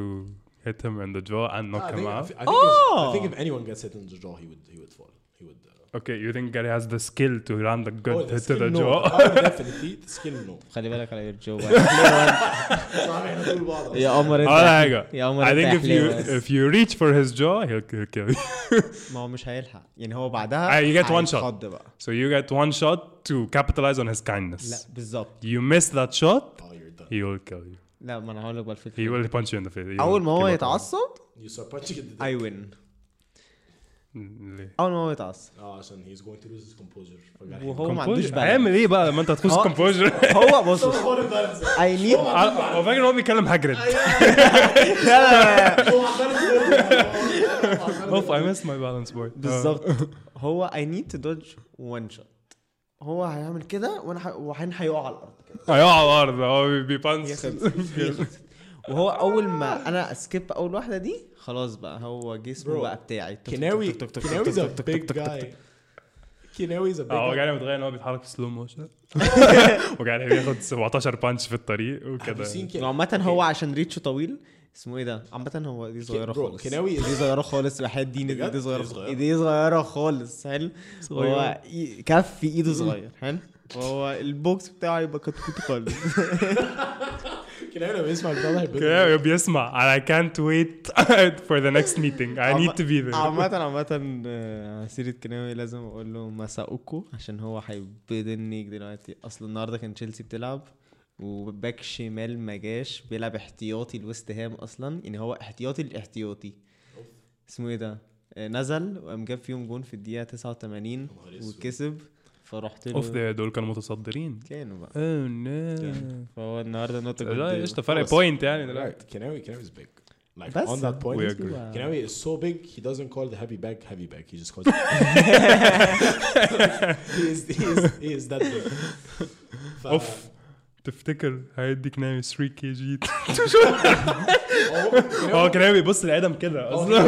hit him in the jaw and knock I him think, I out think, I think, if, I Oh! think if anyone gets hit in the jaw, he would he would fall. He would. Uh, okay you think Gary has the skill to land a oh, good the hit to skill, the no. jaw The power definitely. The skill no. خلي بالك على your jaw صعب احنا طول بعض يا قمر انت ولا حاجة يا قمر I انت think if you حلوة بس. if you reach for his jaw he'll, he'll kill you ما هو مش هيلحق يعني هو بعدها Ah, you get one shot. هيتخض بقى so you get one shot to capitalize on his لا kindness بالظبط you miss that shot Oh, you're done. he will kill you لا ما انا هقول لك بقى he الفكره will punch you in the face He اول will ما هو kill you. يتعصب You start punching at the I win ليه؟ اول ما هو يتعصب آه عشان he's going to lose his composure. فجأة وهو ما عندوش. بالانس هيعمل إيه بقى لما انت تخش هو- composure. هو بص. I need هو فاكر ان هو بيتكلم هاجرد اوف I missed my balance board بالظبط هو I need to dodge one shot. هو هيعمل كده وأنا. وحين هيقع على الأرض كده. هيقع على الأرض. هو بي bounce. وهو أول ما أنا escape أول واحدة دي خلاص بقى هو جسمه بقى بتاعي كناوي a big guy. Kinawi's a big آه. جاي متغير إن هو بيتحرك في slow motion وقاعد بياخد 17 punch في الطريق وكده عامة هو عشان reach ه طويل اسمه إيه ده؟ عامة هو دي صغيرة خالص كناوي دي صغيرة خالص وحياة دين؟ دي صغيرة دي صغيرة. خالص دي صغيرة خالص حلو. هو كف إيده صغير حلو هو البوكس بتاعه يبقى كتكوت خالص كناوي لما يسمع البتاع ده بيسمع and I can't wait for the next meeting. I need to be there. عامة عامة آه، سيرة كناوي لازم أقول له مساؤكو عشان هو هيبدني دلوقتي. أصل النهارده كان تشيلسي بتلعب و back شمال ما جاش بيلعب احتياطي لويست هام أصلا. يعني هو احتياطي الاحتياطي اسمه إيه ده؟ آه، نزل وقام جاب فيهم جون في الدقيقة 89 نهار أسود. وكسب. فرحت اوف له ده دول كانوا متصدرين كانوا بقى oh no فهو النهارده not لا قشطه فرق. point يعني دلوقتي. Kinawi Kinawi is big. Like بس on that point, We agree. Kinawi is so big he doesn't call the heavy bag heavy bag. He just calls it. he is he is he is that big. ف- اوف تفتكر هيديك ناوي 3 كي جي هو هو كان بيبص لادم كده أصلا.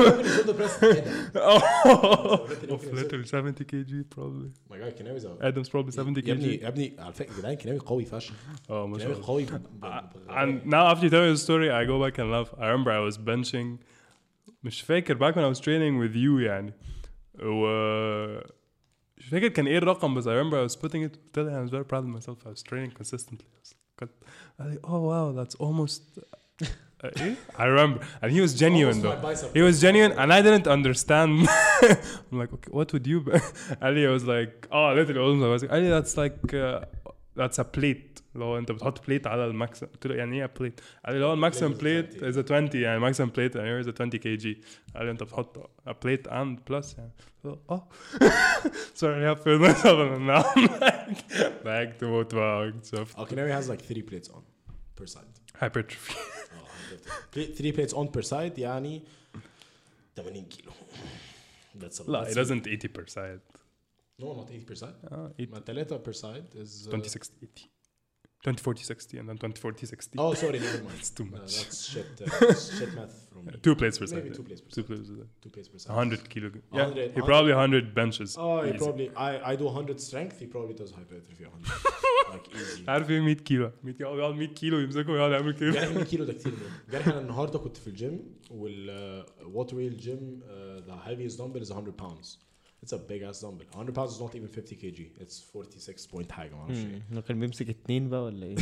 اوف literally 70 كي جي probably. My God, Kinawi is a- ادم's probably 70 يا كي ابني جي يا ابني على فكرة يا جدعان كناوي قوي فشخ. آه ما شاء كناوي الله. قوي and now after you tell me the story I go back and laugh. I remember I was benching. مش فاكر back when I was training with you يعني. و مش فاكر كان ايه الرقم بس I remember I was putting it قلت له I was very proud of myself I was training consistently كنت قال لي oh wow that's almost uh, ايه I remember and he was genuine Almost my though bicep. he was genuine and I didn't understand I'm like okay what would you be Ali was like oh literally almost I was like Ali that's like uh, that's a plate لو انت بتحط بليت على الماكسيم قلت له يعني إيه بليت قال لي لو الماكسيم بليت 20. is a 20 يعني ماكسيم بليت يعني a 20 كي جي قال لي انت بتحط plate and plus يعني آه sorry I feel myself and now I'm like back to what about stuff Oh, Canary has like three plates on per side. hypertrophy Oh, Three- three plates on per side يعني 80 كيلو. That's a لا it doesn't 80 per side No, not 80 per side. آه 80 ما ثلاثة per side is. Uh, 20 60 80 20 40 60 and then 20 40 60 Oh, sorry, never mind. it's too Uh, much that's shit. Uh, shit math from me. two plates per Maybe side two plates per two side. plates per side Two plates per side. 100 kilo yeah 100 he probably 100 benches Oh, he Easy. probably. I I do 100 strength. He probably does hypertrophy 100. like easy. عارف ايه 100 كيلو 100 كيلو يقعد 100 كيلو يمسكه ويقعد يعمل كده جرح 100 كيلو ده كتير برضه جرح انا النهارده كنت في الجيم والواتر ويل جيم the heaviest dumbbell is 100 pounds it's a big ass dumbbell 100 pounds is not even 50 kg it's 46 point حاجة ما أعرفش إيه هو كان بيمسك اتنين بقى ولا إيه؟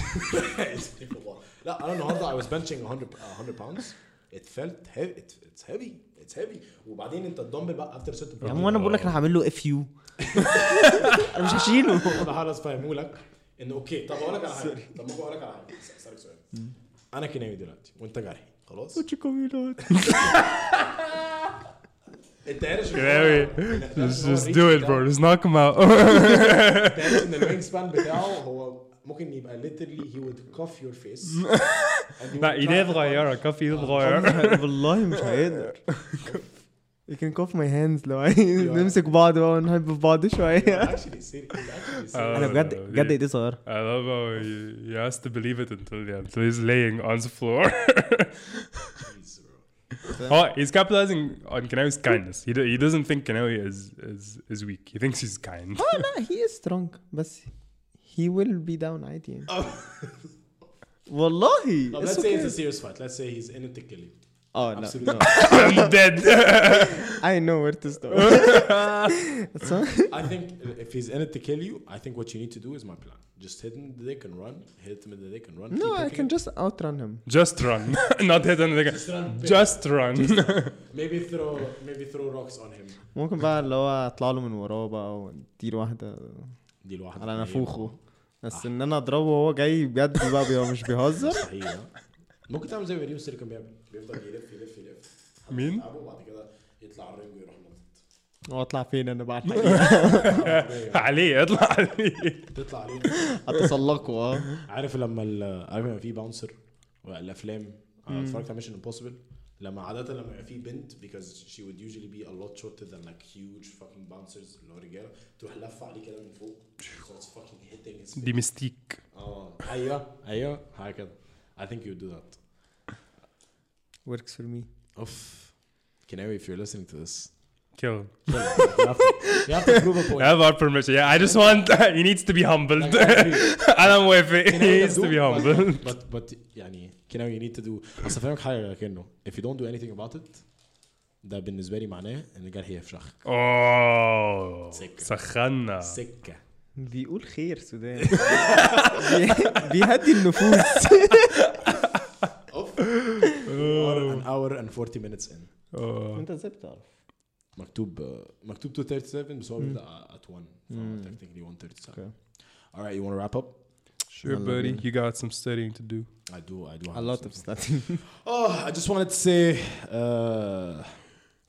لا أنا النهارده I was benching 100 uh, 100 pounds. It felt heavy. It, it's heavy. It's heavy. وبعدين انت الدمبل بقى after certain يا عم وأنا بقول لك أنا هعمل له FU أنا مش هشيله. أنا بحاول أفهمه لك إنه okay طب أقول لك على حاجة. طب ما أقول لك على حاجة. أسألك سؤال. أنا كيناوي دلوقتي. وأنت جرحي خلاص؟ انت عارف كراوي just, just do it bro just knock him out انت عارف ان الوينج سبان بتاعه هو ممكن يبقى literally he would cuff your face and you لا would ايديه try to- صغيره كف ايده صغيره والله مش هيقدر You can cuff my hands لو عايز نمسك بعض بقى ونحب في بعض شوية actually serious he's actually serious انا بجد بجد ايدي صغيرة I love how he, he has to believe it until yeah, until he's laying on the floor. Jeez, bro. oh, he's capitalizing on Kanawi's kindness. He, do, he doesn't think Kanawi is, is is weak. He thinks he's kind. اه لا he is strong بس he will be down عادي يعني والله Now, it's let's say it's okay. a serious fight let's say he's in it to آه Absolutely. no. I'm dead. I know where to stop. I think if he's in it to kill you I think what you need to do is my plan just hit him in the dick and run hit him in the dick and run no keep I can him. just outrun him Just run, not hit anything. Just run. Just run. maybe throw maybe throw rocks on him ممكن بقى اللي هو اطلع له من وراه بقى واديله واحدة دي لوحدها على نافوخه بس ان أنا اضربه وهو جاي بجد بقى مش بيهزر؟ ممكن تعمل زي ما ريو كان بيعمل بيفضل يلف يلف يلف. مين؟ وبعد كده يطلع ال ring ويروح نطط هو اطلع فين؟ أنا الحقيقة؟ عليه اطلع عليه. تطلع عليه اتسلقه آه. عارف لما ال- عارف لما في bouncer الافلام أنا اتفرجت على Mission Impossible لما عادة لما يبقى في بنت because she would usually be a lot shorter than like huge fucking bouncers اللي هو رجالة تروح لفة عليه كده من فوق. So it's fucking hitting his دي ميستيك. آه أيوه أيوه حاجة كده. I think you would do that. Works for me اوف Canary if you're listening to this Kill him. you have to, you have to prove a I point have our permission. Yeah, I just want. he needs to be humbled. I with it. He needs to be humbled. but but يعني Canary you need to do اصل فاهمك حاجة كانه if you don't do anything about it ده بالنسبة لي معناه ان الجرح هيفشخ اوه سكة. سخنا سكه بيقول خير سودان بي- بيهدي النفوس hour and 40 minutes in أوه. انت ازاي بتعرف؟ مكتوب آه، مكتوب 237 بس هو بيبدا at 1 فهو technically 137 Okay. alright you want to wrap up Sure, buddy. You got some studying to do. I do I do A have lot some of studying Oh, I just wanted to say uh,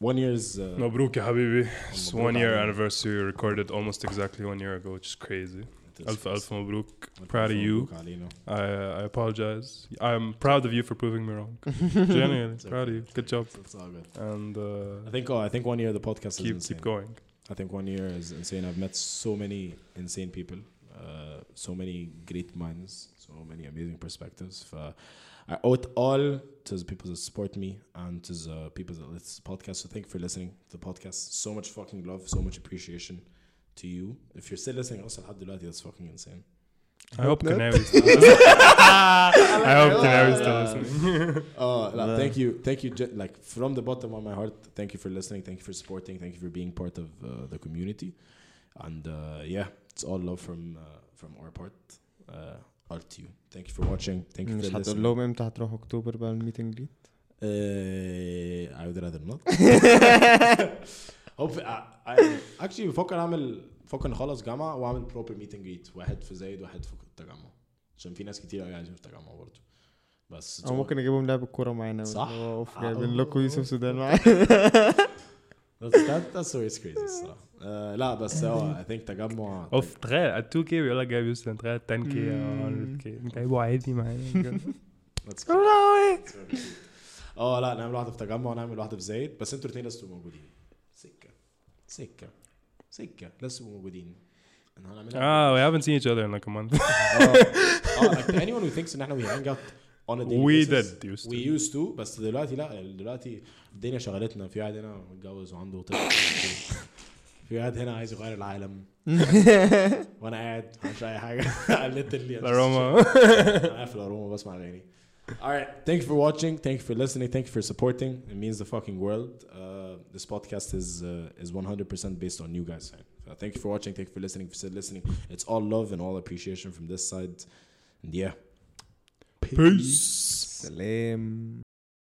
one year's. Uh, مبروك يا حبيبي. It's مبروك one year عليك. anniversary recorded almost exactly one year ago, which is crazy. it is- ألف ألف مبروك. it is Proud of you. مبروك علينا. I, I apologize. I'm proud of you for proving me wrong. Genuinely, It's proud of you. okay. Good job. It's all good. And uh, I think. Oh, I think one year the podcast is keep insane. keep going. I think one year is insane. I've met so many insane people, uh, so many great minds, so many amazing perspectives. Uh, I owe it all to the people that support me and to the people that listen to the podcast. So thank you for listening to the podcast. So much fucking love, so much appreciation to you. If you're still listening, also لحد دلوقتي, that's fucking insane. I hope not. Kanawi still I hope Kanawi still listening. Uh, لا, لا. thank you, thank you, ju- like from the bottom of my heart. Thank you for listening. Thank you for supporting. Thank you for being part of uh, the community. And uh, yeah, it's all love from uh, from our part. Uh, all to you. Thank you for watching. Thank you مش for هتقول listening. لهم امتى هتروح اكتوبر بقى الميتنج دي Uh, I would rather not. Hope I, I, actually بفكر اعمل بفكر نخلص جامعة وأعمل بروبر ميتنج جريت واحد في زايد واحد في التجمع. عشان في ناس كتير قوي عايزين في التجمع برضه بس أو ممكن اجيبهم لعب الكورة معانا. صح. هو أوف آه. جايبين لكم يوسف سودان معانا. That, that's always crazy الصراحة. لا بس هو I think تجمع أوف تخيل ال 2 كي بيقول لك جايب يوسف تخيل 10 كي أو 100 كي جايبه عادي معانا. آه لا نعمل واحدة في تجمع ونعمل واحدة في زايد. بس أنتوا الاثنين لازم تبقوا موجودين. سكه سكه لازم تبقوا موجودين أنا هنعملها آه we haven't seen each other in like a month. آه like anyone who thinks ان إحنا we hang out on a daily we basis, did used we to. used to بس دلوقتي لا. دلوقتي الدنيا شغلتنا. في واحد هنا متجوز وعنده طفل. في واحد هنا عايز يغير العالم. وأنا قاعد مش أي حاجة. literally I'm just الأروما. chilling. أنا قاعد في الاروما بسمع أغاني. All right. Thank you for watching. Thank you for listening. Thank you for supporting. It means the fucking world. Uh, this podcast is uh, is 100% based on you guys. So thank you for watching. Thank you for listening. For listening, it's all love and all appreciation from this side. And yeah. Peace. Peace. Salam.